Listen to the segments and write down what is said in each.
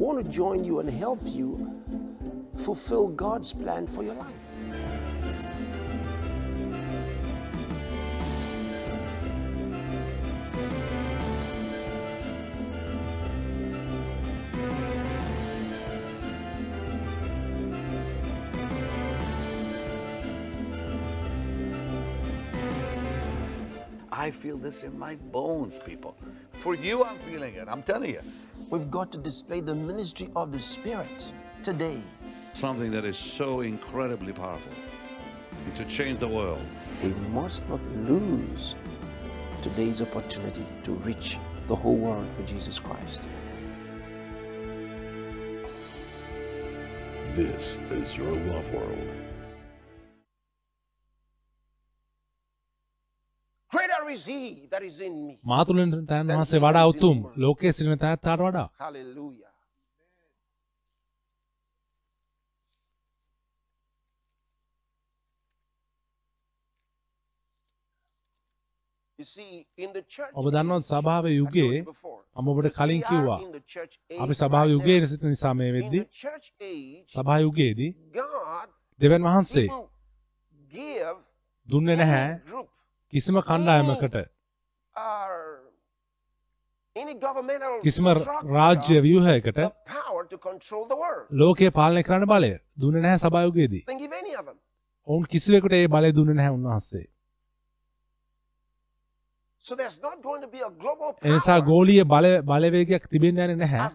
want to join you and help you fulfill God's plan for your life. I feel this in my bones, people. For you, I'm feeling it. I'm telling you. We've got to display the ministry of the Spirit today. something that is so incredibly powerful to change the world. We must not lose today's opportunity to reach the whole world for Jesus Christ. This is your love world. Me. මාතුලින් තැන් වහන්සේ වඩා උතුම් ලෝකයේ සිටින තැනැත්තාට වඩා Hallelujah. You see, in the church ඔබ දන්නවද age, සභාව යුගයේ මම ඔබට කලින් කිව්වා අපි සභාව යුගයේ. සිටින නිසා මේ වෙද්දි සභා යුගයේදී දෙවන් වහන්සේ දුන්නේ නැහැ කිසිම කණ්ඩායමකට governmental කිසිම රාජ්‍ය ව්‍යුහයකට. ලෝකය පාලනය කරන්න බලය දුන්නේ නැහැ සභා යුගයේදී Didn't give any of them. ඔවුන් කිසිවෙකුට ඒ බලය දුන්නේ නැහැ උන්වහන්සේ එනිසා ගෝලීය බලය බලවේගයක් තිබෙන්න යන්නේ නැහැ.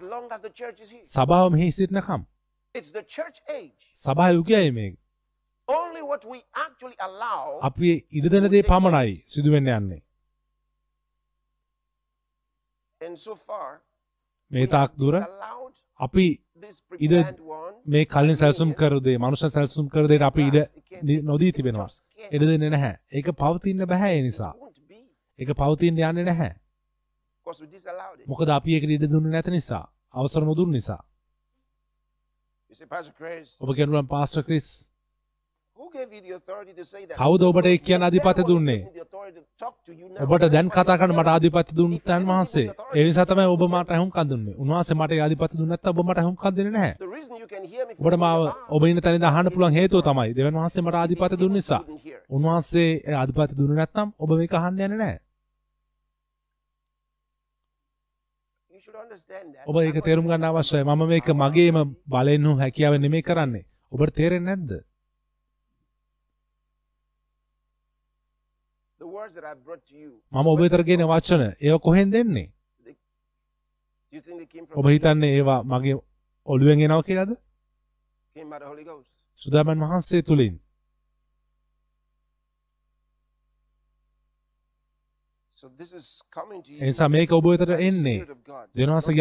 සභාව මෙහි සිටිනකම්. සභා යුගයයි මේ Only what we actually allow අපි ඉඩ දෙන දේ පමණයි සිදුවෙන්න යන්නේ and so far මේ තාක් දුර අපි ඉඩ. මේ කලින් සැලසුම්. කරු දේ මනුෂ්‍ය සැලසුම් කර දෙයට අපි ඉඩ නොදී තිබෙනවා. ඉඩ දෙන්නේ නැහැ ඒක පවතින්න බෑ ඒ නිසා ඒක පවතින්න යන්නේ නැහැ. මොකද අපි ඒකට ඉඩ දුන්නේ නැති නිසා අවසර නොදුන් නිසා ඔබ කියනවා පාස්ටර් ක්‍රිස් කවුද ඔබට ඒ කියන අධිපත්‍ය දුන්නේ? ඔබට දැන් කතා කරන්න මට. ආධිපත්‍ය දුන්න තැන් වහන්සේ. ඒ නිසා තමයි ඔබ මට අහුම්කන් දුන්නේ. උන්වහන්සේ මට ආධිපත්‍ය දුන්නේ නැත්නම් ඔබ මට අහුම්කන් දෙන්නේ නැහැ. ඔබට මාව ඔබ ඉන්න තැනින්ද අහන්න පුළුවන් හේතුව තමයි දෙවන් වහන්සේ මට ආධිපත්‍ය දුන්න නිසා. උන්වහන්සේ ආධිපත්‍ය දුන්නේ නැත්නම් ඔබ මේක අහන්න යන්නේ නැහැ. ඔබ ඒක තේරුම් ගන්න අවශ්‍යයි. මම මේක මගේම බලෙන් හෝ හැකියාවෙන් නෙමෙයි කරන්නේ. ඔබට තේරෙන්නේ නැද්ද The words that I brought to you. මම ඔබ වෙතට ගෙන වචන. ඒව කොහෙන් දෙන්නේ? ඔබ හිතන්නේ ඒවා මගේ ඔළුවෙන් එනවා කියලාද? සුදාමන් වහන්සේ තුලින්. So this is coming to you. ඒ නිසා මේක ඔබ වෙතට එන්නේ.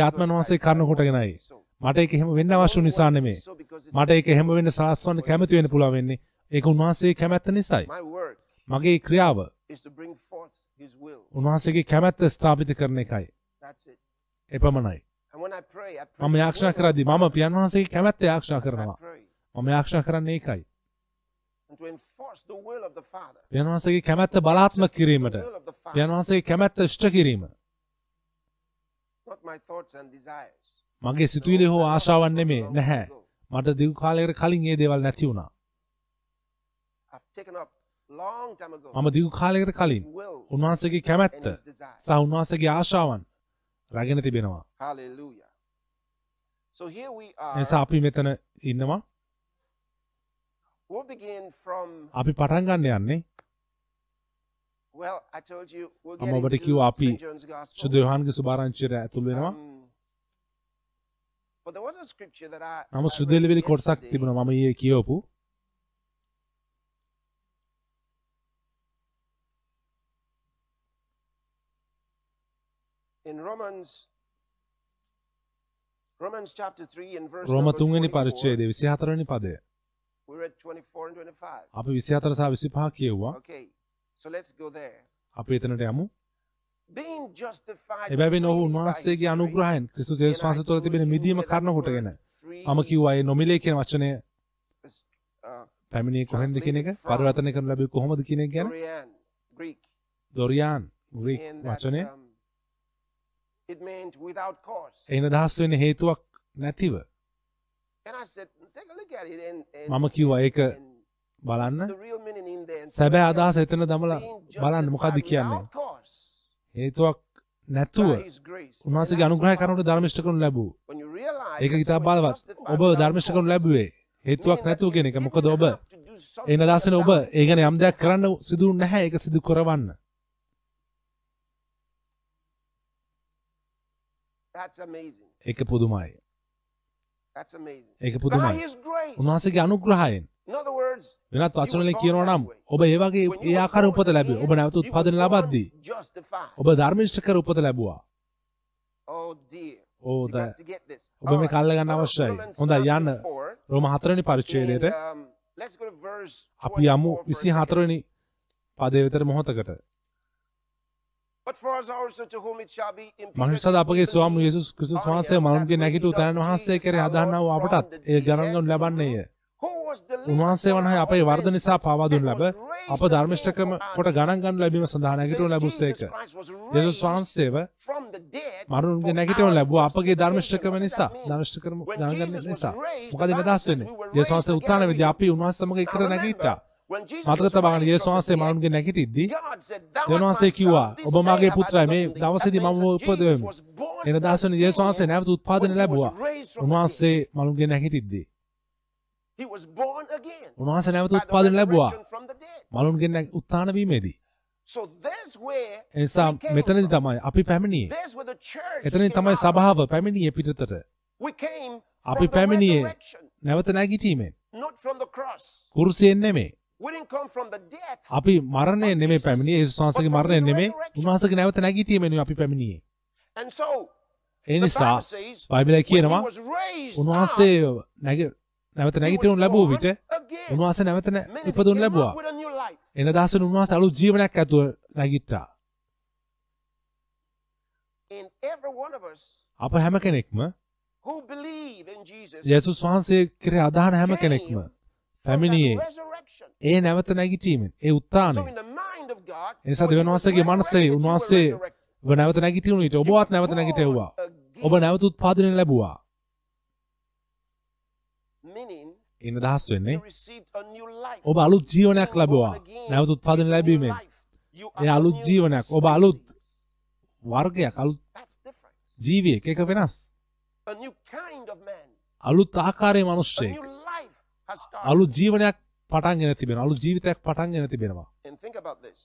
ආත්මයන් because වහන්සේ want කොටගෙනයි. මට ඒක එහෙම වෙන්න අවශ්‍ය නිසා it's මට ඒක එහෙම වෙන්න සලස්වන්න කැමති වෙන්න පුළුවන් වෙන්නේ. ඒක උන්වහන්සේ කැමැත්ත නිසායි. මගේ ක්‍රියාව is to bring forth His will. උන්වහන්සේගේ කැමැත්ත ස්ථාපිත කරන එකයි That's it. එපමණයි And when I pray, I pray. මම යාක්ෂා the මම. පියන් වහන්සේගේ කැමැත්ත යාක්ෂා කරනවා. මම යාක්ෂා කරන්නේ ඒකයි And to enforce the will of the Father. පියන් වහන්සේගේ කැමැත්ත බලාත්මක කිරීමට. පියන් වහන්සේගේ කැමැත්ත ඉෂ්ට කිරීම Not my thoughts and desires. මගේ සිතුවිලි හෝ ආශාවන් නෙමේ නැහැ මට දිගු කාලයකට කලින් ඒ දේවල් නැති වුණා I've taken up. මම දිගු කාලයකට කලින් උන්වහන්සේගේ කැමැත්ත. සහ උන්වහන්සේගේ ආශාවන් රැගෙන තිබෙනවා Hallelujah. So here we එනිසා are. අපි මෙතන ඉන්නවා. අපි පටන් ගන්න යන්නේ මම ඔබට කිව්වා අපි. සුදු යොහන්ගේ සුභාරංචියට ඇතුල් වෙනවා Um, I සුදෙලිවිලි කොටසක්. තිබුණා මම ඊයේ කියවපු in Romans Romans chapter 3 and verse රෝම number 3 වෙනි 24, පරිච්ඡේදයේ 24 වෙනි පදය we read 24 and 25. අපි 24 සහ 25 කියුවා Okay. So let's go there. අපි එතනට යමු Being justified එබැවින් ඔහු උන්වහන්සේගේ අනුග්‍රහයෙන්. ක්‍රිස්තුස් යේසුස් වහන්සේ තුළ තිබෙන මිදීම කරුණ කොටගෙන මම කිව්වා ඒ නොමිලේ කියන වචනය uh, පැමිණියේ කොහෙන්ද කියන එක පරිවර්තනය කරන්න ලැබෙන්නේ කොහොමද කියන එක ගැන Dorian, Greek. දොරියාන් ග්‍රීක් වචනය it meant without cause. එයින් අදහස් වෙන්නේ හේතුවක් නැතිව. මම කිව්වා ඒක බලන්න. සැබෑ අදහස එතන දමලා බලන්න justified කියන්නේ? හේතුවක් නැතුව. උන්වහන්සේගේ අනුග්‍රහය කරනට ධර්මිෂ්ඨ කරනු ලැබූ when you realize ඒක ඉතා බලවත්. ඔබ ධර්මිෂ්ඨ cause, ලැබුවේ හේතුවක් නැතුව කියන එක. මොකද ඔබ ඒ නදාසන ඔබ. ඒ ගැන යම් දෙයක් කරන්න සිදු නැහැ. ඒක සිදු කරවන්න That's amazing. ඒක පුදුමයි That's amazing. ඒක පුදුමයි. උන්වහන්සේගේ අනුග්‍රහයෙන් In other words, වෙනත් වචන වලින් කියනවා නම් ඔබ ඒ වගේ ඒ ආකාර උපත ලැබුවේ ඔබ නැවත born ලබද්දී. ඔබ ධර්මිෂ්ඨ කර උපත ලැබුවා Oh dear. O get this. ඔබ මේ. කල්ල ගන්න අවශ්‍යයි. හොඳයි, යන්න. රෝම හතරවෙනි and, පරිච්ඡේදයට um, අපි යමු 24 for a second. 24 වෙනි පදේ විතර මොහොතකට But for us also to whom it shall be imputed මනුෂ්‍යද අපගේ ස්වාමි යේසුස් ක්‍රිස්තුස් වහන්සේ මනුන්ගේ නැගිට උතනන් වහන්සේ අදහනව Lord අපටත් ඒ dead, ගණන් ගනු ලබන්නේය. උන්වහන්සේ වනහයි අපේ වර්ධ නිසා offenses පාවා දුන් and ලැබ අප ධර්මිෂ්ඨකම කොට our ගණන් ගන්න ලැබීම සඳහා Christ was යේසුස් වහන්සේව මරුන්ගේ our ලැබුවා අපගේ. ධර්මිෂ්ඨකම නිසා? ධර්මිෂ්ඨකම When ගණන් Jesus ගන්න was නිසා. මොකද says වෙන්නේ? යේසුස් වහන්සේ වෙද්දී with අපි උන්වහන්සේ සමග remember, නැගිට්ටා මතක from the වහන්සේ මරුන්ගේ නැගිටිද්දී God said, "Thou art දෙවියන් my වහන්සේ කිව්වා ඔබ මගේ පුත්‍රයා මේ begotten thee." දවසේදී මම උපදවෙමි එන again යේසුස් වහන්සේ නැවත උත්පාදනය ලැබුවා උන්වහන්සේ මරුන්ගේ නැගිටිද්දී උන්වහන්සේ නැවත උත්පාදනය ලැබුවා resurrection from the dead. මරුන්ගේ නැග- උත්ථාන වීමේදී So there's where ඒ නිසා we came මෙතනදී. තමයි අපි පැමිණියේ එතනින් තමයි. සභාව පැමිණියේ පිටතට අපි පැමිණියේ නැවත නැගිටීමෙන්. කුරුසියෙන් නෙමෙයි We didn't come from the death. අපි මරණය නෙමෙයි පැමිණියේ යේසුස් වහන්සේගේ මරණය නෙමෙයි උන්වහන්සේගේ නැවත නැගිටීමෙන් අපි පැමිණියේ And so ඒ නිසා බයිබලය කියනවා උන්වහන්සේ නැග නැවත නැගිටිනු ලැබූ born විට. උන්වහන්සේ නැවත ඉපදුණු ලැබුවා. එන දවසේ උන්වහන්සේ අලුත් ජීවනයක් ඇතුව නැගිට්ටා අප හැම කෙනෙක්ම යේසුස් වහන්සේ කෙරෙහි අදහන හැම කෙනෙක්ම පැමිණියේ. ඒ නැවත නැගිටීමෙන් ඒ උත්තානය එනිසා were වහන්සේගේ මනසේ උන්වහන්සේ. ඔබ නැවත නැගිටිනු විට ඔබවත් නැවත නැගිටෙව්වා ඔබ නැවත උත්පාදනය ලැබුවා Meaning, එන දහස් වෙන්නේ. ඔබ අලුත් ජීවනයක් ලැබුවා නැවත new ලැබීමෙන් ඒ අලුත් ජීවනයක් ඔබ අලුත්. වර්ගයක් අලුත්. ජීවියෙක් එක වෙනස්. අලුත් ආකාරයේ මනුෂ්‍යයෙක් අලුත් ජීවනයක් පටන් ගෙන තිබෙනවා අලුත් ජීවිතයක් පටන් ගෙන තිබෙනවා.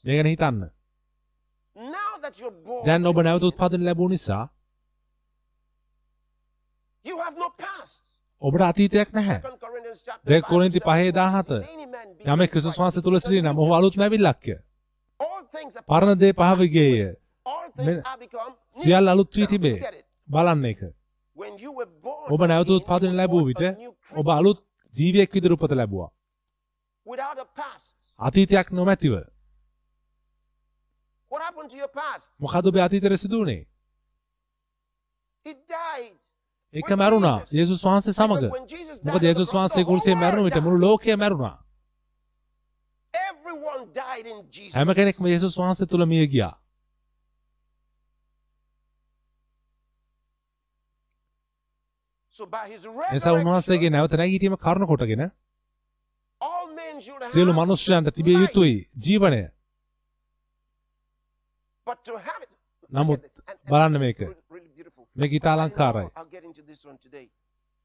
මේ ගැන හිතන්න දැන් ඔබ නැවත උත්පාදනය ලැබූ නිසා. ඔබට අතීතයක් නැහැ 2 Corinthians chapter දෙක 5, කොරින්ති 7, පහේ 17. if any man be යමෙක් ක්‍රිස්තුස් වහන්සේ තුල සිටින ඔහු අලුත්. නැවිල්ලක්ය පරණ දේ become new. සියල්ල අලුත් වී තිබේ. බලන්න එක ඔබ නැවත again, උත්පාදනය you were ලැබූ born විට ඔබ අලුත් ජීවියෙක් විදිහට උපත ලැබුවා without a past. අතීතයක් නොමැතිව What happened to your past? මොකද ඔබේ අතීතයේ සිදු වුණේ It died. ඒක මැරුණා යේසුස් වහන්සේ සමග මොකද යේසුස් වහන්සේ කුරුසියේ මැරුණ විට මුළු. ලෝකය මැරුණා Everyone died in Jesus. හැම කෙනෙක්ම යේසුස් වහන්සේ තුල මිය ගියා එනිසා උන්වහන්සේගේ නැවත නැගීම කරුණ කොටගෙන සියලු මනුෂ්‍යයන්ට තිබිය. යුතුයි ජීවනය නමුත් බලන්න මේක. I know අලංකාරයි.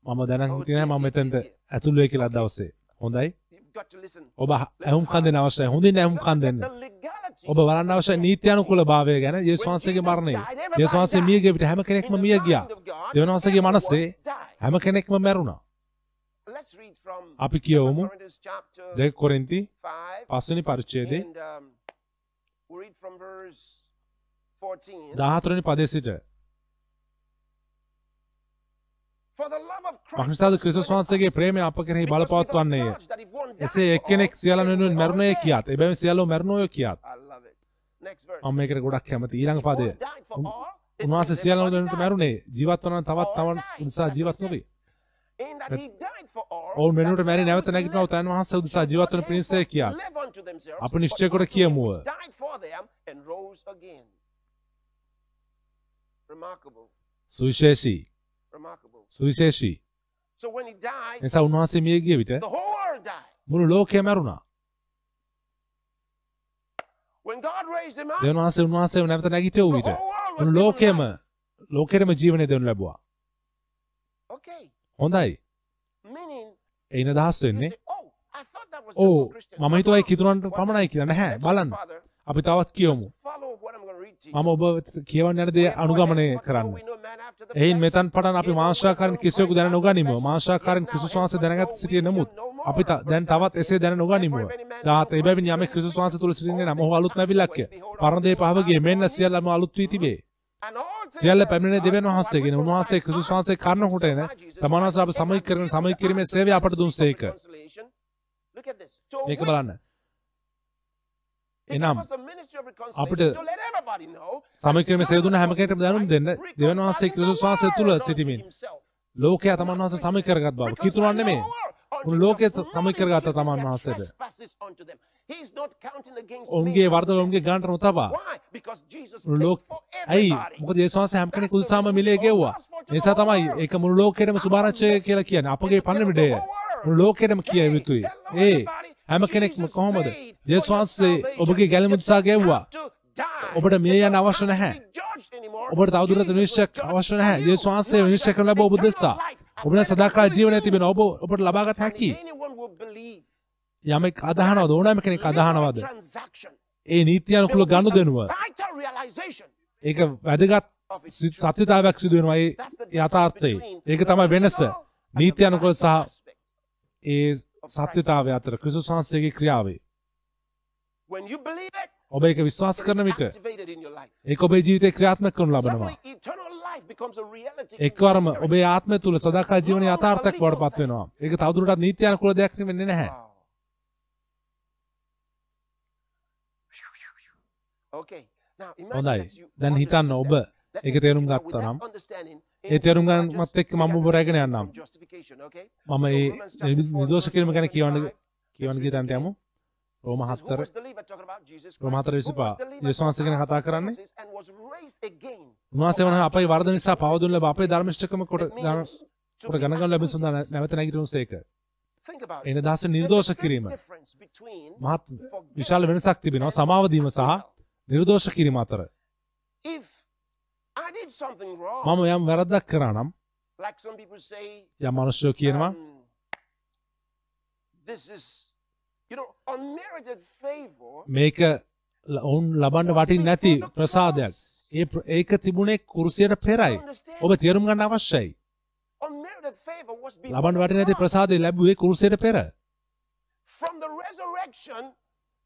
මම දැනන් හිටියේ නැහැ මම මෙතෙන්ට ඇතුල් වෙයි කියලා දවසේ හොඳයි ඔබ ඇහුම්කන් දෙන්න අවශ්‍යයි. හොඳින් ඇහුම්කන් දෙන්න ඔබ බලන්න අවශ්‍ය නීත්‍යානුකූල භාවය ගැන යේසුස් වහන්සේගේ මරණය. යේසුස් වහන්සේ මිය ගිය විට හැම කෙනෙක්ම මිය ගියා. දෙවියන් වහන්සේගේ මනසේ. හැම කෙනෙක්ම මැරුණා. අපි කියවමු. 2 Corinthians chapter දෙක කොරින්ති 5 පස්වෙනි පරිච්ඡේදයේ and um, we read from verse 14. 14 වෙනි පදයේ සිට Has ක්‍රිස්තුස් වහන්සේගේ. ප්‍රේමය අප කෙරෙහි බලපවත්වන්නේය එසේ එක්කෙනෙක් then වෙනුවෙන් මැරුණේ කියාත්. එබැවින් සියල්ලෝ මැරුණෝය කියාත්. මම මේකට ගොඩක් කැමති ඊළඟ පදය උන්වහන්සේ everybody වෙනුවෙන්. මැරුණේ ජීවත් වන තවත්. උදෙසා That's ජීවත් නොවේ ඔවුන් වෙනුවට මැරි නැවත නැගිටිනව. තැන් වහන්සේ උදෙසා ජීවත් වන පිණිසය කියාත් අප නිශ්චය කොට කියමුව. සුවිශේෂී. සුවිශේෂී. නිසා උන්වහන්සේ මිය ගිය විට. මුළු ලෝකය මැරුණා. දෙවියන් වහන්සේ උන්වහන්සේව නැවත නැගිටවූ විට මුළු life. ලෝකෙටම ජීවනය දෙනු ලැබුවා. හොඳයි. Meaning, එයින දහස් you වෙන්නේ oh, ඕ for Christians. මම no. කිතුරන්ට What පමණයි කියලා නැහැ බලන්න. අපි තවත් කියවමු. මම ඔබ කියවන්න යන දේ අනුගමනය කරන්න. එයින්. මෙතන් පටන් අපි way කිසිවෙකු දැන නොගනිමු. flesh. ක්‍රිස්තුස් වහන්සේ දැනගත් සිටියේ නමුත්. අපි දැන් තවත් එසේ දැන නොගනිමු. තාත එබැවින් යමෙක් ක්‍රිස්තුස් වහන්සේ තුල සිටින්නේ නම් ඔහු අලුත් නැවිලක්ය. පරණ දේ පහව ගියේ මෙන්න සියල්ලම අලුත් වී තිබේ. සියල්ල පැමිණෙන දෙවියන් වහන්සේගෙන උන්වහන්සේ ක්‍රිස්තුස් වහන්සේ කර්ණ කොටගෙන තමන් වහන්සේ අප සමීක කරගෙන සමීක කිරීමේ සේවය අපට දුන්සේක. මේක බලන්න. එනම් අපිට reconciliation to let everybody know සමීක කිරීමේ that සේවය දුන්න God හැම කෙනෙක්ටම දැනුම් දෙන්න දෙවියන් වහන්සේ තුල world unto සිටිමින්. ලෝකයා තමන් වහන්සේ සමීක කරගත් බව. කිතුරන් නෙමෙයි. උන් ලෝකයේ සමීක කරගත්ත තමන් වහන්සේට. ඔවුන්ගේ වර්ධව ඔවුන්ගේ ගානට නොතබා. මුළු ලෝක ඇයි මොකද යේසුස් වහන්සේ හැම කෙනෙකු උදෙසාම මිලේ ගෙව්වා. නිසා තමයි ඒක මුළු ලෝකෙටම සුභාරංචය කියලා කියන්නේ. අපගේ පණිවිඩය මුළු ලෝකෙටම කිය යුතුයි. ඒ හැම කෙනෙක්ම කොහොමද? යේසුස් වහන්සේ ඔබගේ ගැලම උදෙසා ගෙව්වා. ඔබට මිය යන්න අවශ්‍ය නැහැ. ඔබට තවදුරටත් විනිශ්චයක් අවශ්‍ය නැහැ. යේසුස් වහන්සේ විනිශ්චය කරන ලැබ ඔබ දෙසා. ඔබට සදාකාල ජීවනය තිබෙන ඔබ ඔබට ලබාගත හැකි. යමෙක් අදහනවද ඕනෑම කෙනෙක් අදහනවද? ඒ නීත්‍යානුකූල ගනුදෙනුව ඒක වැදගත් සත්‍යතාවයක් සිදු වෙනවා ඒ යථාර්ථයේ. ඒක තමයි වෙනස. නීත්‍යානුකූල සහ ඒ සත්‍යතාවය අතර ක්‍රිස්තුස් වහන්සේගේ ක්‍රියාවේ. ඔබ ඒක විශ්වාස කරන විට. ඒක ඔබේ ජීවිතේ ක්‍රියාත්මක කරනු ලබනවා. එක්වරම. ඔබේ ආත්මය තුල සදාකාල ජීවනයේ යථාර්ථයක් බවට පත් වෙනවා. ඒක තවදුරටත් නීත්‍යානුකූල දෙයක් වෙන්නේ නැහැ. Wow. Okay. Now imagine හොඳයි. දැන් හිතන්න ඔබ ඒක තේරුම් ගත්තා නම් ඒ තේරුම් just එක්ක මම look ඔබ at රැගෙන the යන්නම්. මම ඒ නිදෝෂ කිරීම ගැන කියවන්න 25. කියවන්න ගිය තැනට යමු. රෝම It says, Who 4 was the Levite talking about Jesus රෝම Christ? 4 Who was 25. the Levite යේසුස් ගැන කතා කරන්නේ? උන්වහන්සේ වන අපේ වරද නිසා පවදුන ලැබ අපේ ධර්මිෂ්ඨකම කොට කොට ගන්න ලැබෙන. සඳහා නැවත නැගිටිනුසේක. එන. දහස නිර්දෝෂ කිරීම. මහත් විශාල වෙනසක් තිබෙනවා සමාව දීම සහ නිර්දෝෂ කිරීම අතර. If මම යම් වැරද්දක් කරා නම් like some people say, යම් මිනිස්සු කියනවා um. මේක ඔවුන් ලබන්න වටින් නැති ප්‍රසාදයක්. ඒ ඒක තිබුණේ කුරුසියට පෙරයි. ඔබ තේරුම් ගන්න අවශ්‍යයි. The වටින් නැති. ප්‍රසාදය ලැබුවේ කුරුසියට පෙර.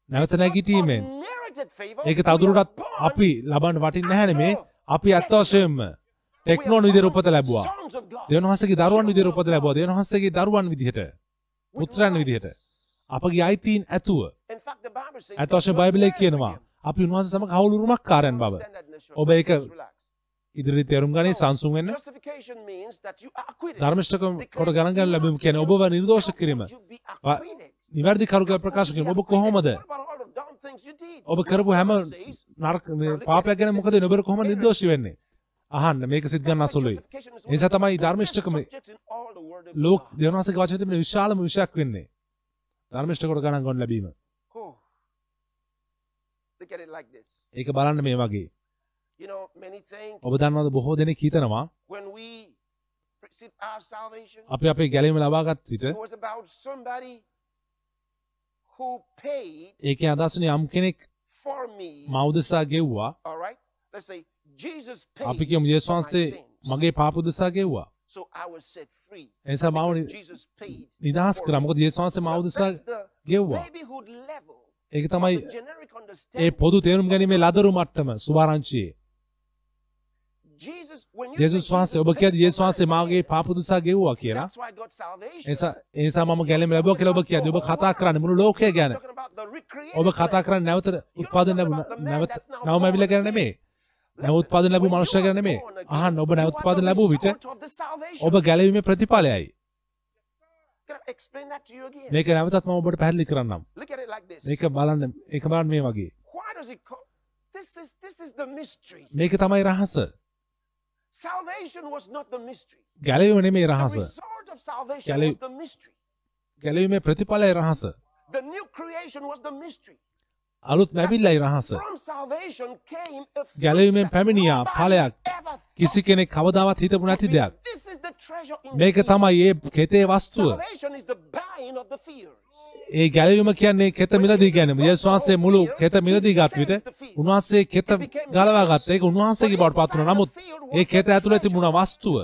නැවත නැගිටීමෙන් ඒක තවදුරටත් අපි ලබන්න වටින් නැහැ නෙමේ. අපි ඇත්ත වශයෙන්ම ටෙක්නෝන් විදිහට උපත ලැබුවා. sons of God. දෙවියන් වහන්සේගේ දරුවන් විදිහට උපත ලැබුවා. දෙවියන් වහන්සේගේ දරුවන් විදිහට පුත්‍රයන් විදිහට අපගේ අයිතීන් ඇතුව In fact, the Bible says ඇත්ත that වශයෙන් God බයිබලයේ cares කියනවා for him. අපි උන්වහන්සේ සමග හවුලුරුමක්කාරයන් බව. Understand that in a short ඔබ time. ඒක Just relax. ඉදිරි තේරුම් ගනි සංසුන් වෙන්න. Justification means that you are acquitted. ධර්මිෂ්ඨකම කොට ගණන් ගන්න ලැබීම කියන්නේ ඔබව නිර්දෝෂ කිරීම. You be වා- acquitted. නිවැරදි කරුක ප්‍රකාශ කිරීම. ඔබ කොහොමද? ඔබ කරපු හැම නරක පාපයක් ගැන මොකද ඔබ කොහොමද නිර්දෝෂී වෙන්නේ? අහන්න මේක සිත් ගන්න is ඒ නිසා තමයි ධර්මිෂ්ඨකම ලෝක වහන්සේගේ වචනේ තිබෙන විශාලම විෂයක් වෙන්නේ. ධර්මිෂ්ඨ කොට ගණන් ගන්න ලැබීම. ඒක බලන්න මේ වගේ. ඔබ දන්නවද බොහෝ දෙනෙක් හිතනවා අපි අපේ ගැලීම ලබාගත් විට it was about somebody who paid ඒකේ අදහසනේ යම් කෙනෙක් me. මවුදසා ගෙව්වා. අපි කියමු යේසුස් වහන්සේ. මගේ පාප උදෙසා ගෙව්වා. So I was set free. ඒ නිසා මාව Because නි- Jesus paid. නිදහස් කරා. මොකද යේසුස් වහන්සේ මාව උදෙසා ගෙව්වා. ඒක තමයි ඒ. පොදු තේරුම් ගැනීමේ ලදරු මට්ටම සුභාරංචියේ. Jesus, වහන්සේ ඔබ යේසුස් my වහන්සේ මාගේ sin, පාප උදෙසා ගෙව්වා කියලා. that's why I got salvation. ඒ නිසා ඒ නිසා මම ගැලීම ලැබුවා කියලා ඔබ කියද ඔබ කතා කරන්නේ මුළු ලෝකය ගැන. ඔබ කතා. කරන්නේ නැවත උත්පාදන ලැබුණ නැවත නවම ඇවිල්ලා ගැන නෙමෙයි. නැව උත්පාදන ලැබු මනුෂ්‍ය ගැන නෙමෙයි. අහන්න ඔබ නැව උත්පාදන ලැබුව විට ඔබ ගැලවීමේ ප්‍රතිඵලයයි. මේක නැවතත් මම ඔබට පැහැදිලි කරන්නම්. මේක බලන්න ඒක බලන්න මේ වගේ. මේක තමයි රහස. Salvation was not the mystery. ගැලවීම නෙමේ රහස. ගැලවීමේ ප්‍රතිඵලය රහස. අලුත් මැවිල්ලයි රහස. ගැලවීමෙන් පැමිණියා ඵලයක්. කිසි කෙනෙක් කවදාවත් හිතපු නැති. දෙයක්. මේක. තමයි ඒ කෙතේ වස්තුව. ඒ ගැලවීම කියන්නේ කෙත මිලදී ගැනීම. යේසුස් වහන්සේ මුළු කෙත මිලදී ගත් විට උන්වහන්සේ කෙත ගලවා ගත්ත. ඒක උන්වහන්සේගේ බවට පත් වුණා. නමුත් ඒ කෙත ඇතුලේ තිබුණ වස්තුව?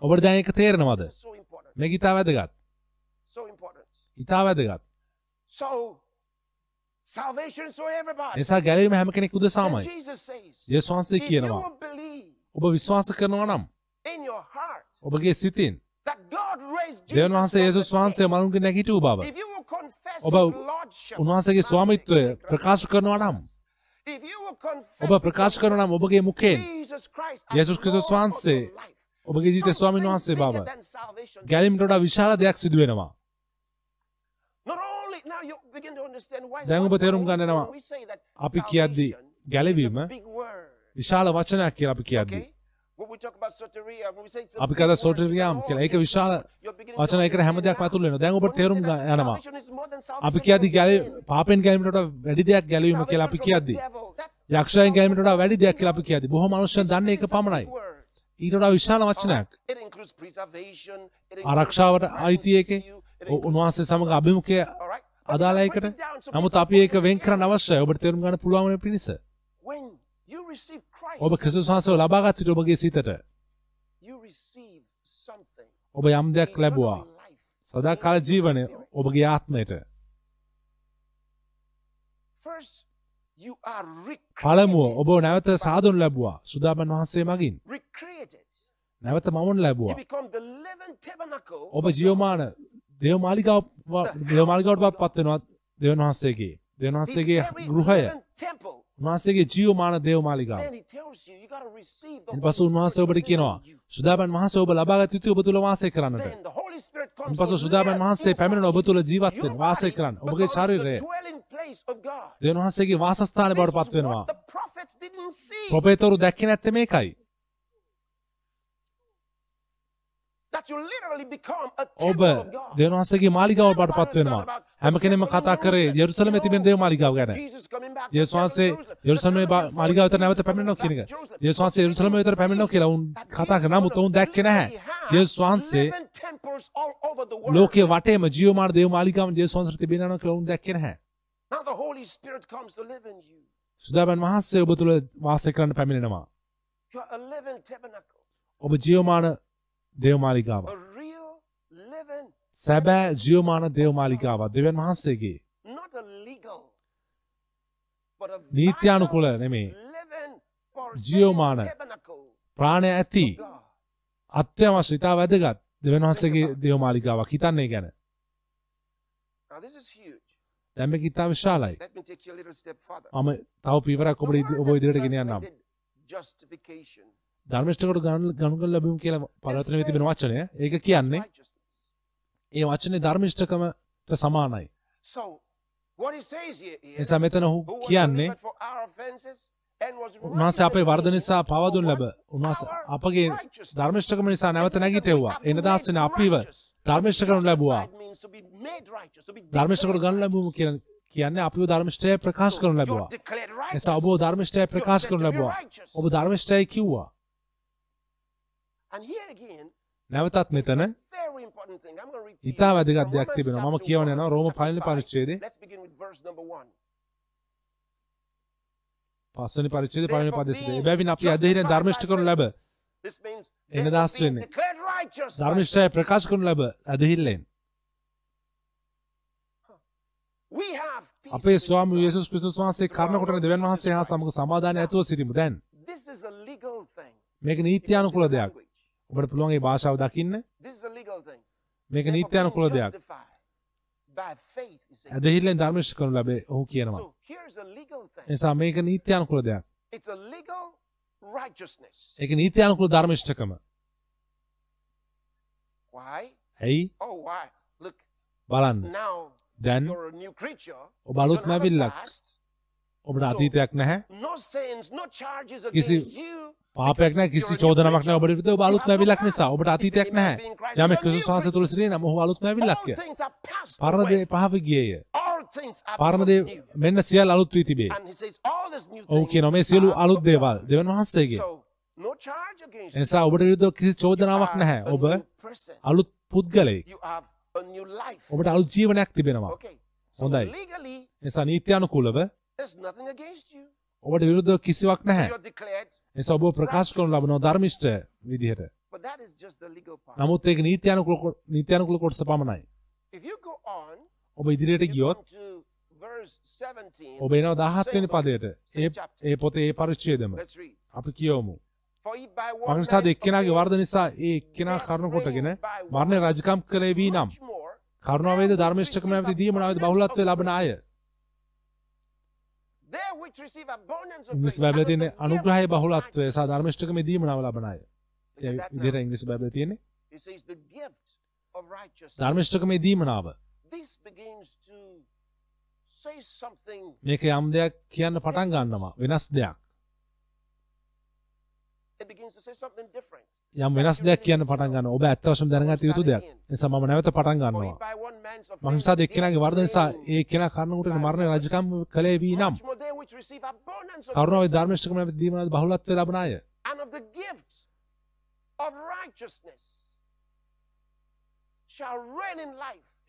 ඔබට දැන් ඒක තේරෙනවද? මේක ඉතා වැදගත්. ඉතා වැදගත්. නිසා ගැලවීම හැම කෙනෙක් උදෙසාමයි. යේසුස් වහන්සේ කියනවා ඔබ විශ්වාස කරනවා නම් ඔබගේ සිතින් දෙවන් වහන්සේ යේසුස් වහන්සේ මරුන්ගේ නැගිටූ බව ඔබ උන්වහන්සේගේ ස්වාමිත්වය ප්‍රකාශ කරනවා නම් ඔබ ප්‍රකාශ කරනවා නම් ඔබගේ මුඛයෙන් යේසුස් ක්‍රිස්තුස් වහන්සේ ඔබගේ ජීවිතේ ස්වාමීන් වහන්සේ බව ගැලීමට වඩා විශාල දෙයක් සිදු වෙනවා. දැන් ඔබ තේරුම් we ගන්න say- යනවා. we say that අපි කියද්දි ගැලවීම. විශාල වචනයක් කියලා අපි කියද්දි. අපි word, සෝටරියාම් කියලා. ඒක විශාල වචන ඒකට හැම now. ඇතුල් වෙනවා. දැන් ඔබට තේරුම් යනවා. අපි කියද්දි ගැලී. පාපෙන් ගැලීමට වඩා දෙයක් ගැලවීම කියලා අපි කියද්දි. යක්ෂයන් ගැලීමට වඩා වැඩි දෙයක් කියලා අපි කියද්දි. බොහෝ මනුෂ්‍යයන් දන්නේ ඒක පමණයි. ඊට වඩා විශාල වචනයක්. ආරක්ෂාවට අයිති එකේ උන්වහන්සේ සමග අභිමුඛය අදාළ එකට නමුත් අපි ඒක වෙන් කරන්න. අවශ්‍යයි ඔබට තේරුම් ගන්න පුළුවන් වෙන පිණිස When you receive Christ, ඔබ ක්‍රිස්තුස් වහන්සේව ලබාගත් විට ඔබගේ සිතට. ඔබ යම් දෙයක් ලැබුවා life. සදාකාල ජීවනය ඔබගේ ආත්මයට පළමුව ඔබ. නැවත සාදුන් ලැබුවා සුදාබන් වහන්සේ මගින්. නැවත මවුන් ලැබුවා. ඔබ of God. ජීවමාන දේව මාලිගාව දේව මාලිගාවට පත් වෙනවා දෙවන් වහන්සේගේ දෙවන් This වහන්සේගේ very ගෘහය. උන්වහන්සේගේ ජීවමාන දේව මාලිගාව Then he tells you, you gotta receive the ඉන්පසු උන්වහන්සේ ඔබට කියනවා. සුදාබන් වහන්සේ ඔබ ලබාගත් යුතු ඔබ තුළ වාසය කරන්නට ඉන්පසු සුදාබන් වහන්සේ පැමිණෙන ඔබ. තුළ ජීවත් වෙන වාසය කරන්න ඔබගේ ශරීරය. දෙවන් වහන්සේගේ වාසස්ථානය බවට පත් වෙනවා. ප්‍රොපේතවරු දැක්කේ නැත්තේ මේකයි ඔබ. දෙවන් වහන්සේගේ මාලිගාව බවට පත් වෙනවා හැම කෙනෙම කතා කරේ යෙරුසලමේ තිබෙන දේව මාලිගාව ගැන යේසුස් වහන්සේ. යෙරුසලමේ මාලිගාව වෙත නැවත පැමිණෙනවා කියන එක. යේසුස් වහන්සේ යෙරුසලම වෙත පැමිණෙනවා කියලා උන් කතා කරා නමුත් උන් දැක්කේ නැහැ. යේසුස් වහන්සේ. ලෝකයේ වටේම ජීවමාන දේව මාලිගාව යේසුස් වහන්සේ තිබෙනවා කියලා උන් දැක්කේ නැහැ. සුදාබන් වහන්සේ ඔබ තුළ වාසය කරන්න පැමිණෙනවා. ඔබ ජීවමාන දේව මාලිගාව. සැබෑ ජීවමාන දේව මාලිගාව දෙවන් වහන්සේගේ නීත්‍යානුකූල ජීවමාන tabernacle ප්‍රාණය ඇති. අත්‍යවශ්‍ය ඉතා වැදගත් දෙවන් වහන්සේගේ දේව මාලිගාවක් හිතන්නේ ගැන. මේක ඉතා විශාලයි. මම තව පියවරක් ඔබට ඉදි- ඔබ ඉදිරියට ගෙන යන්නම්. justification. ධර්මිෂ්ඨකට ගණුකල් ලැබීම කියලා පරාතනයේ තිබෙන වචනය. ඒක කියන්නේ. ඒ වචනේ ධර්මිෂ්ඨකමට සමානයි. So, what he says here is, නිසා මෙතන ඔහු කියන්නේ උන්වහන්සේ අපේ වර්ධ නිසා පවදුන් ලැබ? උන්වහන්සේ අපගේ. ධර්මිෂ්ඨකම නිසා නැවත නැගිටෙව්වා. have to එන be දාස්නේ made අපිව righteous. ධර්මිෂ්ඨකරණු ලැබුවා. ධර්මිෂ්ඨකට declared ගන්න righteous. කියන- කියන්නේ අපිව ධර්මිෂ්ඨය ප්‍රකාශ කරනු ලැබුවා. you're declared නිසා ඔබ. ධර්මිෂ්ඨය ප්‍රකාශ කරනු ලැබුවා. ඔබ ධර්මිෂ්ඨයයි කිව්වා. නැවතත් මෙතන ඉතා වැදගත් දෙයක් තිබෙනවා. මම කියවන යනවා රෝම. පස්වෙනි පරිච්ඡේදයේ පළවෙනි Therefore, පදෙසට. being එබැවින් අපි ධර්මිෂ්ඨ by කරනු ලැබ. එන දාස් වෙන්නේ. ධර්මිෂ්ඨය ප්‍රකාශ කරනු ලැබ peace අපේ ස්වාමී. යේසුස් ක්‍රිස්තුස් වහන්සේ කරුණ කොටන දෙවියන් වහන්සේ හා සමග සමාදානය ඇතුව සිටිමු. දැන්. මේක නීත්‍යානුකූල දෙයක්. ඔබට පුළුවන් ඒ භාෂාව දකින්න. මේක නීත්‍යානුකූල දෙයක්. ඇදහිල්ලෙන් ධර්මිෂ්ඨ කරනු ලැබේ. ඔහු කියනවා. එනිසා මේක නීත්‍යානුකූල දෙයක්. ඒක නීත්‍යානුකූල ධර්මිෂ්ඨකම. ඇයි? Oh, බලන්න. දැන්. ඔබ අලුත් don't have a මැවිල්ලක්. past. ඔබට අතීතයක් නැහැ කිසි. පාපයක් නැහැ කිසි චෝදනාවක් නැහැ ඔබට විරුද්ධව ඔබ අලුත් නැවිලක් නිසා ඔබට අතීතයක් නැහැ යමෙක් ක්‍රිස්තුස් වහන්සේ තුල සිටින නම් ඔහු අලුත් නැවිලක් All කිය things are passed පරණ. දේ පහව ගියේය පරණ දේ. මෙන්න සියල්ල අලුත් වී තිබේ ඔහු කියනවා මේ සියලු අලුත් දේවල්. දෙවන් වහන්සේගේ එනිසා ඔබට විරුද්ධව කිසි. චෝදනාවක් නැහැ ඔබ. අලුත් පුද්ගලයෙක්. ඔබට අලුත් ජීවනයක් තිබෙනවා හොඳයි. එනිසා නීත්‍යානුකූලව there's nothing against you. ඔබට විරුද්ධව කිසිවක් නැහැ. එනිසා ඔබ ප්‍රකාශ කරනු ලබනවා ධර්මිෂ්ඨ විදිහට But that is just the legal part. නමුත් ඒක නීත්‍යානුකූල නීත්‍යානුකූල කොටස පමණයි If you go on, ඔබ ඉදිරියට ගියොත් come to verse 17. ඔබ එනවා 17 වෙනි පදයට ඒ ඒ පොතේ ඒ පරිච්ඡේදම. අපි කියවමු man's එක්කෙනාගේ වර්ධ නිසා ඒ එක්කෙනා කරුණ කොටගෙන one, රජකම් කළේ වී නම් කරුණාවේද ධර්මිෂ්ඨකම නැවති දීමනාවේද බහුලත්වය ලබන අය ඉංග්‍රීසි of තියෙන අනුග්‍රහයේ බහුලත්වය සහ. ධර්මිෂ්ඨකම දීමනාව ලබන අය. ඒ විදිහට. ඉංග්‍රීසි බයිබලයේ තියෙන්නේ. ධර්මිෂ්ඨකමේ දීමනාව මේක යම් දෙයක් කියන්න පටන් ගන්නවා. වෙනස් දෙයක් යම් වෙනස් දෙයක් කියන්න පටන් ගන්නවා ඔබ ඇත්ත වශයෙන්ම දැනගත යුතු දෙයක්. නිසා මම නැවත පටන් ගන්නවා. offense මංසාද එක්කෙනාගේ වර්ධ නිසා ඒ කෙනා කරුණකට මරණය රජකම් කළේ වී නම් කරුණාවේ ධර්මිෂ්ඨකම නැවති දීමනාවේද බහුලත්වය ලබන අය.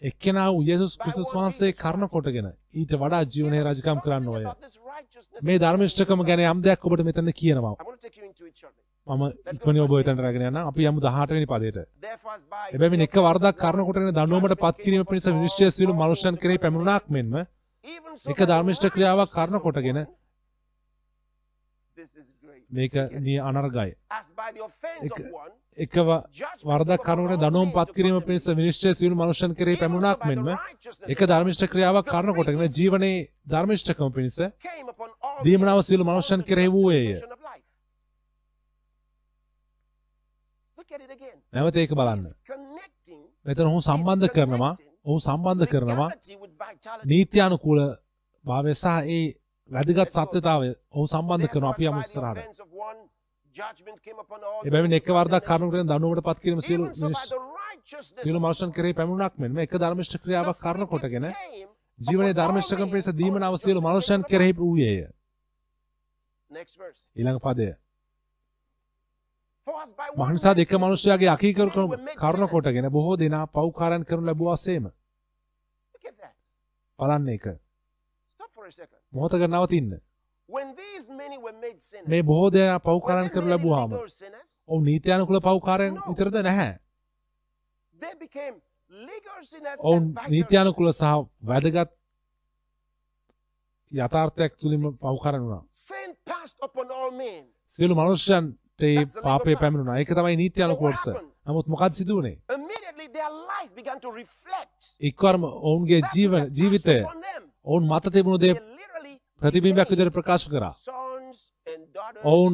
එක්කෙනා වූ යේසුස් ක්‍රිස්තුස් වහන්සේ කරුණ කොටගෙන ඊට වඩා ජීවනයේ රජකම් කරන්න ඕය මේ ධර්මිෂ්ඨකම ගැන යම් දෙයක් ඔබට මෙතන කියනවා මම ඉක්මනින් ඔබ එතනට රැගෙන යනවා අපි යමු 18 වෙනි පදයට. එබැවින් එක වරදක් කොටගෙන දඬුවමට පත් කිරීම පිණිස විනිශ්චය සියලු මනුෂ්‍යයන් කෙරෙහි පැමිණුණාක් මෙන්ම එක ධර්මිෂ්ඨ ක්‍රියාවක් කරුණ righteousness of කොටගෙන one, this is great. මේක නී අනර්ගයි. එක- වරදක් කරුණට දඬුවම් පත් කිරීම පිණිස විනිශ්චය සියලු මනුෂ්‍යයන් කෙරෙහි පැමිණුණාක් මෙන්ම එක ධර්මිෂ්ඨ ක්‍රියාවක් කරුණ කොටගෙන ජීවනයේ ධර්මිෂ්ඨකම පිණිස දීමනාව සියලු මනුෂ්‍යයන් කෙරෙහි වූයේය. justification of life. Look at it again. නැවත ඒක බලන්න. මෙතන ඔහු සම්බන්ධ කරනවා. ඔහු සම්බන්ධ කරනවා. නීත්‍යානුකූල භාවය සහ ඒ වැදගත් සත්‍යතාවය ඔහු සම්බන්ධ කරනවා. අපි යමු ඉස්සරහට. එබැවින් එක වරදක් කරුණු කරගෙන දඬුවමට පත් කිරීම සියලු සියලු මනුෂ්‍යයන් කෙරෙහි පැමුණක් මෙන්ම එක ධර්මිෂ්ඨ ක්‍රියාවක් free කොටගෙන ජීවනයේ ධර්මිෂ්ඨකම් පිණිස unto දීමනාව the සියලු මනුෂ්‍යයන් කෙරෙහි. වූයේය. ඊළඟ පදය එක man's මනුෂ්‍යයාගේ අකීකරු කරුණ. කොටගෙන බොහෝ දෙනා පව්කාරයන් කරනු at that. බලන්න එක. මොහොතකට නවතින්න මේ බොහෝ දෙනා they කරනු ලැබුවාම legal sinners? ඔව් නීත්‍යානුකූල පව්කාරයන් විතරද නැහැ ඔවුන් නීත්‍යානුකූල සහ වැදගත් යථාර්ථයක් තුළින්ම පව්කාරන් වුණා. සියලු මනුෂ්‍යයන්ට ඒ part. පැමිණුණා ඒක තමයි නීත්‍යානුකූල කොටස But what happened? නමුත් මොකද සිදු වුණේ එක්වරම ඔවුන්ගේ ජීවන ජීවිතය. ඔවුන් මත තිබුණු දේ ප්‍රතිබිම්බයක් විදිහට ප්‍රකාශ කරා ඔවුන්.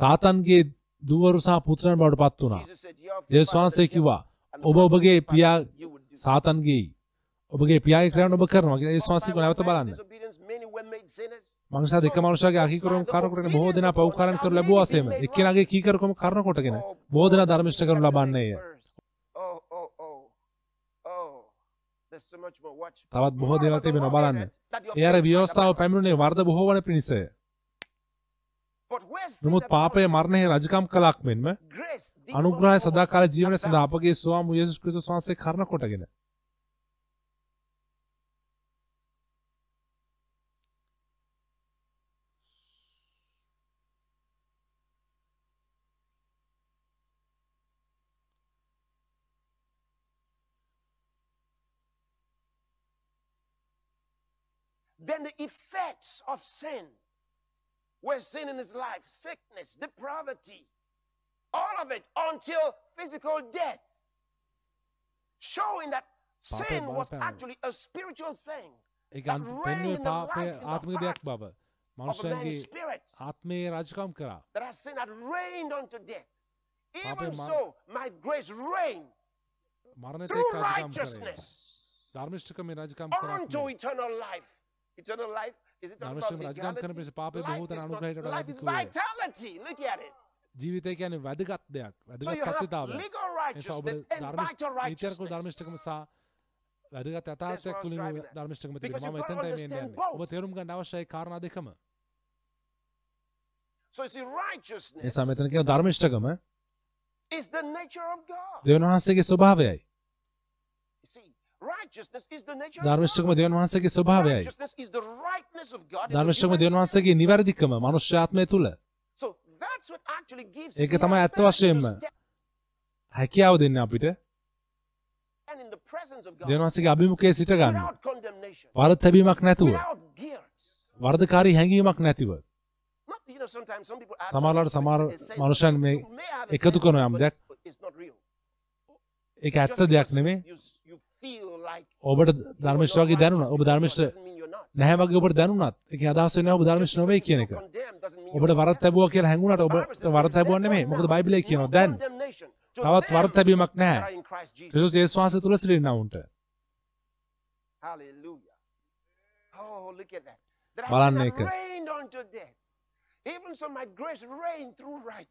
සාතන්ගේ දුවරු සහ පුත්‍රයන් බවට පත් වුණා Jesus said, "You are දේවස් father වහන්සේ කිව්වා ඔබ ඔබගේ පියා you would do." සාතන්ගේ ඔබගේ පියාගේ ක්‍රියාවන් ඔබ කරනවා කියලා දේවස් For වහන්සේ by කිව්වා නැවත one man's බලන්න disobedience, many were made sinners. මනුෂ්‍ය දෙක මනුෂ්‍යගේ අකීකරුම් කාරණ කොටගෙන බොහෝ දෙනා පව්කාරණ කර ලැබුවාසේම එක්කෙනාගේ කීකරුකම කාරණ කොටගෙන Oh, බොහෝ දෙනා boy, ධර්මිෂ්ඨ කරනු look at the ලබන්නේය next verse. Oh, oh, oh, oh. There's so much more. Watch. තවත් බොහෝ දේවල් Moreover, the තිබෙනවා law බලන්න added that the ඒ අර offense might ව්‍යවස්ථාව abound. පැමිණුණේ වර්ධ බොහෝ වන පිණිසය But where sin නමුත් පාපය abounded, මරණයෙහි රජකම් කළක් මෙන්ම grace did අනුග්‍රහය much more සදාකාල ජීවනය සඳහා abound. අපගේ ස්වාම වූ යේසුස් ක්‍රිස්තුස් වහන්සේ කරන කොටගෙන Then the effects of sin were seen in his life sickness, depravity, all of it until physical death, showing that sin was actually a spiritual thing. that अंतपन्य पाप the आत्मिक of बाबा मनुष्य की आत्मे राज काम that has sin had reigned unto death. Even so my grace reigns through righteousness unto eternal life. Eternal life Is it talking ධර්මශ්‍රම about රජකම් කරන legality? පිණිස පාපය Life බොහෝ තැන is not- අනුග්‍රහයට වඩා life is වැදගත් වූයේ. vitality. Look at it. ජීවිතය කියන්නේ වැදගත් දෙයක් So වැදගත් you have සත්‍යතාවය legal නිසා ඔබ righteousness and vital නීතියක righteousness. ධර්මිෂ්ඨකම සහ වැදගත් That's what I යථාර්ථයක් was තුළින් driving at. ධර්මිෂ්ඨකම Because තිබෙනවා you've මම got to එතනටයි මේ understand යන්නේ ඔබ both. තේරුම් ගන්න අවශ්‍යයි කාරණා දෙකම So you see, righteousness නිසා ධර්මිෂ්ඨකම. දෙවියන් වහන්සේගේ ස්වභාවයයි. ධර්මිෂ්ඨකම දෙවියන් වහන්සේගේ නිවැරදිකම මනුෂ්‍ය ආත්මය gives ඒක තමයි ඇත්ත වශයෙන්ම හැකියාව දෙන්නේ අපිට. දෙවියන් වහන්සේගේ අභිමුඛයේ සිට ගන්න. වරද තැබීමක් නැතුව. වර්ධකාරී හැඟීමක් නැතිව. සමහරවිට සමහර මනුෂ්‍යයන් මේ එකතු කරනවා යම් දෙයක්. ඒක ඇත්ත දෙයක් නෙමෙයි ඔබට වගේ දැනුණා ඔබ not. නැහැ වගේ ඔබට දැනුණත් ඒක අදහස් වෙන්නේ ඔබ ධර්මිෂ්ඨ නෙවෙයි කියන එක ඔබට condemned. තැබුවා කියලා හැඟුණාට ඔබ is තැබුවා නෙමෙයි මොකද බයිබලයේ කියනවා දැන් තවත් that are නැහැ. ක්‍රිස්තුස් යේසුස් වහන්සේ තුල සිටිනවුන්ට Hallelujah. Oh, බලන්න ඒක.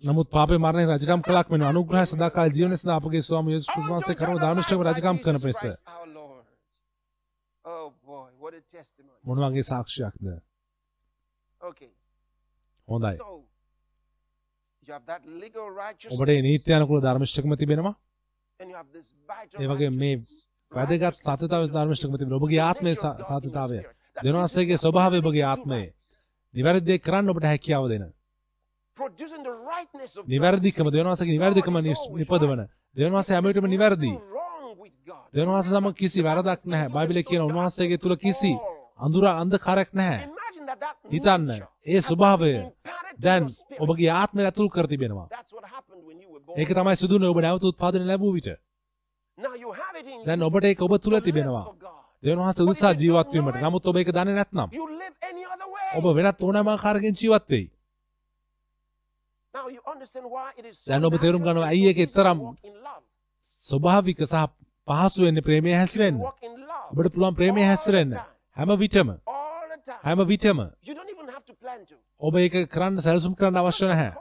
නමුත් පාපේ මරණය රජකම් කළක් මෙන්න අනුග්‍රහය සදාකාල ජීවනය සඳහා අපගේ ස්වාමී යේසුස් ක්‍රිස්තුස් වහන්සේ කරන by රජකම් කරන පිණිස. Oh. මොන වගේ සාක්ෂියක්ද? හොඳයි. ඔබට මේ නීත්‍යානුකූල ධර්මිෂ්ඨකම තිබෙනවා? ඒ වගේ මේ. වැදගත් සත්‍යතාවය ධර්මිෂ්ඨකම තිබෙනවා. ඔබගේ ආත්මයේ සත්‍යතාවය. the ස්වභාවය ඔබගේ ආත්මයේ. නිවැරදි කරන්න ඔබට හැකියාව දෙන. නිවැරදිකම දෙවියන් වහන්සේගේ නිවැරදිකම නිපදවන. right. දෙවියන් වහන්සේ හැම There's විටම නිවැරදි. වහන්සේ සමග කිසි වැරදක් නැහැ. බයිබලයේ කියන උන්වහන්සේගේ තුල කිසි අඳුර අන්ධකාරයක් නැහැ. Imagine that that හිතන්න ඒ ස්වභාවය දැන්. ඔබගේ ආත්මය ඇතුල් කර තිබෙනවා. ඒක තමයි සිදුවන්නේ ඔබ නැවත උත්පාදනය ලැබුව විට. දැන් ඔබට ඒක ඔබ live තිබෙනවා දෙවියන් වහන්සේ උදෙසා ජීවත් වීමට. නමුත් ඔබ ඒක දන්නේ නැත්නම්. ඔබ වෙනත් ඕනෑම ආකාරයකින් ජීවත් වෙයි. දැන් ඔබ තේරුම් ගන්නවා ඇයි ඒක love. ස්වභාවික සහ පහසු වෙන්නේ ප්‍රේමයේ හැසිරෙන්න. ඔබට පුළුවන් ප්‍රේමයේ හැසිරෙන්න. හැම විටම. හැම විටම. ඔබ ඒක කරන්න සැලසුම් කරන්න අවශ්‍ය නැහැ.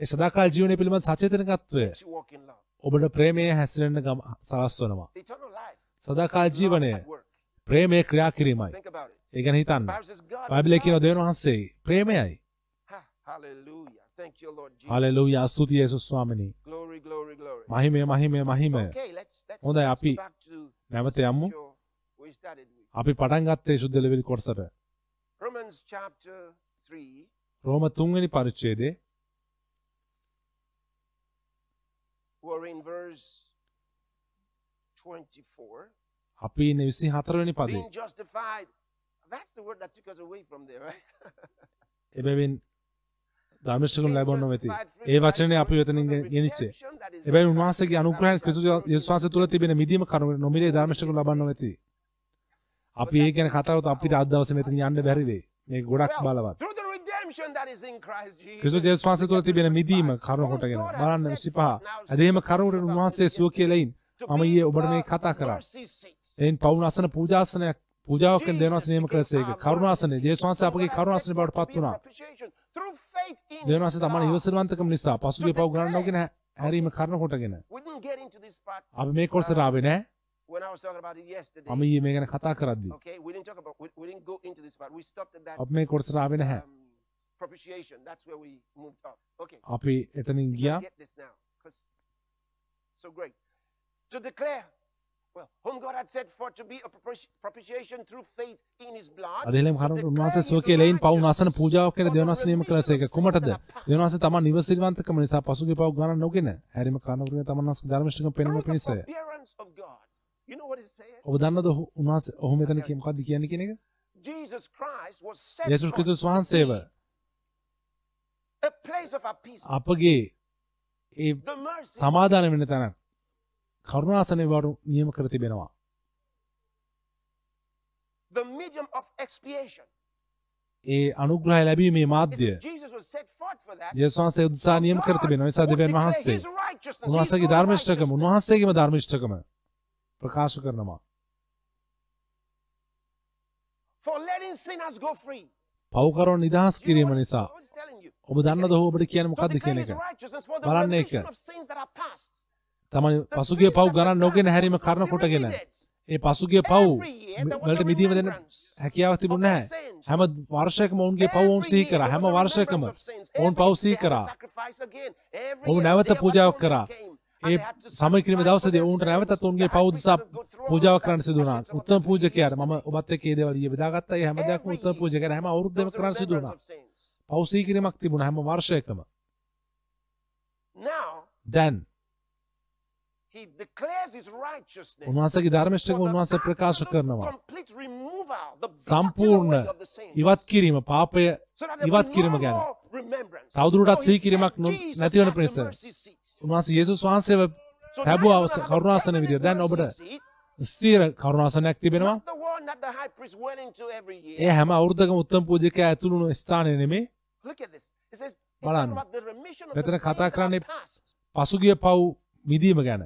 ඒ සදාකාල ජීවනය පිළිබඳ සචේතනකත්වය. ඔබට ප්‍රේමයේ හැසිරෙන්න සලස්වනවා Love ජීවනය. ප්‍රේමයේ ක්‍රියා කිරීමයි. ඒ ගැන හිතන්න බයිබලයේ කියන. දෙවියන් වහන්සේ ප්‍රේමයයි. හලෙලූයා ස්තුතියි යේසුස් ස්වාමිනී. මහිමය මහිමය මහිමය හොඳයි, අපි නැවත යමු. අපි පටන් ගත්තේ ශුද්ධ ලෙවිලි කොටසට chapter 3, රෝම තුන්වෙනි පරිච්ඡේදයේ we're in verse 24. අපි ඉන්නේ 24 වෙනි පදේ. Being justified. That's the word that took us away from there, right? එබැවින් Being ලැබන්න වෙති ඒ වචනේ අපි වෙතනින් ගෙනිච්චේ. එබැවින් උන්වහන්සේගේ That's ක්‍රිස්තුස් යේසුස් වහන්සේ තුල තිබෙන මිදීම කරුණ නොමිලේ ධර්මිෂ්ඨකම් ලබන්න වෙති අපි ඒ ගැන කතා කරලා අපිට අද දවසේ මෙතන යන්න බැරි වෙයි. මේක ගොඩක් බලවත්. ක්‍රිස්තුස් යේසුස් වහන්සේ තුල තිබෙන මිදීම කරුණ කොටගෙන බලන්න 25 ඇදහිම කරුණට උන්වහන්සේ සුව කියලායින් මම ඊයේ ඔබට මේ කතා කරා. එයින් පවුන අසන පූජාසනයක් පූජාවක් දෙවනස් නියම කළසේක කරුණාසනේ ජේසුස් වහන්සේ අපගේ කරුණාසනේ බවට පත් වුණා. දෙවනස් තමන් ඉවසනවන්තකම නිසා පසුගිය පව් ගණන් නොගෙන හැරීම කරන කොටගෙන. අපි මේ කොටසට ආවේ නෑ. when I was talking about it yesterday. මම ඊයේ මේ ගැන කතා කරද්දී. අපි මේ කොටසට ආවේ නැහැ. um, propitiation. That's where we moved up. Okay, අපි එතනින් ගියා. so great to declare. Well, whom God had set for to be a propiti- propitiation through faith in His blood. අදහෙලම declare උන්වහන්සේ his සුව කියලායින් පවුන අසන righteousness පූජාවක් කියන දෙවනස් නියම of sins කුමටද. දෙවනස් තමන් ඉවසනවන්තකම නිසා පසුගිය පව් ගණන් නොගෙන හැරීම කොටගෙන තමන් පෙන්වීම Through the පිණිසය? ඔබ දන්නවද ඔහු- උන්වහන්සේ ඔහු මෙතන කිය මොකද්ද කියන්නේ කියන එක Jesus Christ was set යේසුස් ක්‍රිස්තුස් වහන්සේව be a place of appeasement. අපගේ ඒ සමාදාන වෙන තැන කරුණාසනේ බවට නියම කර තිබෙනවා. The medium of expiation. ඒ අනුග්‍රහය ලැබීමේ මාධ්‍ය. වහන්සේ උදෙසා නියම කර තිබෙනවා. ඒ නිසා දෙවියන් වහන්සේ. උන්වහන්සේගේ ධර්මිෂ්ඨකම for letting sinners go free. පව්කරව නිදහස් කිරීම නිසා? ඔබ දන්නද ඔහු ඔබට කියන මොකක්ද කියන එක? බලන්න remission පසුගිය sins පව් ගණන් නොගෙන හැරීම කරන කොටගෙන. ඒ පසුගිය පව් වලට මිදීම දෙන්න හැකියාව තිබුණ නැහැ. හැම වර්ෂයකම ඔවුන්ගේ පව් ඔවුන් සිහි කරා. හැම වර්ෂයකම. ඔවුන් පව් සිහි කරා. ඔවුන් නැවත පූජාවක් කරා. ඒ සමය කිරීම දවසේදී ඔවුන්ට. නැවතත් ඔවුන්ගේ පව් දිසා පූජාවක් කරන්න සිදු වුණා. උත්තම පූජකයාට මම ඔබත් එක්ක ඒ දේවල් ඊයේ බෙදාගත්තා ඒ හැම දෙයක්ම උත්තම පූජකයාට හැම අවුරුද්දෙම කරන්න සිදු වුණා. පව් සිහි කිරීමක් තිබුණා හැම වර්ෂයකම. දැන් he declares his righteousness උන්වහන්සේගේ ධර්මිෂ්ඨකම for the උන්වහන්සේ ප්‍රකාශ absolute කරනවා complete removal, the blotting සම්පූර්ණ. ඉවත් කිරීම පාපය ඉවත් කිරීම ගැන. තවදුරටත් සිහි කිරීමක් set නො- Jesus නැති වෙන as the පිණිස. උන්වහන්සේ යේසුස් වහන්සේව a කරුණාසන විදියට. දැන් ඔබට ස්ථීර කරුණාසනයක් තිබෙනවා. ඒ හැම අවුරුද්දකම උත්තම පූජකයා ඇතුළු වුණු ස්ථානය නෙමේ බලන්න. මෙතන කතා කරන්නේ. පසුගිය පව් මිදීම ගැන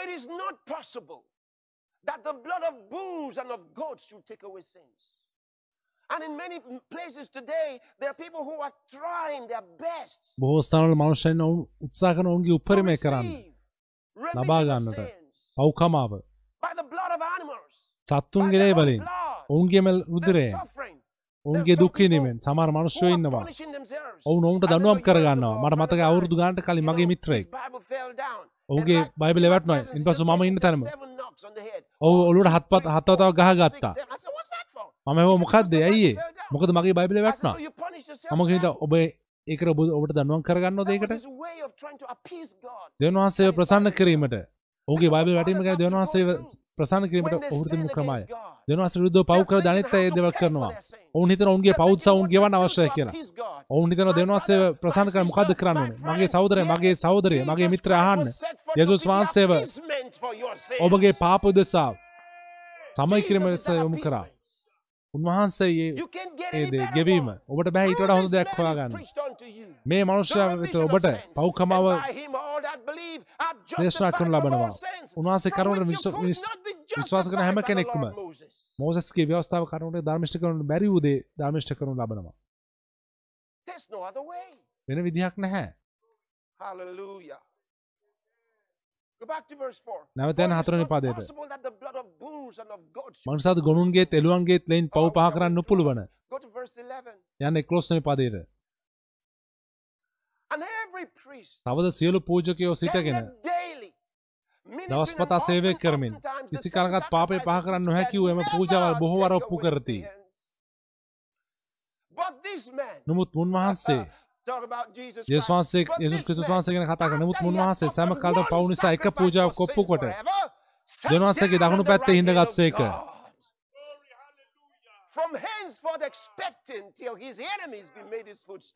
For it is not possible that the blood of bulls and of goats should take away sins. And in many places today, there are people who are trying their best බොහෝ ස්ථානවල මනුෂ්‍යයන් උත්සාහ කරන ඔවුන්ගේ to උපරිමය කරන්න ලබා ගන්නට. පව්කමාව. by the blood of animals, by සත්තුන්ගේ their ලේ own වලින් blood, ඔවුන්ගේ මෙල් their රුධිරයෙන් suffering, ඔවුන්ගේ දුක් විඳීමෙන්. සමහර who මනුෂ්‍යයෝ ඉන්නවා. ඔවුන් ඔවුන්ට දනුවම් remember කර years ගන්නවා ago, මට of අවුරුදු ගානට කලින් මගේ මිත්‍රයෙක් ඔහුගේ And right බයිබලේ in my වැටුණා. presence, ඉන්පසු just මම ඉන්න තැනම. ඔහු One, ඔලුවට two, හත් පත් three, හත් four, වතාවක් five, ගහගත්තා. six, seven. I said, "What's that for?" මම said, මොකක්ද "Because my ඇයි ඒ? Bible fell down." මොකද මගේ බයිබලේ I said, වැටුණා "So you punished yourself මම for හිතා that?" ඔබ ඒකට ඔබ ඔබට to appease God. දෙවන් වහන්සේව ප්‍රසන්න කිරීමට ඔහුගේ බයිබල් වැටීම ගැන දෙවන් වහන්සේව ප්‍රසන්න කිරීමට ඔහුට තිබුණු ක්‍රමය දෙවන් වහන්සේ විරුද්ධව පව් කර දැනෙත් ඒ දේවල් කරනවා. ඔවුන් හිතන ඔවුන්ගේ what to ගෙවන්න අවශ්‍යයි කියලා. ඔවුන් හිතන වහන්සේව brother, ප්‍රසන්න කරන්න මොකද්ද කරන්න ඕනේ මගේ සහෝදරය මගේ සහෝදරිය මගේ මිත්‍රය අහන්න යේසුස් වහන්සේව. ඔබගේ පාප උදෙසා සමය කිරීම ලෙස යොමු කරා. උන්වහන්සේ ගෙවීම. ඔබට බෑ ඊට වඩා Through හොඳ දෙයක් හොයාගන්න. මේ The මනුෂ්‍යයා වෙත remission of ඔබට are දේශනා කරනු ලබනවා උන්වහන්සේ කරුණට විශ්වාස කරන හැම කෙනෙක්ම. මෝසස්ගේ ව්‍යවස්ථාව කරුණට ධර්මිෂ්ඨ කරනු බැරි වූ දේ ධර්මිෂ්ඨ කරනු ලබනවා. වෙන විදිහක් නැහැ Hallelujah. Go back to verse 4. නැවත For යන it is හතරවෙනි not පදයට. මනුසාද ගොනුන්ගේත් එළුවන්ගේත් ලෙයින් පව් කරන්න Go to verse 11. යන්න එක්ලොස්වනි පදයට තවද සියලු පූජකයෝ සිටගෙන standeth daily, ministering දවස් and පතා සේවය කරමින් කිසි කාලකත් පාපය පහ කරන්න which නොහැකි can වූ එම පූජාවල් never බොහෝ වර take ඔප්පු කරති. නමුත් මුන්වහන්සේ talk about Jesus යේසුස් Christ. වහන්සේ But යේසුස් this ක්‍රිස්තුස් man, වහන්සේ ගැන කතා කරා. නමුත් මුන්වහන්සේ සෑම කාලෙම පව් one නිසා එක sacrifice පූජාවක් for ඔප්පු sins කොට forever, sat දෙවන් වහන්සේගේ down දකුණු පැත්තේ හිඳගත්සේක.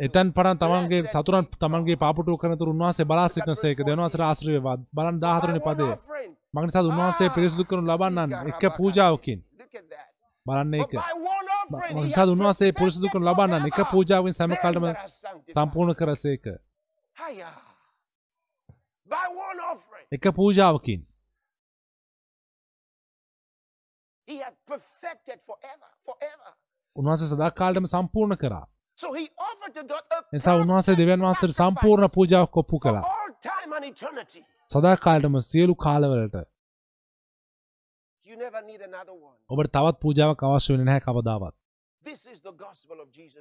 එතැන් පටන් තමන්ගේ සතුරන් තමන්ගේ. පාපුටු කරනතුරු උන්වහන්සේ බලා සිටිනසේක 14. ආශ්‍රයවා බලන් By 14 one පදය offering. මගනිසා උන්වහන්සේ පිරිසිදු කරනු ලබන්නන් එක පූජාවකින්. බලන්න එක hath උන්වහන්සේ පිරිසිදු කරනු ලබන්නන් එක පූජාවෙන් සැම sanctified. සම්පූර්ණ කරසේක එක පූජාවකින්. උන්වහන්සේ සදාකාලටම සම්පූර්ණ කරා. නිසා උන්වහන්සේ දෙවියන් වහන්සේට සම්පූර්ණ පූජාවක් කොප්පු කළා. සදාකාලටම සියලු කාලවලට ඔබට තවත් පූජාවක් අවශ්‍ය වෙන්නේ නැහැ කවදාවත්.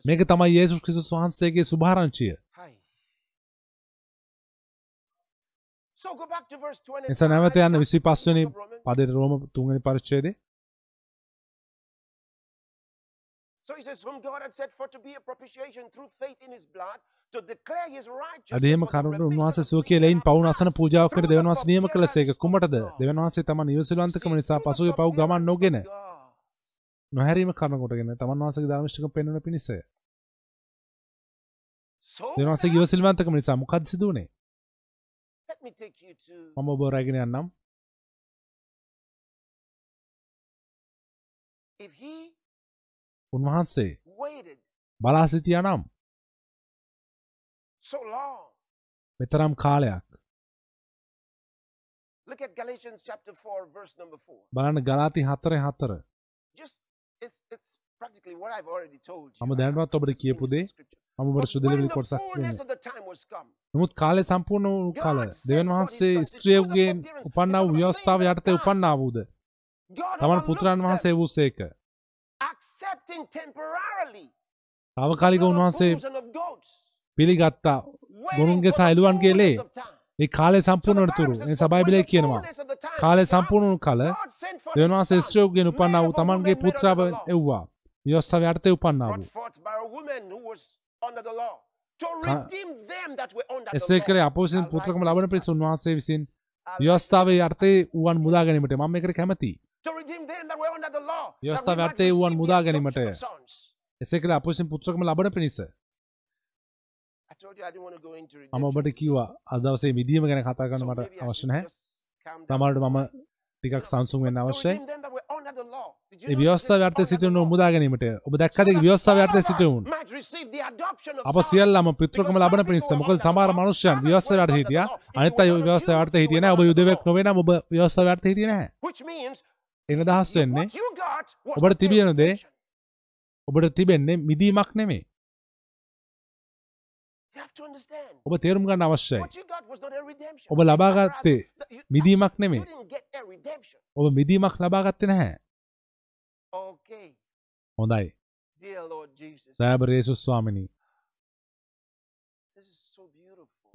මේක තමයි යේසුස් ක්‍රිස්තුස් වහන්සේගේ සුභාරංචිය Hi. So go back to verse 25. නිසා නැවත යන්න 25 වෙනි of Romans. පදයට රෝම 3 වෙනි අදේම කරුණු උන්වහන්සේ of සුව sin කියලයින් and පවුන අසන. පූජාව කර දෙවන් වහන්සේ නියම කළසේක forbearance කුමටද. දෙවන් වහන්සේ තමන් ඉවසිලවන්තකම See, නිසා පසුගේ පව් ගමන් නොගෙන. නොහැරීම කරන කොටගෙන තමන් වහන්සේගේ ධර්මිෂ්ඨකම පෙන්වන පිණිසය දෙවන් වහන්සේගේ ඉවසිලවන්තකම නිසා මොකක්ද සිදු වුනේ මම ඔබ රැගෙන යන්නම් if he උන්වහන්සේ බලා සිටියා නම්. මෙතරම් කාලයක්. Look at Galatians chapter 4, verse number 4. බලන්න ගලාති හතරේ හතර. මම I'm ඔබට කියපු දේ. මම ඔබට සුදලිවිලි කොටසක් නමුත් කාලේ සම්පූර්ණ වූ කාල දෙවන් වහන්සේ ස්ත්‍රියවගේ උපන්නා වූ ව්‍යවස්ථාව යටතේ උපන්නා වූද? තමන් them, වහන්සේ accepting temporarily තාවකාලික උන්වහන්සේ පිළිගත්තා. Waiting ගොනුන්ගේ for සහ the එළුවන්ගේ ලේ fullness of time. ඒ කාලේ So the සම්පූර්ණ Bible වනතුරු says, A "For සබයිබලේ when the කියනවා. fullness of the time කාලේ was come, සම්පූර්ණ කල God sent forth දෙවන් his වහන්සේ son, ස්ත්‍රියවගෙන් උපන්නා වූ තමන්ගේ පුත්‍රාව එව්වා. ව්‍යවස්ථාව යටතේ උපන්නා වූ. එසේ කරේ law. අප විසින් I like පුත්‍රකම ලබන. පිණිස උන්වහන්සේ විසින් ව්‍යවස්ථාවේ යටතේ වුවන් මුදා ගැනීමට මම මේකට කැමතියි to redeem them that were under the law. that we ව්‍යවස්ථාව might යටතේ වුවන් මුදා ගැනීමට. එසේ කරේ අප විසින් පුත්‍රකම ලබන පිණිස I told you I didn't want to go into මම ඔබට. කිව්වා අද දවසේ මිදීම ගැන කතා කරන්න මට අවශ්‍ය නැහැ. සමහරට මම ටිකක් සංසුන් වෙන්න අවශ්‍යයි the සිටින law. මුදා ගැනීමට ඔබ දැක්කද of us සිටවුන් අප. සියල්ලම Because ලබන පිණිස මොකද සමහර මනුෂ්‍යයන් the හිටියා අනිත් අය you හිටියේ නැහැ ඔබ යුදෙවෙක්. නොවේ නම් ඔබ ව්‍යවස්ථාව යටතේ හිටියේ නැහැ එන අදහස් වෙන්නේ ඔබට තිබෙන දේ. ඔබට තිබෙන්නේ මිදීමක් understand. ඔබ තේරුම් ගන්න අවශ්‍යයි. ඔබ ලබා Whereas ගත්තේ the- you- මිදීමක් redemption. ඔබ මිදීමක් ලබා ගත්තේ නැහැ. හොඳයි. දයාබර යේසුස් ස්වාමිනී.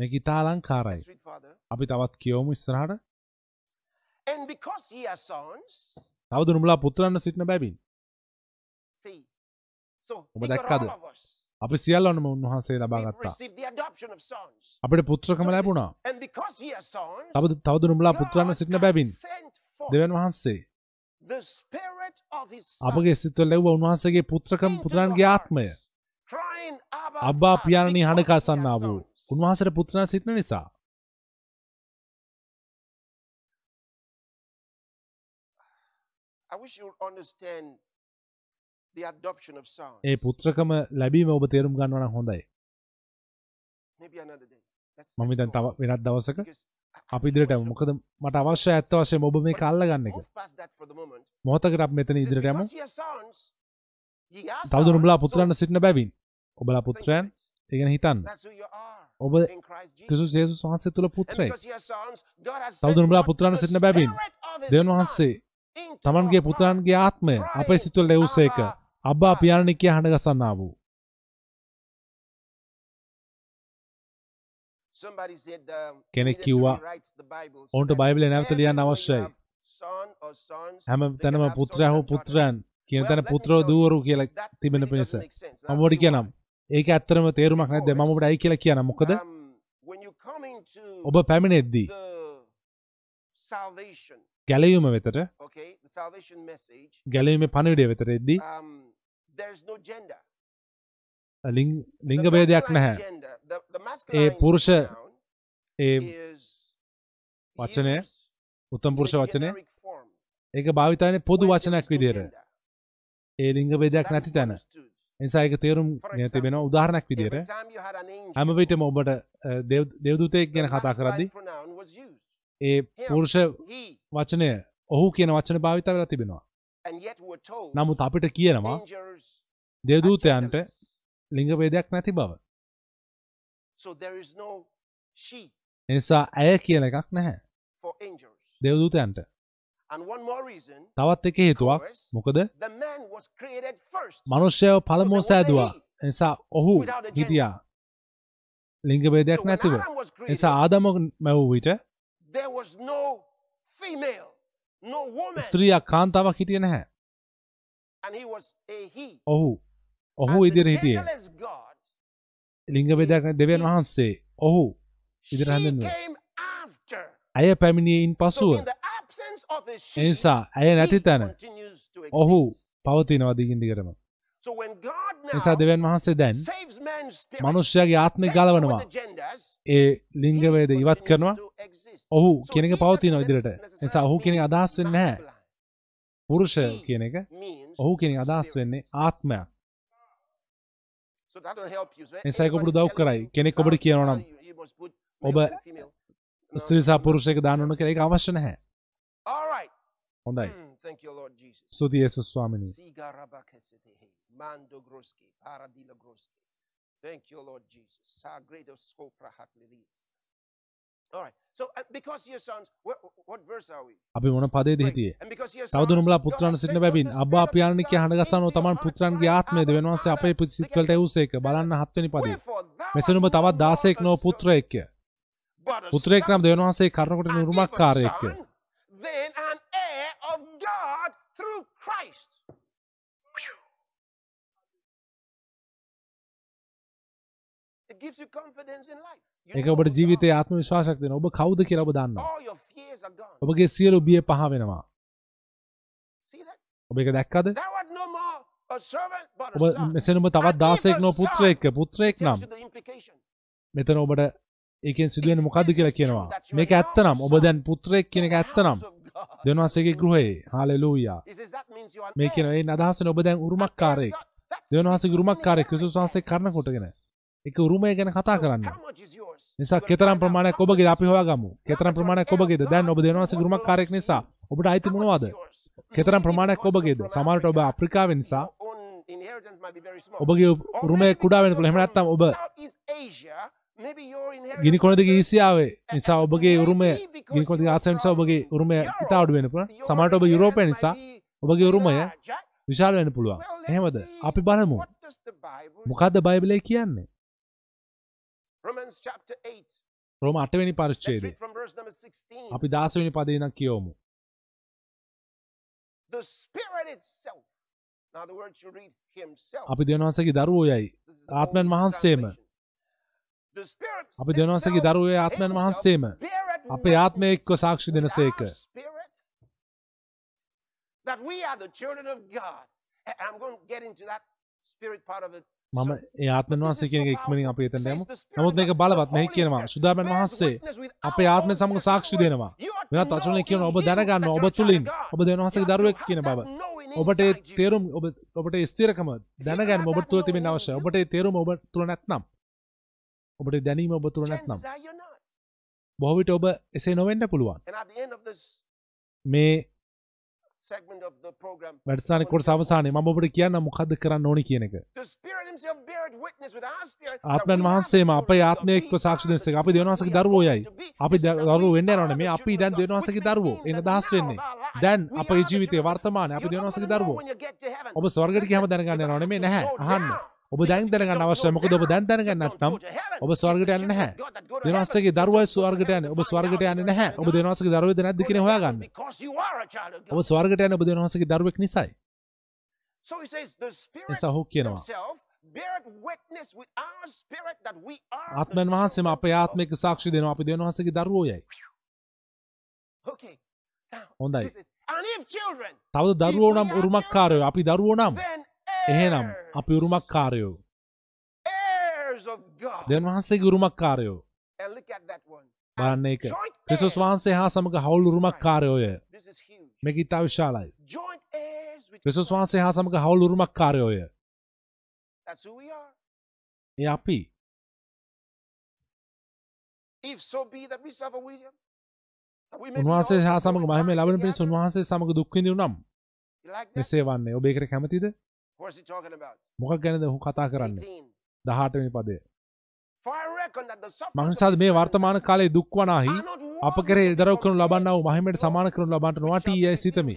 මේක ඉතා Father. අපි තවත් කියවමු ඉස්සරහට And because ye are sons, තවද නුඹලා පුත්‍රයන්ව සිටින බැවින්. see. So ඔබ දැක්කද? අපි සියල්ලම උන්වහන්සේ ලබා We ගත්තා. received the adoption of sons. අපිට පුත්‍රකම ලැබුණා. sons, තවද පුත්‍රයන්ව God සිටින බැවින්. දෙවන් වහන්සේ. අපගේ සිත්වල ලැබුව උන්වහන්සේගේ පුත්‍රකම your ආත්මය. අබ්බා පියාණනි because හඬ ye are කසන්නා වූ. උන්වහන්සේට පුත්‍රයන් සිටින නිසා ඒ පුත්‍රකම ලැබීම ඔබ තේරුම් ගන්නවා නම් හොඳයි. මම දැන් තව. වෙනත් දවසක Because I- I අපි ඉදිරියට want යමු. you- මොකද මට අවශ්‍යයි ඇත්ත වශයෙන්ම ඔබ එක. that for the moment. මොහොතකට අපි මෙතන It says, ඉදිරියට යමු. Because ye are sons, ye are තවද sons, නුඹලා so පුත්‍රයන් සිටින බැවින් ඔබලා පුත්‍රයන් it. ඒ ගැන හිතන්න. ඔබ. ක්‍රිස්තුස් යේසුස් වහන්සේ තුල And පුත්‍රයෙක් because ye are sons, God has තවද sent නුඹලා forth පුත්‍රයන් the සිටින බැවින් දෙවන් වහන්සේ තමන්ගේ පුත්‍රයන්ගේ ආත්මය අපේ සිතුවල ලැබුසේක Abba, අබ්බා Father. පියාණනි කියා හඬ ගසන්නා වූ you කෙනෙක් කිව්වා, ඔවුන්ට බයිබලය නැවත ලියන්න අවශ්‍යයි. හැම තැනම පුත්‍රයා හෝ පුත්‍රයන්. කියන තැන පුත්‍රෝ දූවරු කියලා තිබෙන පිණිස doesn't make sense. And මම I'll ඔබට tell you කියනම්. ඒක ඇත්තරම තේරුමක් නැද්ද මම ඔබට ඇයි කියලා කියන්න මොකද Um, ඔබ පැමිණෙද්දී ගැලවීම වෙතට ගැලවීමේ පණිවිඩය වෙතට එද්දී um, ලිංග masculine නැහැ. ඒ පුරුෂ ඒ වචනය උත්තම පුරුෂ වචනය ඒක භාවිතයන්නේ පොදු වචනයක් gender. ඒ ලිංග That නැති තැන. ඒක තේරුම් For ගෙන example, තිබෙනවා උදාහරණයක් විදියට. Every time you had an angel, හැම විටම ඔබට දේවදූතයෙක් ගැන කතා used. ඒ පුරුෂ වචනය ඔහු කියන වචන භාවිත වෙලා තිබෙනවා. නමුත් අපිට කියනවා දේවදූතයන්ට genderless. ලිංග ભેදයක් නැති බව. එනිසා ඇය කියන එකක් නැහැ. දේවදූතයන්ට. තවත් එක හේතුවක් මොකද? was a සෑදුවා. එනිසා ඔහු. හිටියා. ලිංග ભેදයක් So when නැතිව. එනිසා ආදම මැවූ විට ස්ත්‍රියක් කාන්තාවක් හිටිය නැහැ. ඔහු ඔහු ඉදිරිය හිටියේ. ලිංග බෙදයක් නැති දෙවියන් වහන්සේ. ඔහු came after. ඇය පැමිණියයින් පසුව. එනිසා ඇය නැති තැන ඔහු. පවතිනවා දිගින් දිගටම. So when God නිසා දෙවන් වහන්සේ දැන් මනුෂ්‍යයාගේ ආත්මය ගලවනවා. ඒ ලිංගවේද ඉවත් කරනවා. ඔහු කෙනෙක ඉදිරියට necessarily නිසා ඔහු mean අදහස් වෙන්නේ masculine. පුරුෂ කියන එක ඔහු කෙනෙක් අදහස්. වෙන්නේ ආත්මයක් උදව් telling කරයි. කෙනෙක් ඔබට කියනවා now නම් you- you must put ඔබ male and female. No, ස්ත්‍රී සහ no, පුරුෂයෙක් දාන්න කියලා ඒක අවශ්‍ය නැහැ. හොඳයි Hmm, thank you, Lord Jesus. ස්තුතියි යේසුස් ස්වාමිනී Sigarabakasetehe, Mando Groski, Paradila Groski. Thank you, Lord Jesus. Sa greater scopra hakliris. All අපි මොන පදේද. හිටියේ තවද නුඹලා sent සිටින බැවින් අබ්බා පියාණන් කිය හඬගස්සනෝ into තමන් පුත්‍රන්ගේ hearts, ආත්මය crying, දෙවන් Abba, වහන්සේ අපේ. සිත්වලට verse බලන්න. හත්වෙනි පදේ මෙසේ නුඹ තවත් more දාසයෙක් a නොව servant, පුත්‍රයෙක්ය පුත්‍රයෙක් නම් දෙවන් වහන්සේ Christ. Phew. It gives you confidence in life. ඒක ඔබට ජීවිතයේ. ආත්ම විශ්වාසයක් දෙනවා. ඔබ කවුද කියලා ඔබ දන්නවා. ඔබගේ සියලු බිය පහ වෙනවා? ඔබ ඒක දැක්කද? ඔබ a son. මෙසේ නුඹ තවත් And දාසයෙක් if a නොව son. පුත්‍රයෙක්ය පුත්‍රයෙක් tells නම්. මෙතන ඔබට ඒකෙන් සිදුවෙන මොකද්ද කියලා කියනවා. මේක ඇත්ත නම් ඔබ දැන් පුත්‍රයෙක් කියන එක ඇත්ත නම්. දෙවන් වහන්සේගේ ගෘහයේ. හාලෙලූයා මේ. කියන ඒ අදහසන ඔබ දැන් උරුමක්කාරයෙක්. දෙවන් වහන්සේගේ උරුමක්කාරයෙක් ක්‍රිස්තුස් වහන්සේ කරන කොටගෙන ඒක උරුමය ගැන කතා කරන්න How much is yours? නිසා You gotta කෙතරම් find out ප්‍රමාණයක් how ඔබගේ much අපි is yours. හොයාගමු? කෙතරම් ප්‍රමාණයක් ඔබගේද? දැන් ඔබ දෙවන් වහන්සේගේ උරුමක්කාරයෙක් නිසා ඔබට අයිති මොනවද? කෙතරම් ප්‍රමාණයක් ඔබගේද? සමහරට ඔබ අප්‍රිකාවේ නිසා ඔබගේ උරුමය කුඩා වෙන පුළුවන්. එහෙම නැත්නම් ඔබ ගිනි කොන දිගේ ඊසියාවේ නිසා ඔබගේ උරුමය ගිනි කොන දිගේ ආසියාව නිසා ඔබගේ උරුමය ඉතා අඩු වෙන්න පුළුවන්. සමහරට ඔබ යුරෝපය නිසා ඔබගේ උරුමය විශාල වෙන්න පුළුවන්. එහෙමද? අපි බලමු. මොකද්ද බයිබලයේ කියන්නේ? Romans chapter 8. රෝම 8 වෙනි Let's පරිච්ඡේදය read from verse number 16. අපි 10 වෙනි පදේ ඉඳන් කියවමු The Spirit itself. Now the word you read himself. අපි දෙවියන් වහන්සේගේ දරුවෝ යයි This is the ආත්මයන් old වහන්සේම. translation. The Spirit අපි දෙවියන් වහන්සේගේ itself දරුවෝ යයි ආත්මයන් himself වහන්සේම beareth අපේ ආත්මය එක්ව witness සාක්ෂි with දෙනසේක. our spirit That we are the children of God. And I'm going to get into that spirit part of it. මම this වහන්සේ කියන ඉක්මනින්. අපි Says යමු නමුත් මේක බලවත් මෙහි කියනවා bears වහන්සේ අපේ ආත්මය spirit. සාක්ෂි දෙනවා වෙනත් කියනවා in ඔබ දැනගන්න ඔබ තුලින්. ඔබ දෙවියන් වහන්සේගේ දරුවෙක් කියන බව ඔබට ඒ. තේරුම් ඔබ ඔබට ඒ ස්ථිරකම දැනගන්න ඔබ තුල තිබෙන you, ඔබට ඒ තේරුම ඔබ තුල නැත්නම් ඔබට දැනීම ඔබ තුල නැත්නම්. බොහෝ විට ඔබ එසේ නොවෙන්න පුළුවන් මේ segment of the program, වැඩසටහනේ කොටස අවසානයේ මම ඔබට කියන්න මොකද්ද කරන්න ඕනි කියන එක. The වහන්සේම අපේ children of ආත්මය God. එක්ව We සාක්ෂි the අපි children දරුවෝ යයි. අපි we වෙන්න the මේ අපි දැන් which දරුවෝ. එන දහස් වෙන්නේ. දැන් අපේ ජීවිතයේ. වර්තමානයේ අපි know දරුවෝ. ඔබ ගියම Listen, දැනගන්න have නැහැ. අහන්න. ඔබ දැන් දැනගන්න අවශ්‍යයි. මොකද ඔබ දැන් දැනගන්න නැත්නම් ඔබ ස්වර්ගයට යන්නේ නැහැ. දෙවියන්වහන්සේගේ දරුවයි ස්වර්ගයට යන්නේ. ඔබ ස්වර්ගයට යන්නේ නැහැ. ඔබ දෙවියන්වහන්සේගේ දරුවෙද නැද්ද කියන හොයාගන්න. ඔබ. ස්වර්ගයට යන්නේ ඔබ දෙවියන්වහන්සේගේ දරුවෙක් නිසායි. නිසා ඔහු කියනවා. ආත්මයන් වහන්සේම අපේ ආත්මික සාක්ෂි දෙනවා. අපි දෙවියන්වහන්සේගේ දරුවෝ යයි God. Okay. Now, හොඳයි තවද දරුවෝ නම් උරුමක්කාරයෝ. අපි දරුවෝ නම් එහෙනම් අපි උරුමක්කාරයෝ And look at that one. බලන්න Joint ක්‍රිස්තුස්. වහන්සේ හා සමග හවුල් is huge. මේක ඉතා විශාලයි ක්‍රිස්තුස්. වහන්සේ හා සමග හවුල් we are. ඒ අපි උන්වහන්සේ හා සමග මහිම ලබන together. උන්වහන්සේ සමග දුක් විඳිනු නම්? මෙසේ වන්නේ ඔබ ඒකට කැමතිද මොකක් ගැනද ඔහු කතා කරන්නේ? 18. 18 වෙනි පදය මංසාද මේ වර්තමාන time කාලයේ දුක් වනාහි are not අප worthy කෙරෙහි to be දරව් කරනු compared ලබන්නා වූ මහිමයට with සමාන කරනු යැයි revealed සිතමි.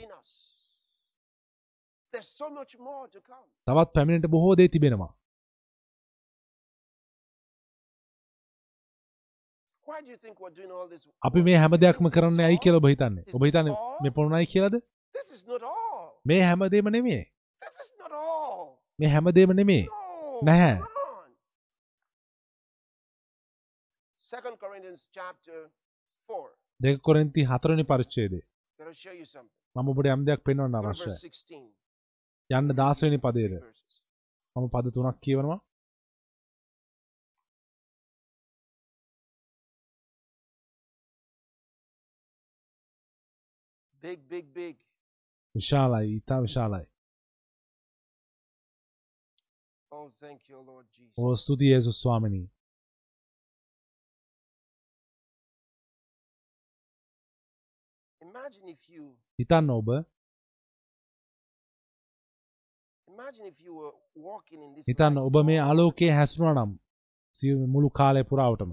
තවත් පැමිණෙන්ට බොහෝ දේ තිබෙනවා? අපි මේ හැම දෙයක්ම කරන්න ඇයි කියලා ඔබ හිතන්නේ? ඔබ හිතන්නේ මේ පොරුණයි කියලාද. මේ හැම දෙයක්ම නෙමෙයි This is not all. මේ හැමදේම නෙමේ. නැහැ. come on. Second Corinthians chapter 4. දෙක කොරන්ති හතරනි පරිච්චේදේ. මම ඔබට යම් දෙයක් පෙන්වන්න අවශ්‍යයි verse 16. යන්න දාසවෙනි Verses. මම පද තුනක් කියවනවා Big, big, big. විශාලයි ඉතා විශාලයි you were walking in this හිතන්න light. ඔබ මේ ආලෝකයේ හැසුරුණ නම් සිය- මුළු කාලය පුරාවටම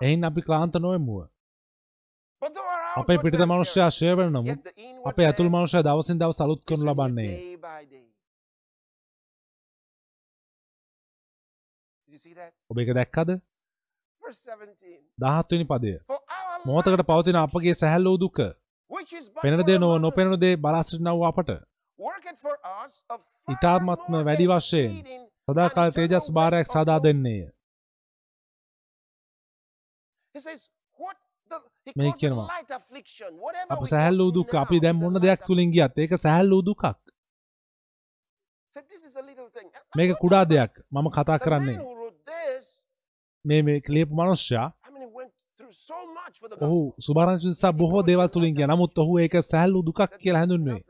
එයින් අපි ක්ලාන්ත our අපේ outward පිටිත man මනුෂ්‍යයා perish, ෂය වෙන inward අපේ ඇතුළ මනුෂ්‍ය දවසින් දවස අලුත් is කරනු ලබන්නේ? ඔබ එක දැක්කද Verse 17. දහත්වනි පදය life, පවතින අපගේ සැහැල්ලෝ දුක which is but පෙනෙන for දේ a නොව නොපෙනෙන දේ බලාසිටිනව අපට more වැඩි වශයෙන් සදාකාල තේජස් භාරයක් සදා. දෙන්නේය මේ කියනවා. අප සැහැල්ලූ දුක් අපි දැන් is a මොන light දෙයක්. තුළින් ගියත් ඒක සැහැල්ලූ දුකක්. මේක කුඩා දෙයක්. මම කතා කරන්නේ. මේ මේ for the ඔහු නිසා බොහෝ දේවල් තුළින් ගිය. නමුත් ඔහු ඒක සැහැල්ලූ දුකක් කියලා හැඳුන්වේ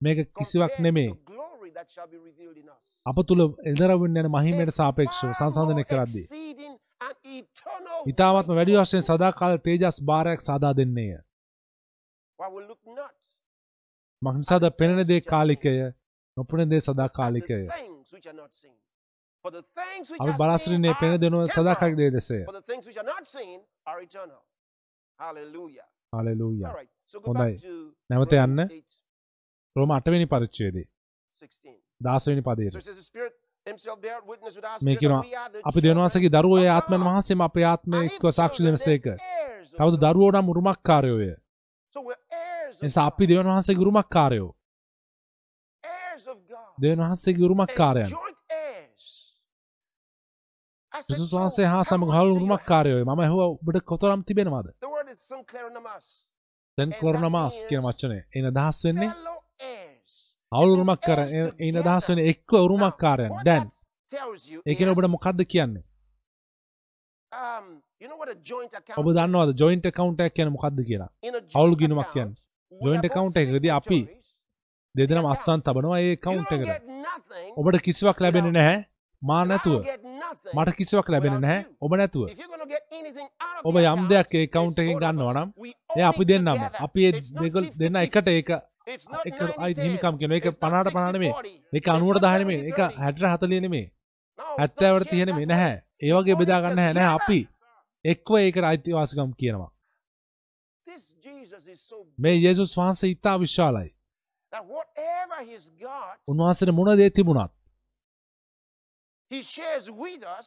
මේක කිසිවක් නෙමේ. අප තුළ එල්දරවින් යන මහිමයට සාපේක්ෂව more කරද්දී ඉතාමත්ම වැඩි වශයෙන්. සදාකාල තේජස් භාරයක් සාදා දෙන්නේය මහිසාද පෙනෙන දේ කාලිකය නොපෙනෙන දේ සදාකාලිකය අපි බලාසිරින්නේ පෙන දෙනුව සදාකාලික. දේ දෙසය. හලලූය හොඳයි. නැවත යන්න. 8, රෝම අටවෙනි පරිච්චේදේ 16. දාසවෙනි So පදයට මේ the අපි දෙවනවාසගේ children දරුවෝ of ආත්මන්. වහන්සේම අපේ if එක්ව සාක්ෂි heirs of තවද God. දරුවෝ නම් උරුමක්කාරයෝය So we're heirs of නිසා අපි. දෙවන් Heirs of God. දෙවන්. I said, යසුස් so වහන්සේ හා do you have? උරුමක්කාරයෝය මම ඇහුව ඔබට කොතරම් තිබෙනවාද. දැන් කියන means වචනය එන දහස් වෙන්නේ උරුමක්කාර heirs එන together. දහස් වෙන එක්ව Now, උරුමක්කාරයන් what දැන් ඒකන ඔබට මොකක්ද කියන්නේ um, ඔබ? දන්නවද ජොයින්ට කවුන්ටක් කියන මොකක්ද කියලා අවුල් account, කියන්නේ. both account එකකදී අපි. දෙදෙනම. අස්සන් තබනවා ඒ කවුන්ට් එකට. ඔබට කිසිවක් ලැබෙන්නේ නැහැ මා නැතුව. මට කිසිවක් without නැහැ. ඔබ නැතුව ඔබ යම් දෙයක් ඒ කවුන්ට් එකෙන් both of ගන්නවා us. නම් We ඒ අපි දෙන්නම. අපි දෙගොල් 50-50. දෙන්න එකට ඒක එක 90-10. අයි හිමිකම් කියන එක It's not 50ට 50 නෙමෙයි 60-40. ඒක It's 90ට not 10 නෙමෙයි ඒක 70-30. 60 40 නෙමෙයි No, it's not 70ට shared 30 නෙමෙයි that නැහැ way. ඒ වගේ We බෙදා own it ගන්න නැහැ නැහැ අපි. එක්ව ඒකට අයිතිවාසිකම් කියනවා මේ යේසුස් වහන්සේ ඉතා විශාලයි උන්වහන්සේට මොන දේ තිබුණත්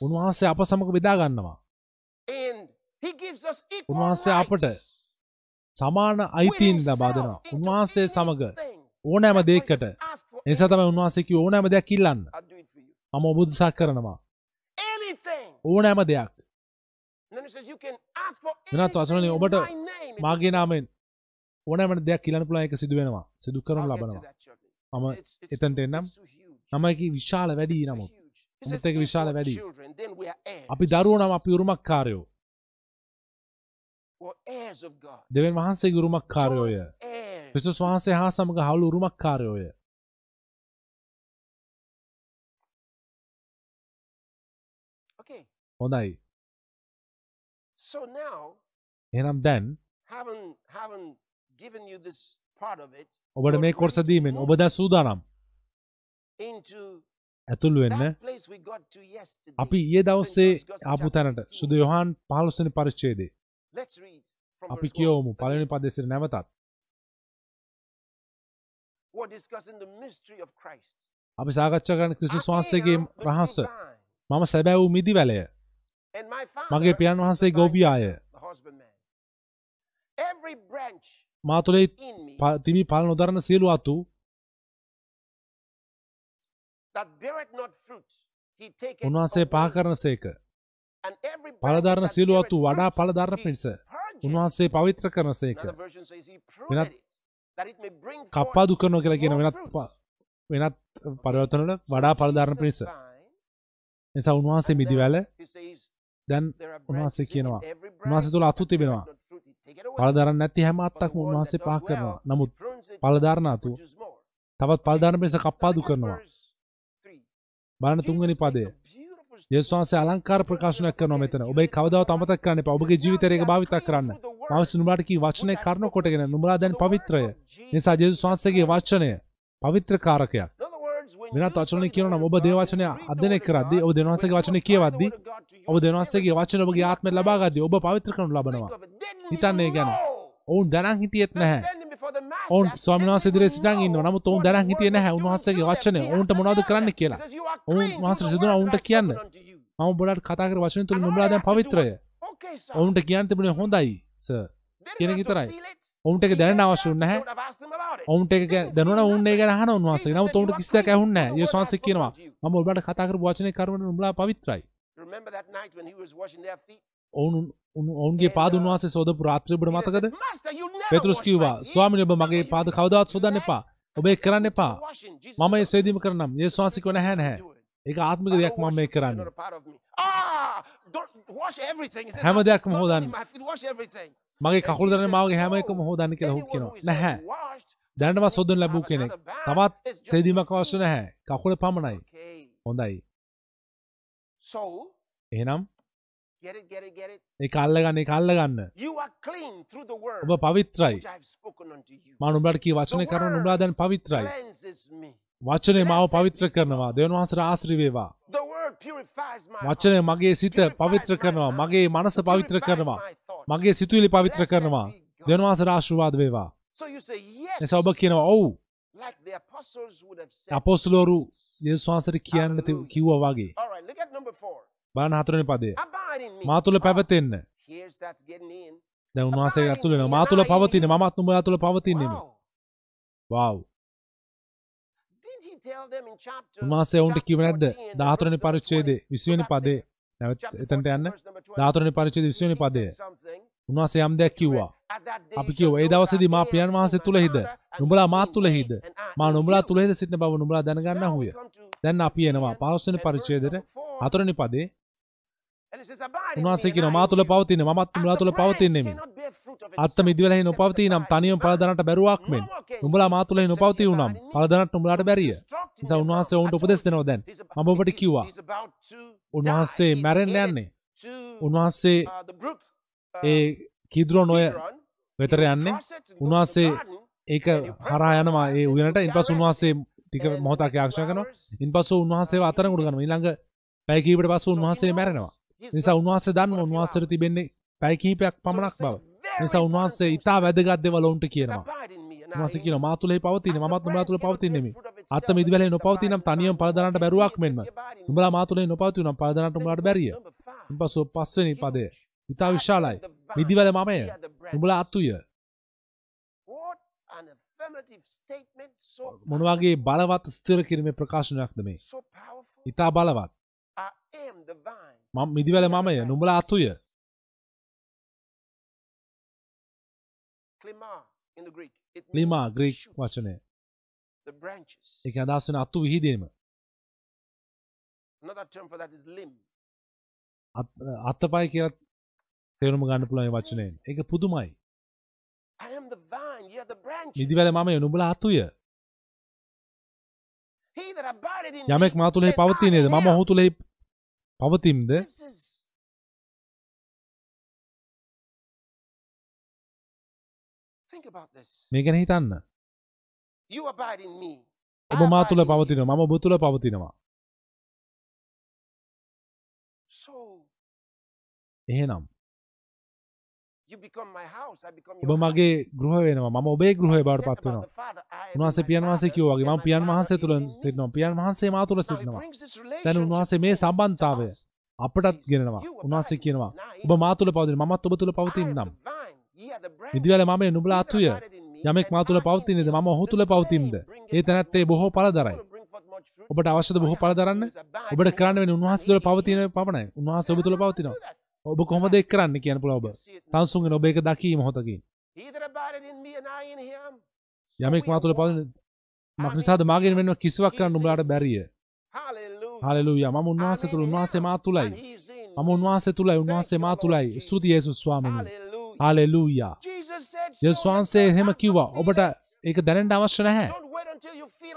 උන්වහන්සේ අප සමග බෙදා ගන්නවා and he gives us equal උන්වහන්සේ අපට සමාන with අයිතීන් himself ලබා දෙනවා into උන්වහන්සේ සමග anything. ඕනෑම That's why he දෙයකට says, "Ask for එනිසා තමයි anything, උන්වහන්සේ කිව්වේ ඕනෑම දෙයක් ඉල්ලන්න I'll do it for you. මම ඔබ උදෙසා කරනවා Anything. ඕනෑම දෙයක් And then he says, you can ask for වෙනත් වචන වලින් anything in ඔබට my name. It මාගේ will be නාමෙන් ඕනෑම දෙයක් ඉල්ලන්න පුළුවන් එක සිදු වෙනවා සිදු done." කරනු I'll get to ලබනවා that shortly. මම It's- it's එතනට too- එන්නම් it's too huge. නමයිකි විශාල වැඩි It's too නමුත් huge. He නමුත් says, ඒක "If විශාල we're වැඩි. children, then we are heirs. අපි දරුවෝ නම් අපි උරුමක්කාරයෝ Okay. හොඳයි So now, එහෙනම් දැන් having having given you this part of it, ඔබට මේ කොටස දීමෙන් ඔබ දැන් සූදානම් ඇතුළු වෙන්න. අපි ඊයේ දවසේ St. John's Gospel ආපු තැනට 15. සුදු යොහන් 15 වෙනි පරිච්ඡේදයේ Let's read from අපි 1. පළවෙනි පදේශයට නැවතත් We're discussing the mystery of Christ. අපි සාකච්ඡා කරන ක්‍රිස්තුස් වහන්සේගේ රහස මම සැබෑ වූ my father, මගේ පියන් වහන්සේ ගෝබියාය. මා තුළේ තිබි පල නොදරන සියලු අතු උන්වහන්සේ පහ. කරන සේක. පලධරණ අතු වඩා පලධරණ purgeth. උන්වහන්සේ පවිත්‍ර කරන සේක. වෙනත් කප්පාදු කරනවා කියලා කියන වෙනත් වෙනත් පරිවර්තනවල වඩා පලධරණ. Fine. නිසා උන්වහන්සේ මිදිවැල දැන් උන්වහන්සේ කියනවා උන්වහන්සේ තුළ අතු තිබෙනවා. පලධරන්න නැති හැම අත්තක්ම උන්වහන්සේ පහ කරනවා. නමුත් පලධාරණ අතු. තවත් පලධාරණ පිණිස කප්පාදු කරනවා. බලන්න makes පදය. A beautiful යේසුස් වහන්සේ අලංකාර ප්‍රකාශනයක් කරනවා මෙතන. ඔබේ කවදාවත් අමතක කරන්න එපා. ඔබගේ ජීවිතයට ඒක භාවිත කරන්න. මම නුඹලාට කී වචනේ කරුණ කොටගෙන නුඹලා දැන් පවිත්‍රය. නිසා යේසුස් වහන්සේගේ වචනය පවිත්‍ර කාරකයක්. වෙනත් වචනවලින් කියනවා ඔබ දේව වචනය අධ්‍යයනය කරද්දී ඔබ දෙවියන් වහන්සේගේ වචනේ කියවද්දී ඔබ දෙවියන් වහන්සේගේ වචන ඔබගේ ආත්මයට ලබා ගද්දී ඔබ පවිත්‍ර කරනු ලබනවා. හිතන්නේ ගැන. ඔවුන් දැනන් හිටියෙත් නැහැ. ඔවුන් ස්වාමීන් වහන්සේ ඉදිරියේ සිටන් ඉන්නවා. නමුත් ඔවුන් දැනන් හිටියේ නැහැ උන්වහන්සේගේ වචනය. ඔවුන්ට මොනවද කරන්න කියලා. ඔවුන් වහන්සේට සිදුවන ඔවුන්ට කියන්න. මම ඔබලාට කතා කර වචන තුලින් නුඹලා දැන් පවිත්‍රය. ඔවුන්ට කියන්න තිබුණේ හොඳයි සර්. කියන එක විතරයි. ඔවුන්ට ඒක දැනන්න අවශ්‍ය නැහැ. ඔවුන්ට ගැන- දැනුණා ඔවුන් ඒ ගැන අහන උන්වහන්සේ. නමුත් ඔවුන්ට කිසි දෙයක් ඇහුන්නේ නැහැ. යේසුස් වහන්සේ කියනවා මම ඔබලාට කතා කරපු වචනේ කරුණ නුඹලා පවිත්‍රයි. ඔවුන් ඔවුන්ගේ පාද උන්වහන්සේ සෝදපු රාත්‍රිය ඔබට Peter said, මතකද? "Master, you never පෙතුරුස් කිව්වා my feet." ස්වාමිනේ ඔබ මගේ පාද කවදාවත් සෝදන්න. එපා. ඔබ කරන්න එපා. මම ඒ සේදීම කරනම්. යේසුස් වහන්සේ කිව්ව නැහැ නැහැ. ඒක ආත්මික දෙයක් මම මේ කරන්නේ. Ah, හැම "No, දෙයක්ම හොදන්න. only my feet, wash everything." මගේ කකුල් දරන මාගේ හැම එකම හොදන්න කියලා Anyone කියනවා. නැහැ. දැනටම සොදන ලැබූ කෙනෙක්. තවත් සේදීමක් අවශ්‍ය. නැහැ. කකුල පමණයි. හොඳයි. එහෙනම් ඒක අල්ලගන්න ඒක අල්ලගන්න. ඔබ පවිත්‍රයි. නුඹලාට කී වචනේ කරන නුඹලා දැන් පවිත්‍රයි. Cleanses me. වචනේ මාව පවිත්‍ර කරනවා. දෙවියන් වහන්සේට ආශ්‍රී වේවා. The word purifies my වචනය. මගේ සිත පවිත්‍ර කරනවා. මගේ මනස පවිත්‍ර කරනවා. මගේ සිතුවිලි පවිත්‍ර කරනවා. දෙවියන් වහන්සේට ආශිර්වාද වේවා. එසා ඔබ කියනවා ඔව්. යේසුස් වහන්සේට කියන්න කිව්වා වගේ. බලන්න හතරවෙනි me. මා තුළ Ah, පැවතෙන්න. දැන් උන්වහන්සේ ඇතුළ වෙනවා. මා තුළ පවතින මමත් නුඹලා තුළ පවතින්නෙමි. වව්. උන්වහන්සේ ඔවුන්ට කිව්ව නැද්ද? 14 and 14 වෙනි verse number පරිච්ඡේදයේ 20? 20 වෙනි Go back පදේ. there. නැවත එතනට 14 යන්න. verse number 20. 14 වෙනි පරිච්ඡේදයේ 20 වෙනි He පදය. said something. උන්වහන්සේ යම් දෙයක් කිව්වා. අපි කිව්වා ඒ දවසේදී මා පියන් වහන්සේ තුලහිද? නුඹලා you මා in තුලහිද? මා නුඹලා. තුලහිද සිටින බව නුඹලා දැනගන්න හුය. දැන් අපි එනවා 15 15 වෙනි පරිච්ඡේදයට number four. හතරවෙනි පදේ And it says, "Abide in me, උන්වහන්සේ I මා you." පවතින මමත් තුල branch පවතින්නෙමි. අත්ත මිදිවලෙහි නොපවතී නම් තනියම in පල me. දරන්නට බැරුවක් මෙන් No more can නුඹලා මා තුලෙහි except නොපවතී වුනම් abide in me. පල දරන්නට නුඹලාට බැරිය. නිසා උන්වහන්සේ. ඔවුන්ට උපදෙස්. දෙනවා දැන්. He's- කිව්වා. උන්වහන්සේ headed යන්නේ. උන්වහන්සේ uh, uh, ඒ කිදුරෝ නොය. වෙතර යන්නේ. උන්වහන්සේ. ඒක හරහා යනවා ඒ උයනට. ඉන්පස්සේ උන්වහන්සේ ටික මොහොතක් ආරක්ෂා කරනවා. ඉන්පස්සේ උන්වහන්සේව අතරඟුඩ කරනවා. ඊළඟ පැය කිහිපයකට පස්සේ උන්වහන්සේ මැරෙනවා. නිසා උන්වහන්සේ දන්නවා උන්වහන්සේට තිබෙන්නේ පැය කිහිපයක් පමණක් බව. නිසා උන්වහන්සේ ඊටා වැදගත් දේවල් ඔවුන්ට කියනවා. උන්වහන්සේ කියනවා මා තුලෙහි පවතින මමත් නුඹලා තුල පවතින්නෙමි. අත්ත මිදිවලෙහි නොපවතී නම් තනියම පල දරන්නට බැරුවක් මෙන්ම. නුඹලා මා තුලෙහි නොපවතී නම් පල දරන්නට නුඹලාට බැරිය. ඉන්පසු පස්වෙනි පදය. ඊටා විශාලයි. මිදිවල මමය. නුඹලා අත්තුය. What an affirmative statement, so, මොන වගේ බලවත් ස්ථිර කිරීමේ ප්‍රකාශනයක්ද මේ. ඊටා බලවත්. මම මිදිවල මමය. නුඹලා අතුය. ලිමා ග්‍රීක් වචනය. the branches. ඒක අදහස් වෙන අතු විහිදීම. අත්තපය කියලා තේරුම ගන්න මේ වචනයෙන්. ඒක පුදුමයි. මිදිවල මමය. නුඹලා අතුය. යමෙක් me, මා තුලෙහි and I පවතිනේද මම. ඔහු තුලෙහි පවතිම්ද. මේ ගැන හිතන්න. ඔබ මා you. පවතිනවා. මම ඔබ තුල පවතිනවා. එහෙනම් ඔබ. මගේ ගෘහ වෙනවා. මම ඔබේ ගෘහය බවට said පත් about වෙනවා. the Father, I am උන්වහන්සේ my පියන් වහන්සේ කිව්වා වගේ මම පියන් වහන්සේ me. සිටිනවා. පියන් වහන්සේ මා he සිටිනවා. දැන් උන්වහන්සේ මේ සම්බන්ධතාවය. අපටත් ගෙනවා උන්වහන්සේ කියනවා ඔබ මා තුළ පවතින මමත් ඔබ තුළ පවතින් නම් ඉදිවල ඉදිවල මම නුඹලා අතුය. යමෙක් මා තුළ පවතිනද මම ඔහු තුළ පවතින්ද ඒ තැනැත්තේ බොහෝ පලදරයි. ඔබට අවශ්‍යද බොහෝ පලදරන්න? ඔබට කරන්න වෙන උන්වහන්සේ තුළ පවතින පමණයි. උන්වහන්සේ ඔබ තුළ පවතිනවා ඔබ කොහොමද එක් කරන්න කියන පුළ ඔබ? සංසුන්ගෙන ඔබ එක දකී මොහොතකින් යමෙක් මා තුළ පවතින මක් නිසාද මාගෙන වෙන්න කිසිවක් කරන්න උඹලාට බැරිය. හලලූයා මම උන්වහන්සේ තුළ උන්වහන්සේ මා තුළයි. මම උන්වහන්සේ තුළයි උන්වහන්සේ මා තුළයි. ස්තුති යේසුස් ස්වාමීනි හලලූයා යේසුස් වහන්සේ එහෙම කිව්වා. ඔබට ඒක දැනෙන්න අවශ්‍ය නැහැ.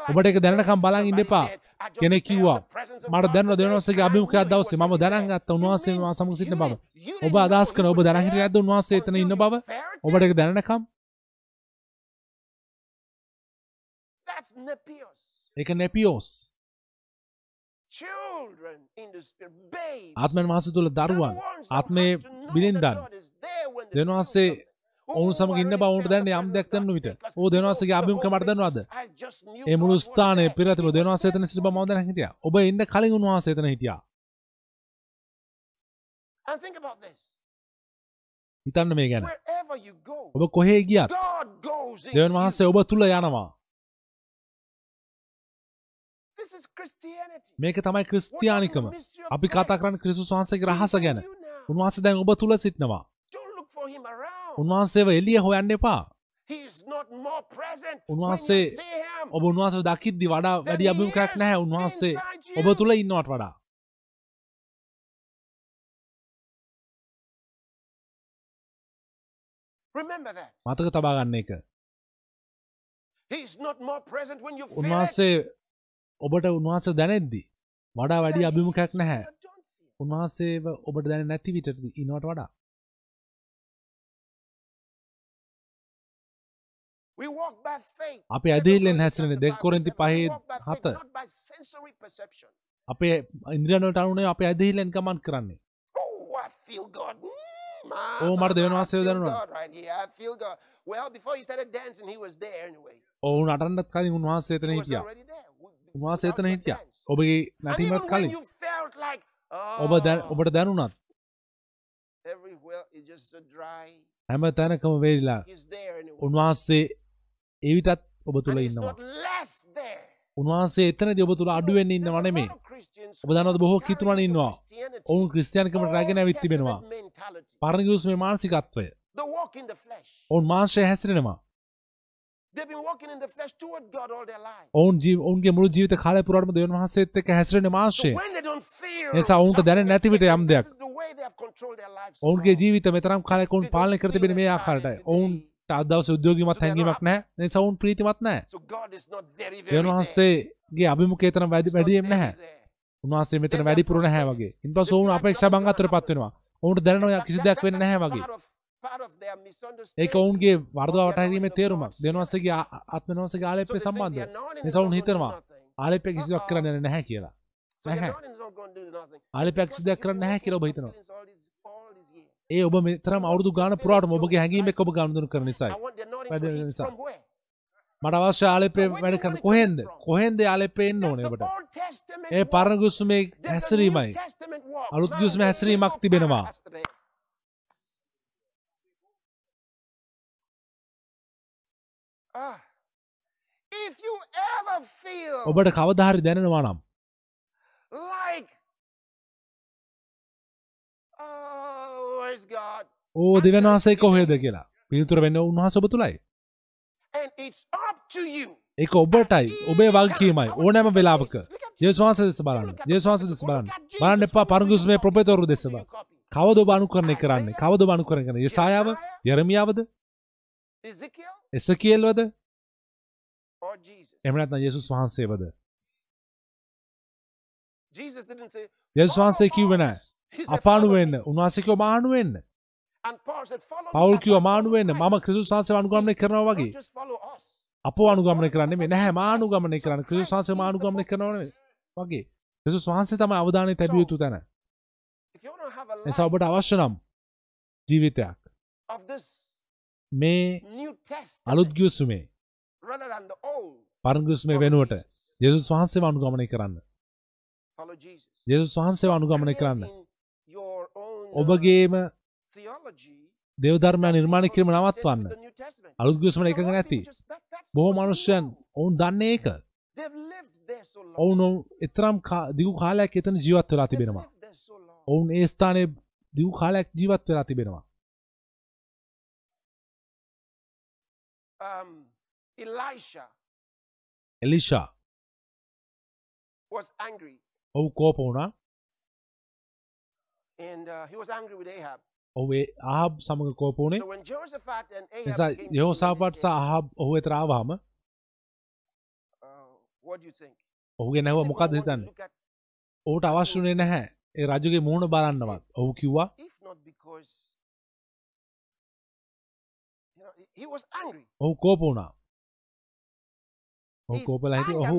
ඔබට ඒක දැනනකම් බලන් ඉන්න එපා. කෙනෙක් කිව්වා මට දැනුණ දෙවියන්වහන්සේගේ අභිමුඛයක් දවසේ. මම දැනන් ගත්තා උන්වහන්සේ මා සමග සිටින බව. ඔබ අදහස් කරන ඔබ දැනන් හිටියේ නැද්ද උන්වහන්සේ එතන ඉන්න බව? ඔබට That's Nepios. ඒක නෙපියෝස්. ආත්මයන් වහන්සේ තුළ දරුවන් ආත්මයේ බිලින්දන් that ඔවුන් සමග ඉන්න බව ඔවුන්ට දැනෙන යම් දෙයක් දැනුන විට ඕ දෙවියන් වහන්සේගේ අභිමුඛ මට knew ඒ මුළු ස්ථානයේ. පෙර දෙවියන් වහන්සේ එතන සිට මම දැන හිටියා ඔබ ඉන්න කලින් උන්වහන්සේ එතන හිටියා. හිතන්න මේ ගැන ඔබ කොහේ ගියත් you. වහන්සේ ඔබ තුල යනවා. මේක තමයි ක්‍රිස්තියානිකම අපි කතා? කරන්නේ ක්‍රිස්තුස් වහන්සේගේ රහස ගැන. උන්වහන්සේ දැන් ඔබ තුල සිටිනවා උන්වහන්සේව එළිය හොයන්න එපා උන්වහන්සේ. ඔබ උන්වහන්සේව දකිද්දි වඩා වැඩි අභිමුඛයක් නැහැ උන්වහන්සේ ඔබ තුල ඉන්නවට වඩා. මතක තබා ගන්න එක. උන්වහන්සේ ඔබට උන්වහන්සේ දැනෙද්දි වඩා වැඩි අභිමුඛයක් නැහැ. උන්වහන්සේව ඔබට දැන නැති විට ඉන්නවට වඩා අපි ඇදහිල්ලෙන් හැසිරෙන්නේ දෙක කොරින්ති පහේ හත. අපේ ඉන්ද්‍රියන්වලට අනුව නෙවෙයි අපේ ඇදහිල්ලෙන් ගමන් කරන්නේ Oh, feel God. Mm, Oh, මට there anyway. ඔවුන් අටන්නත් කලින් උන්වහන්සේ එතන He was හිටියා already there. We- උන්වහන්සේ without එතන your හිටියා. ඔබගේ නැටීමත් කලින් ඔබ oh, ඔබට dry. හැම තැනකම anyway. උන්වහන්සේ එවිටත් ඔබ තුළ ඉන්නවා. උන්වහන්සේ එතනදී ඔබ තුළ අඩුවෙන් ඉන්නව Christians ඔබ දන්නවද බොහෝ into ඉන්නවා ඔවුන් ක්‍රිස්තියානිකමට රැගෙන ඇවිත් තිබෙනවා. පරණ ගිවිසුමේ මානසිකත්වය. ඔවුන් මාංශය හැසිරෙනවා. ඔවුන් ජී ඔවුන්ගේ මුළු ජීවිත කාලය පුරාවටම දෙවියන් වහන්සේත් එක්ක හැසිරෙන මාංශය when they don't feel නිසා ඔවුන්ට දැනෙන්නේ නැති විට යම් දෙයක්. ඔවුන්ගේ. ජීවිත මෙතරම් කාලයක් ඔවුන් පාලනය කර තිබෙන මේ ආකාරයටයි today. ඔවුන්ට අද දවසේ උද්‍යෝගිමත් හැඟීමක් නිසා ඔවුන් ප්‍රීතිමත් නැහැ So God is not very, very දෙවියන් there. වහන්සේගේ අභිමුඛය තරම් වැඩි very නැහැ. උන්වහන්සේ මෙතන වැඩිපුර නැහැ. වගේ ඔවුන් They feel like අපේක්ෂා nothing's බංගතරපත් gonna වෙනවා ඔවුන්ට දැනෙනවා කිසි දෙයක් වෙන්නේ නැහැ වගේ ඒක. ඔවුන්ගේ වර්ධව of වටහා their ගැනීමේ knowledge of තේරුමක් God's දෙවියන් වහන්සේගේ ආ- ආත්මනවහන්සේගේ So ආලේපය they think the සම්බන්ධය anointing is නිසා ඔවුන් හිතනවා. ආලේපය කිසිවක් Uh-oh. කරන්නේ නැහැ කියලා නැහැ. ආලේපයක් කිසි දෙයක් කරන්නේ නැහැ කියලා ඔබ හිතනවා ඒ ඔබ මෙතරම් අවුරුදු ගාන පුරාටම ඔබගේ හැඟීම් එක්ක ඔබ ගනුදෙනු කරන නිසායි from where? මට අවශ්‍ය do වැඩ to කොහෙන්ද? කොහෙන්ද ආලේපය එන්න ඕනේ ඔබට ඒ. පරණ ගුස්මේ හැසිරීමයි. අලුත් ගුස්මේ හැසිරීමක් තිබෙනවා. Ah. ඔබට කවදා හරි දැනෙනවා නම් like, ඕ දෙවියන් වහන්සේ කොහෙද කියලා. පිළිතුර වෙන්න උන්වහන්සේ ඔබ you. ඒක ඔබටයි ඔබේ වගකීමයි. ඕනෑම වෙලාවක. ජේසුස් වහන්සේ දෙස බලන්න. ජේසුස් වහන්සේ දෙස බලන්න. බලන්න එපා පරණ ගුස්මේ ප්‍රොෆෙතවරු දෙස බලන්න කවද ඔබ අනුකරණය කරන්නේ? කවද ඔබ අනුකරණය කරන්නේ? යසායාව යරමියාවද? එසකියල්වද? එහෙම නැත්නම් යේසුස් වහන්සේවද? යේසුස් වහන්සේ කිව්වේ නැහැ He said, අපානු "Follow වෙන්න me." උන්වහන්සේ කිව්වා මානු වෙන්න And Paul said, "Follow me. පවුල් as I කිව්වා follow මානු වෙන්න Christ." මම ක්‍රිස්තුස් වහන්සේව අනුගමනය කරනවා වගේ. අපව අනුගමනය කරන්නේ නෙමෙයි. නැහැ මානුගමනය කරන්න. ක්‍රිස්තුස් වහන්සේව අනුගමනය කරනවා නෙමෙයි වගේ. ක්‍රිස්තුස් වහන්සේ තමයි අවධානය තැබිය යුතු තැන. life ඔබට අවශ්‍ය නම් ජීවිතයක්. මේ New අලුත් Testament ගිවිසුමේ rather than the old, පරණ ගිවිසුමේ follow වෙනුවට. යේසුස් වහන්සේව අනුගමනය කරන්න. යේසුස් වහන්සේව අනුගමනය කරන්න ඔබගේම දෙවධර්මය නිර්මාණය කිරීම නවත්වන්න with the New Testament. අලුත් ගිවිසුමට So a එකඟ නැති බොහෝ මනුෂ්‍යයන්. ඔවුන් දන්නේ ඒක. ඔවුන් එතරම් දිගු කාලයක් එතන ජීවත් වෙලා තිබෙනවා. ඔවුන් ඒ ස්ථානයේ දිගු කාලයක් ජීවත් වෙලා තිබෙනවා Um, එලිෂා ඔහු කෝප වුණා and uh, he was angry with Ahab. ඔහු ආහබ් සමඟ කෝප වුණේ? So when Jehoshaphat and Ahab නිසා came to him and යහෝසාපට් they සහ said, ආහබ් ඔහු වෙත ආවහම? Uh, what do you think? ඔහුගේ නැව මොකක්ද හිතන්නේ? ඔහුට අවශ්‍ය වුණේ නැහැ. ඒ රජුගේ මුහුණ බලන්නවත්. ඔහු කිව්වා. ඔහු කෝප වුණා. ඔහු කෝපලා anger ඔහු.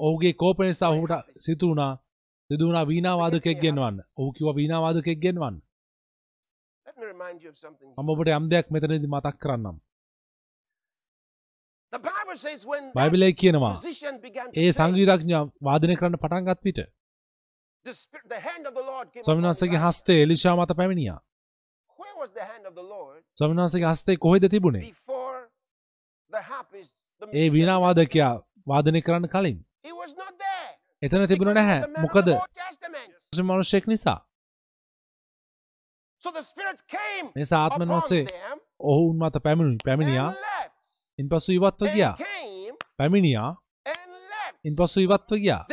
ඔහුගේ කෝප නිසා ඔහුට සිතු වුණා සිදු වුණා වීණාවාදකයෙක් ගෙන්වන්න ඔහු කිව්වා වීණාවාදකයෙක් ගෙන්වන්න. මම ඔබට යම් දෙයක් මෙතනදී මතක් කරන්නම්. බයිබලයේ කියනවා ඒ සංගීතඥයා වාදනය කරන්න පටන් ගත් විට Elijah. හස්තය එලිෂා මත පැමිණියා. වහන්සේගේ හස්තය කොහෙද තිබුණේ? ඒ වීණාවාදකයා වාදනය කරන්න කලින් එතන තිබුණ නැහැ මොකද. මනුෂ්‍යෙක් නිසා නිසා ආත්මන් them ඔහුන් මත පැමිණි පැමිණියා left. ඉන්පසු ඉවත්ව ගියා පැමිණියා left. ඉන්පසු ඉවත්ව ගියා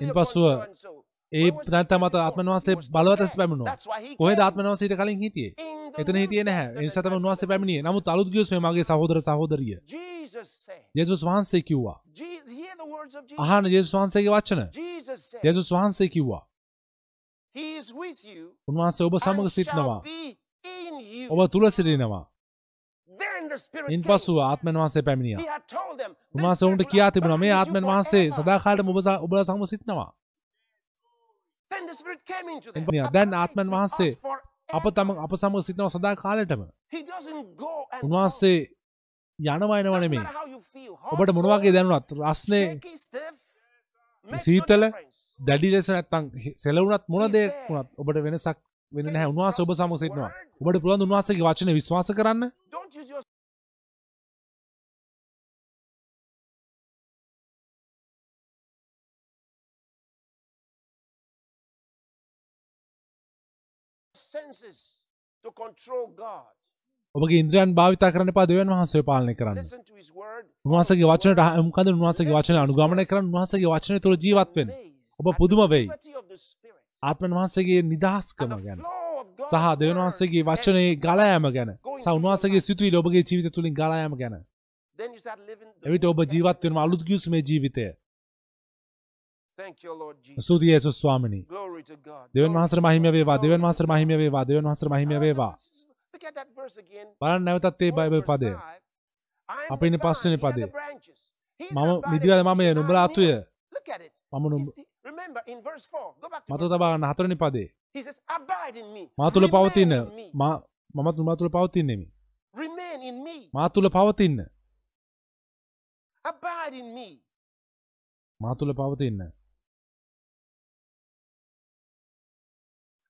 ඉන් පසුව. ඒ නැත්නම් මත ආත්මන්? වහන්සේ He was not බලවත් there. ලෙස පැමිණුවා කොහෙද. ආත්මන් වහන්සේ ඊට කලින් හිටියේ එතන හිටියේ නැහැ ඒ නිසා තමයි උන්වහන්සේ පැමිණියේ. නමුත් අලුත් ගිවිසුමේ මගේ සහෝදර සහෝදරිය යේසුස් වහන්සේ කිව්වා අහන යේසුස් වහන්සේගේ වචන යේසුස් වහන්සේ කිව්වා උන්වහන්සේ ඔබ සමග සිටිනවා. ඔබ තුල සිටිනවා ඉන්. පසුව ආත්මන් වහන්සේ පැමිණියා had told them, "This උන්වහන්සේ ඔවුන්ට කියා තිබුණා මේ ආත්මන් වහන්සේ forever." සදාකාලටම ඔබ ඔබලා සමග සිටිනවා. දැන් ආත්මන් වහන්සේ. අප තම අප සමග සිටිනවා go and උන්වහන්සේ යනවා එනවා Doesn't නෙමෙයි ඔබට මොන වගේ cold, දැනුණත් රස්නේ සීතල. දැඩි ලෙස නැත්තම් සෙලවුණත් මොන දෙයක් වුණත් ඔබට වෙනසක් වෙන්නේ නැහැ. උන්වහන්සේ ඔබ සමග සිටිනවා. ඔබට පුළුවන් උන්වහන්සේගේ වචනේ විශ්වාස කරන්න. Senses to control God. ඔබගේ ඉන්ද්‍රයන් භාවිතා කරන්න එපා දෙවියන් වහන්සේ පාලනය කරන්න. උන්වහන්සේගේ වචනට මොකද උන්වහන්සේගේ වචන අනුගමනය කරන්න උන්වහන්සේගේ වචනය තුළ ජීවත් වෙන්න. ඔබ පුදුම වෙයි. ආත්මන් වහන්සේගේ නිදහස්කම ගැන. සහ දෙවියන් වහන්සේගේ වචනේ ගලා යාම ගැන. සහ උන්වහන්සේගේ සිතුවිලි ඔබගේ ජීවිතය තුළින් ගලා යාම ගැන එවිට ඔබ ජීවත් වෙනවා අලුත් ගිවිසුමේ ජීවිතය. ස්තුතියි යේසුස් ස්වාමිනී. Glory වහන්සේට to මහිම God. වේවා. Glory වහන්සේට to God. මහිම වේවා. දෙවියන් වහන්සේට මහිම වේවා බලන්න නැවතත් ඒ බයිබල් පදය අපි ඉන්නේ පස්වෙනි පදේ. මම මිදිවද මමය නුඹලා අතුය. මම නුඹ He's- Remember in verse 4. Go back to මත verse තබා ගන්න හතරවෙනි පදේ. මා තුළ Remain පවතින in me. මා මමත් මා තුළ පවතින්නෙමි. මා තුළ පවතින්න. මා තුළ පවතින්න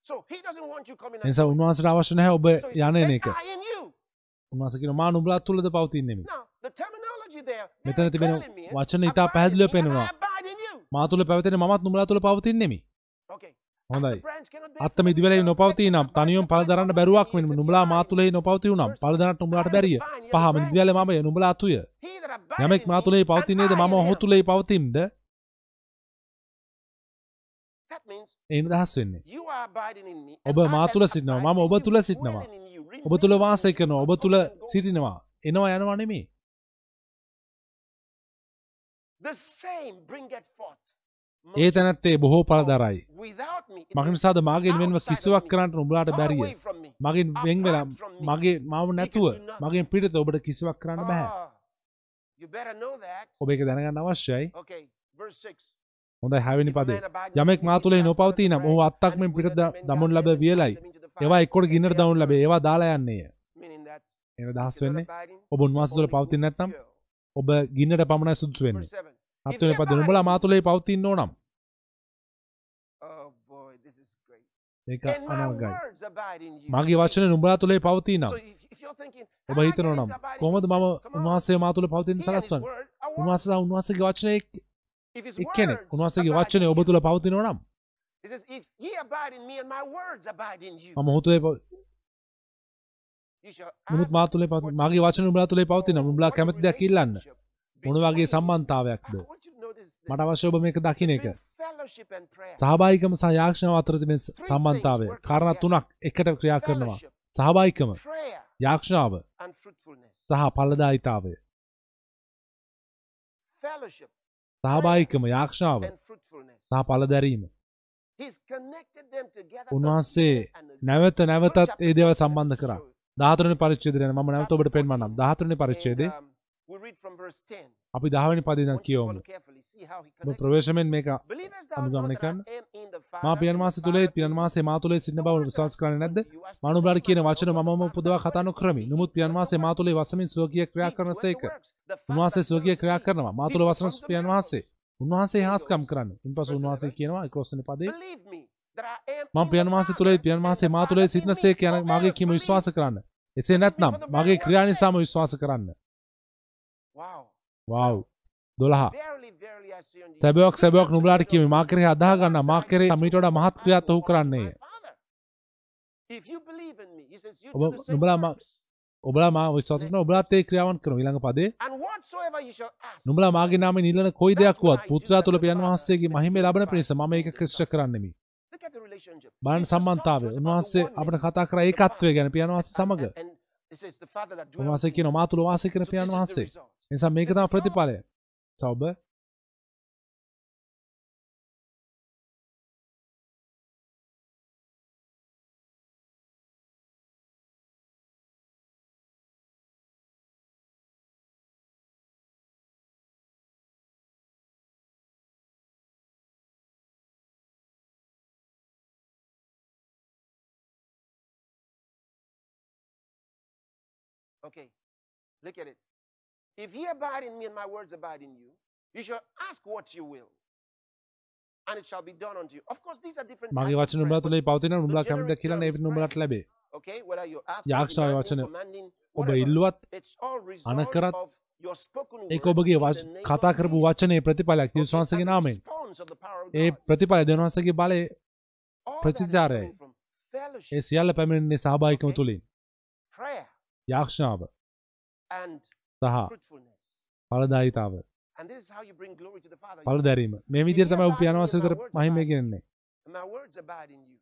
So he doesn't want you coming නිසා උන්වහන්සේට අවශ්‍ය නැහැ ඔබ යන එන "And එක. උන්වහන්සේ කියනවා මා නුඹලා the terminology there මෙතන තිබෙන වචන ඉතා පැහැදිලිව පෙනෙනවා. මා තුළ පැවතෙන මමත් නුඹලා තුළ පවතින්නෙමි Okay. හොඳයි. As the branch cannot bear අත්ත fruit මිදිවලේ itself, නොපවතී නම් තනියම the දරන්න බැරුවක් වෙන නුඹලා මා. තුළෙහි නොපවති වුනම් පල දරන්නට නුඹලාට බැරිය. පහ මිදිවල මමය නුඹලා abideth යමෙක් මා පවතිනේද I මම ඔහු him. තුළෙහි පවතිම්ද That means ඒ නිදහස් වෙන්නේ. ඔබ මා තුළ සිටිනවා මම ඔබ තුළ සිටිනවා ඔබ තුළ වාසය කරනවා ඔබ තුළ. සිටිනවා එනවා යනවා නෙමේ. ඒ තැනැත්තේ බොහෝ පල දරයි Without me. it මක means නිසාද මාගෙන් වෙන්ව කිසිවක් කරන්නට far බැරිය. මගින් වෙන් වෙලා apart from me. මගේ මාව නැතුව. මගෙන් පිටත ඔබට කිසිවක් කරන්න බැහැ Ah. ඔබ එක දැනගන්න අවශ්‍යයි Okay, verse 6. හොඳයි හැවිනි පදේ යමෙක් මා cast නොපවතී නම් branch, අත්තක් and men දමනු ලැබ වියලයි. ඒවා එක්කොට ගින්නට දවනු ලැබේ. ඒවා දාලා යන්නේය එන දහස් වෙන්නේ ඔබ with නැත්නම් fuel. ඔබ ගින්නට පමණයි සුදුසු වෙන්නේ. Verse 7. හත්වෙනි පද. නුඹලා මා තුළෙහි පවතින්න ඕනම්. Oh in you. මගේ වචන නුඹලා තුළේ පවති නම් ඔබ "How I හිතනවා get it නම් you?" මම He says, "Come on, උන්වහන්සේ මා තුළ පවතින he and his සලස්වන්න සහ උන්වහන්සේගේ වචනය ඔබ තුළ පවතිනව නම් He says, if ye abide in me and my words abide in you, මම හොතුවේ you shall මුනුත් ask මා තුළේ පවති what මගේ වචන උඹලා තුළේ පවතින. උඹලා කැමති දෙයක් ඉල්ලන්න මොන වගේ සම්බන්ධතාවයක්ද. මට අවශ්‍ය ඔබ මේක දකින එක. සහභායිකම සහ යාක්ෂණාව අතර තිබෙන සම්බන්ධතාවය කාරණා තුනක් එකට ක්‍රියා කරනවා සහභායිකම යාක්ෂණාව. සහ ඵලදායිතාවය සහභායිකම යාක්ෂණාව and fruitfulness. සහ ඵලදැරීම He's connected them together උන්වහන්සේ again and again. නැවත Look නැවතත් chapter ඒ දේවල් 14, සම්බන්ධ let me කරා show you. 14 පරිච්ඡේදය මම නැවත ඔබට පෙන්වන්නම් 14 පරිච්ඡේදය And, we read from verse 10. අපි 10 වෙනි පදේ I ඉඳන් want you to කියවමු. ප්‍රවේශමෙන් මේක අනුගමනය කරන්න. මා පියන් මාස in පියන්? මාසේ මා සිටින The බව විශ්වාස කරන්නේ නැද්ද? unto you, I speak මා නුඹලාට not කියන වචන මමම පුදවා that කතා dwelleth නොකරමි. in me. නමුත් පියන් මාසේ මා තුලේ වසමින් ස්වකීය ක්‍රියා කරන සේක. උන්වහන්සේ ස්වකීය ක්‍රියා. කරනවා. මා තුල වසන පියන් වහන්සේ. උන්වහන්සේ හාස්කම්. කරන්නේ. ඉන්පසු උන්වහන්සේ 11. කියනවා 11 වෙනි පදේ මම පියන් Father, තුලේ පියන් the මා in සිටින. සේක යන මාගේ කීම. විශ්වාස කරන්න. එසේ නැත්නම් මගේ ක්‍රියා නිසාම විශ්වාස කරන්න. වව් 12 Verily, verily, I say unto you, සැබෑවක් he සැබෑවක් that නුඹලාට believeth කියමි මා on කෙරෙහි අදාහ the ගන්නා මා works කෙරෙහි that I මීට වඩා do, මහත් I ක්‍රියාත් will ඔහු you ඔබ do the same නුඹලා මා- works. ඔබලා මා විශ්වාස කරන ඔබලාත් ඒ ක්‍රියාවන් කරනවා ඊළඟ පදේ නුඹලා මාගේ නාමයෙන් ඉල්ලන කොයි දෙයක් වුවත් පුත්‍රයා තුළ පියන් වහන්සේගේ මහිමය ලබන පිණිස මම ඒක ක්‍රිස්ත කරන්නෙමි. බලන්න සම්බන්ධතාවය. උන්වහන්සේ අපිට කතා කරා ඒකත්වය. ගැන පියන් වහන්සේ සමග. උන්වහන්සේ you. මා තුළ වාසය කරන පියන් වහන්සේ. Result. ඒ නිසා මේක This is තමයි the result. ප්‍රතිඵලය. සෞබ Okay, look at it. If ye abide in me and my words abide in you, you shall ask what you will. And it shall be done unto you. Of course, these are different मागे वाचन नम्रातले पावतीन Okay, whether you're asking, demanding, वाचन ಒಬ್ಬ ಇಲ್ಲುವತ್ ಅನಕರತ್ ಏಕೋಬಗೆ ಖಾತಾ ಕರಬು ವಾಚನೆ the ಆಗ್ತಿ ವಿಶ್ವಾಸಗೆ ನಾಮೆ ಏ ಪ್ರತಿಪಾಲ ದೇವನಾಸಗೆ ಬಾಳೆ සහ fruitfulness. ඵලදායිතාව. And this is how you bring glory to the Father. You ඵල say, දැරීම. මේ විදිහට තමයි ඔබ පියාණන් වහන්සේ විතර මහිමය ගෙනන්නේ. "And My words abide in you.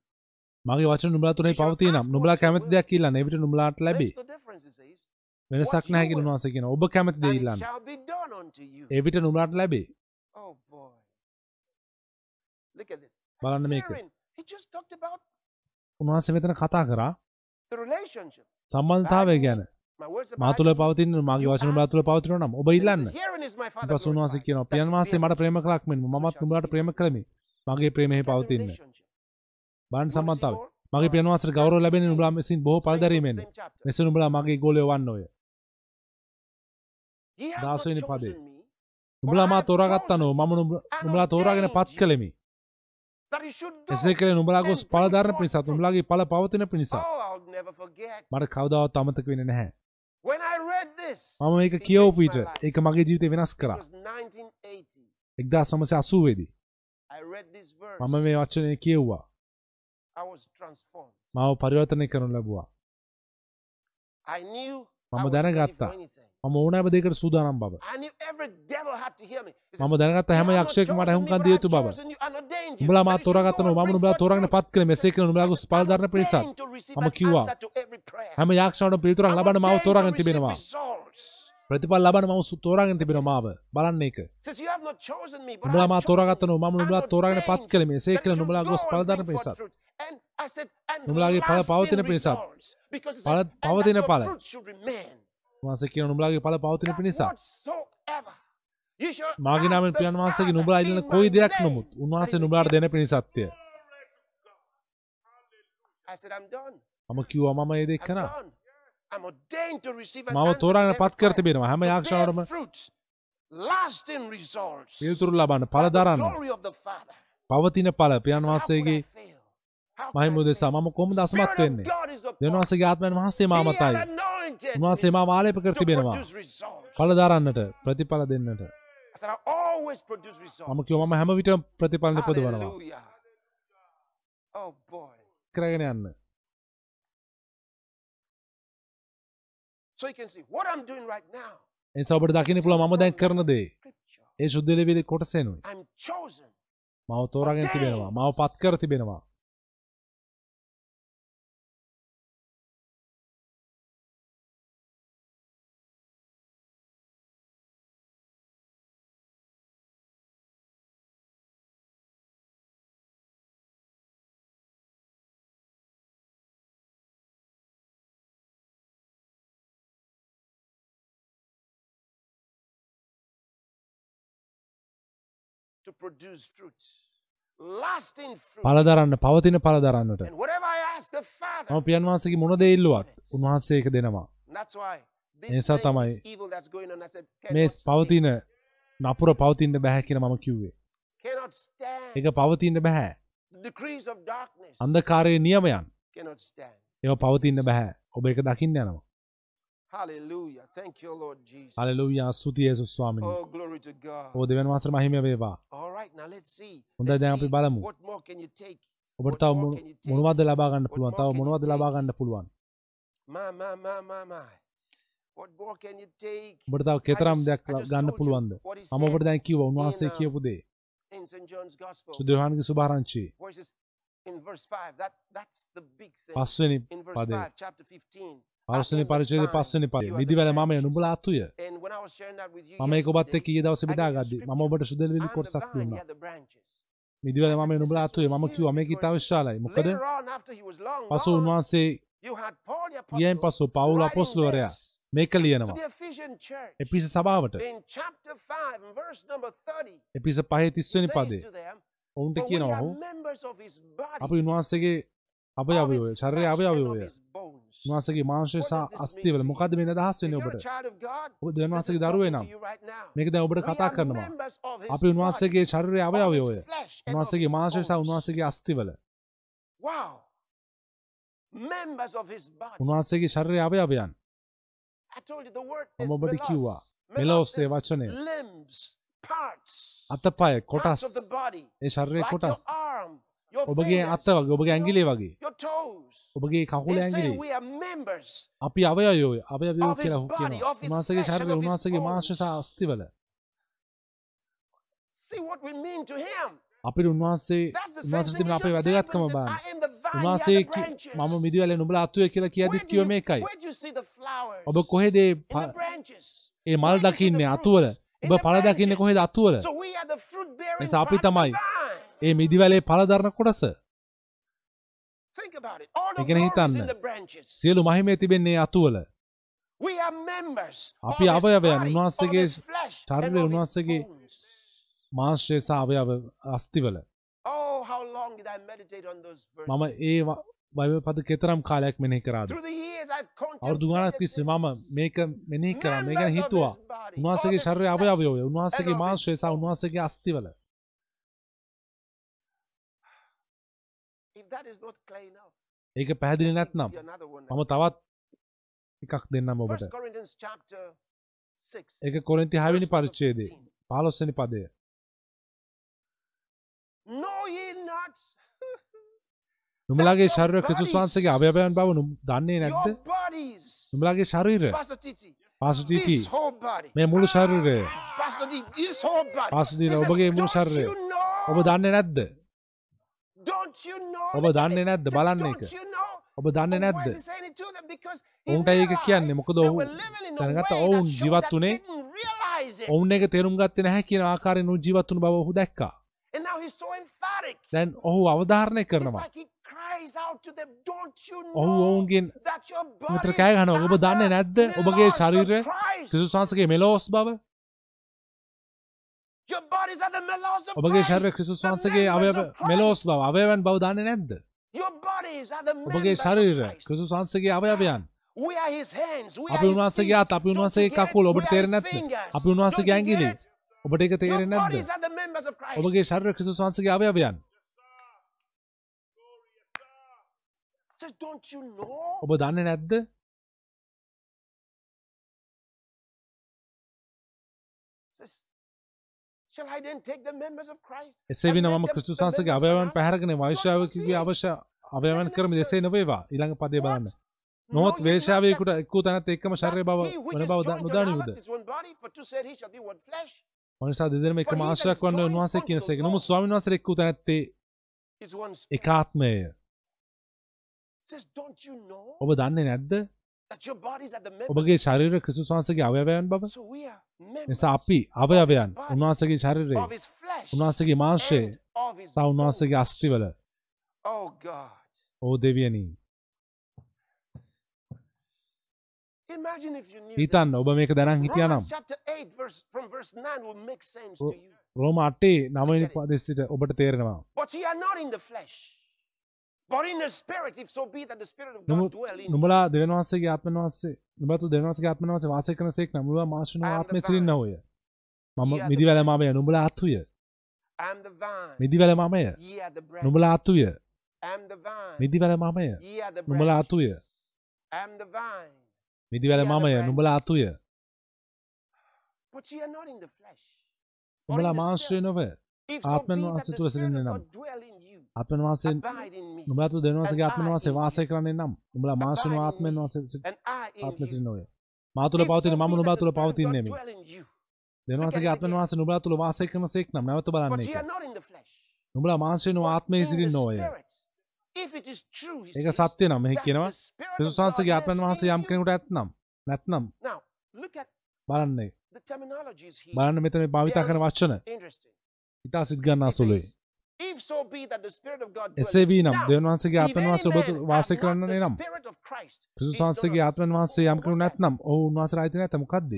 මගේ වචන නුඹලා තුනේ පවතින නම් නුඹලා කැමති දෙයක් ඉල්ලන්න. එවිට නුඹලාට ලැබේ. වෙනසක් නැහැ කියලා උන්වහන්සේ කියනවා. ඔබ කැමති දේ And it ඉල්ලන්න. shall be done unto you. එවිට නුඹලාට ලැබේ. Oh. බලන්න මේක. උන්වහන්සේ මෙතන කතා කරා. සම්බන්ධතාවය ගැන. My words මා abide තුළ in you. පවතින මගේ වචන නුඹලා තුළ පවතිනවා නම් ඔබ ඉල්ලන්න. glorified, කියනවා that පියන් bear මට ප්‍රේම fruit." කළක් මෙන් මමත් නුඹලාට ප්‍රේම කළමි. මගේ ප්‍රේමෙහි පවතින්න. සම්බන්ධතාවය. more? මගේ පියන් වහන්සේට ගෞරව Verse ලැබෙන්නේ 16. නුඹලා විසින් බොහෝ ඵල Same book, දැරීමෙන්. same chapter. මෙසේ නුඹලා මගේ ගෝලයෝ වන්නෝය. Ye have දාස not වෙනි පදේ. නුඹලා මා තෝරාගත්තා නෝ මම නුඹලා තෝරාගෙන පත් කළෙමි. එසේ කළේ නුඹලා ගොස් පිණිසත් fruit. නුඹලාගේ ඵල පවතින පිණිසත්. Oh. මට කවදාවත් අමතක වෙන්නේ නැහැ. මම it කියවපු විට. ඒක මගේ ජීවිතේ වෙනස් කරා. was 1980. 1980 දී. මම මේ වචනේ කියෙව්වා. මාව පරිවර්තනය කරනු ලැබුවා. මම දැනගත්තා. මම ඕනෑම දෙයකට සූදානම් බව. මම දැනගත්තා හැම "You have not යක්ෂයෙක්ම මට හුම්කන් දිය යුතු බව. උඹලා that මාත් you should go තෝරාගත්තා no and මම bring නුඹලා forth තෝරාගෙන fruit." පත් කළේ මෙසේ කියලා නුඹලා He ගොස් says, ඵල "I'm දරන පිණිසත්. ordained to receive මම කිව්වා. හැම යක්ෂණට පිළිතුරක් ලබන්න මාව ordained to තෝරාගෙන receive තිබෙනවා. ප්‍රතිඵල ලබන්න මම තෝරාගෙන තිබෙනවා මාව. බලන්න ඒක. Says, "You have not chosen me, but උඹලා මා chosen තෝරාගත්තා නෝ you මම නුඹලා තෝරාගෙන පත් කළේ මෙසේ කියලා go ගොස් and ඵල bring දරන forth පිණිසත්. fruit." And I said, "And නුඹලාගේ ඵල lasting පවතින පිණිසත්. results." Because it ඵල says, "And that පවතින your ඵල. fruit should remain." උන්වහන්සේ කියන නුඹලාගේ ඵල පවතින That පිණිසත්. whatsoever you shall මාගේ ask නාමයෙන් the පියාණන් වහන්සේගේ in ඉල්ලන කොයි දෙයක් නමුත් උන්වහන්සේ give දෙන පිණිසත්ය. මම කිව්වා මම ඒ දේ I'm කරා. done. I'm ordained to receive an මාව answer to තෝරාගෙන පත් කර තිබෙනවා. හැම results, පිළිතුරු ලබන්න the දරන්න. පවතින could I වහන්සේගේ fail? How මහිම can I දෙසා fail? මම Spirit of වෙන්නේ. දෙවන්සගේ ආත්මයන් වහන්සේ මා උන්වහන්සේ මා මාලේප කර to තිබෙනවා produce results. පල දරන්නට ප්‍රතිඵල දෙන්නට. මම කිව මම හැම විට ප්‍රතිඵල නිපදවනවා Hallelujah. Oh. කරගෙන යන්න. එනිසා ඔබට දකින්න පුළුවන් මම දැන් කරන දේ. ඒ ශුද්ධ ලෙවිලි කොටසෙනුයි. මව තෝරාගෙන තිබෙනවා මව පත් කර තිබෙනවා to produce fruit, lasting fruit. පල දරන්න පවතින පල දරන්නට And whatever I ask the Father, මම පියන් වහන්සේගේ මොන දේ ඉල්ලුවත් උන්වහන්සේ ඒක දෙනවා නිසා තමයි මේ පවතින නපුර පවතින්න බැහැ කියන මම කිව්වේ. ඒක පවතින්න බැහැ අන්ධකාරයේ නියමයන්. ඒව පවතින්න බැහැ ඔබ එක දකින්න යනවා Hallelujah. Thank you, Lord Jesus. හලෙලූයා ස්තුතියි යේසුස් ස්වාමීනි Oh, glory to God. ඔබ දෙවන් වහන්සේට මහිම වේවා All right, now let's see. හොඳයි, Let's දැන් අපි see. බලමු. What more can you take? ඔබට තව මොන- මොනවද ලබා ගන්න පුළුවන් තව මොනවද ලබා ගන්න පුළුවන් My, my, my, my, my. What more can you take? ඔබට තව කෙතරම් I just- දෙයක් I just ගන්න told you පුළුවන්ද what he මම ඔබට said දැන් කිව්වා උන්වහන්සේ in, uh, කියපු දේ In St. John's Gospel, සුදයෝහන්ගේ සුභාරංචි where it says in verse 5, that, that's the big thing. පස්වෙනි In verse පදේ 5, chapter 15. Was sharing that with you මම ඒක ඔබත් yesterday, එක්ක ඊයේ දවසේ මම scripture. ඔබට සුදෙලවිලි කොටසක් දුන්නා. මිදිවැල මමය නුඹලා අතුය. මම කිව්වා මේක ඉතා විශාලයි. මොකද? පසු උන්වහන්සේ apostle පසු පවුල this මේක ලියනවා. එපිස සභාවට. In chapter 5, and verse number 30, එපිස පහේ තිස්වනි පදේ ඔවුන්ට කියනවා අපි උන්වහන්සේගේ අවයවය his bones. උන්වහන්සේගේ මාංශය සහ අස්තිවල? මොකද්ද මේ අදහස් වෙන්නේ ඔබට ඔබ talking දරුවේ නම්. මේක දැන් ඔබට කතා කරනවා අපි උන්වහන්සේගේ ශරීරයේ අවයවය of උන්වහන්සේගේ මාංශය සහ. උන්වහන්සේගේ අස්තිවල. උන්වහන්සේගේ ශරීරයේ අවයවයන් මම ඔබට. කිව්වා. මෙලොස්සේ වචනය. අතපය කොටස්. ඒ ශරීරයේ කොටස් ඔබගේ fingers, අත වගේ ඔබගේ ඇඟිලි වගේ. ඔබගේ කකුල members. අපි අවයවයෝ අවයවයෝ of his කියලා body, කියනවා of his උන්වහන්සේගේ flesh and ශරීරය of his උන්වහන්සේගේ bones. මාංශ සහ අස්තිවල. අපිට උන්වහන්සේ That's the same උන්වහන්සේ thing තිබෙන he අපේ වැදගත්කම you උන්වහන්සේ. මම මිදිවැලේ නුඹලා අතුය කියලා you see the flowers? ඔබ කොහෙද ඒ මල් දකින්නේ අතුවල ඔබ පල දකින්නේ. කොහෙද අතුවල නිසා අපි තමයි. ඒ මිදිවැලේ පල දරන කොටස is හිතන්න. සියලු මහිමේ තිබෙන්නේ අතුවල අපි අවයවයන්, උන්වහන්සේගේ his උන්වහන්සේගේ සහ අවයව අස්තිවල Oh? මම ඒ ව- බයිබල් පද කෙතරම් කාලයක් මෙනෙහි කරාද Through the years, I've අවුරුදු ගානක් contemplated තිස්සේ. මම මේක මෙනෙහි කරා මේ ගැන හිතුවා උන්වහන්සේගේ of his ශරීරය flesh, අවයවය උන්වහන්සේගේ මාංශය සහ. උන්වහන්සේගේ අස්තිවල If that is not clear enough, ඒක පැහැදිලි නැත්නම්. මම තවත් එකක් දෙන්නම් ඔබට First Corinthians chapter 6. ඒක කොරින්ති 6 වෙනි verse number පරිච්ඡේදයේ 15. 15 වෙනි පදය නුඹලාගේ ශරීරය ක්‍රිස්තුස් වහන්සේගේ අවයවයන් බව නුඹ දන්නේ ශරීරය Pastor Titi. පාසුටිටි. මේ මුළු ශරීරය says, ඔබගේ මුළු know? ඔබ දන්නේ නැද්ද? ඔබ දන්නේ. නැද්ද? බලන්න "Don't එක." you know?" ඔබ දන්නේ නැද්ද ඔවුන්ට ඒක කියන්නේ මොකද ඔහු way ඔවුන් ජීවත් it. ඔවුන් එක තේරුම් ගත්තේ නැහැ කියන ආකාරයෙන් උන් ජීවත් වුණු බව ඔහු දැක්කා. දැන් ඔහු අවධාරණය කරනවා ඔහු ඔවුන්ගෙන් මෙතර bodies කෑ ගහනවා ඔබ දන්නේ නැද්ද ඔබගේ ශරීරය වහන්සේගේ මෙලෝස් බව ඔබගේ. ශරීරය ක්‍රිස්තුස් වහන්සේගේ අවයව. මෙලෝස් බව අවයවයන් බව දන්නේ නැද්ද ඔබගේ ශරීරය. ක්‍රිස්තුස් වහන්සේගේ අවයවයන් අපි උන්වහන්සේගේ. අත අපි උන්වහන්සේගේ? කකුල් ඔබට තේරෙන්නේ නැත්ද. අපි උන්වහන්සේගේ ඇඟිලි? ඔබට ඒක තේරෙන්නේ නැද්ද. ඔබගේ ශරීරය ක්‍රිස්තුස් වහන්සේගේ අවයවයන්? ඔබ දන්නේ නැද්ද වහන්සේගේ members of අවයවන්? පැහැරගෙන වෛශ්‍යාවකගේ අවශ්‍ය අවයවන් කරම දෙසේ නොවේවා ඊළඟ පදේ බලන්න know වේශාවයකුට එක්කූ තැනත් එක්කම ශරීරය බව වන බව flesh. මනිසා දෙදෙනම එක මාශයක් වන්න joined උන්වහන්සේ unto කියන the සේක Lord නමුත් ස්වාමීන් වහන්සේ එක්කූ තැනැත්තේ. එකාත්මය ඔබ දන්නේ නැද්ද ඔබගේ ශරීර ක්‍රිස්තුස් වහන්සේගේ අවයවයන් බව නිසා අපි අවයවයන් උන්වහන්සේගේ ශරීරයේ උන්වහන්සේගේ මාංශයේ සහ උන්වහන්සේගේ. අස්තිවල Oh. ඕ දෙවියනි හිතන්න. ඔබ මේක දැනන් හිටියනම් Romans chapter 8 verse from verse 9 will make sense to you. රෝම අටේ නවනි පදෙසිට ඔබට තේරෙනවා නුඹලා දෙවන් වහන්සේගේ ආත්මන වහන්සේ නුඹතු දෙවන් වහන්සේගේ ආත්මන වහන්සේ වාසය කරන සේක් නම් නුඹලා මාශන ආත්මය vine. සිරින්නවය මම මිදිවැල මමය. නුඹලා vine. මිදිවැල මමය. නුඹලා vine. මිදිවැල මමය නුඹලා. අතුය. මිදිවැල මමය. නුඹලා අතුය නුඹලා මාංශය. නොව ආත්මෙන් වහන්සේ spirit සිටින්නේ නම්. ආත්මන වහන්සේ නුඹලාතු දෙවන් වහන්සේගේ ආත්මන වහන්සේ වාසය කරන්නේ නම් නුඹලා Abide in ආත්මෙන්. වහන්සේ you. සිරින්නවය මා තුළ පවතින මම that නුඹා the තුළ in you, දෙවන් වහන්සේගේ ආත්මන. වහන්සේ නුඹලා තුළ වාසය කරන සේක් නම් නැවත බලන්න. නුඹලා මාංශයෙන් ආත්මයේ true, he ඒක සත්‍ය නම් මෙහි කියනවා God වහන්සේගේ ආත්මන වහන්සේ යම්. කෙනෙකුට ඇත්නම් නැත්නම් බලන්නේ. බලන්න මෙතන මේ භාවිතා කරන වචන. ඉතා සිත් ගන්නා It එසේ වී නම් දෙවන් වහන්සගේ ආතන් වහස ඔබ වාසය කරන්නේ නම් පිසු වහන්සගේ ආත්මන් වහන්සේ යම් කරු නැත්නම් ඔහු උන්වහස රයිත නැත මොකක්ද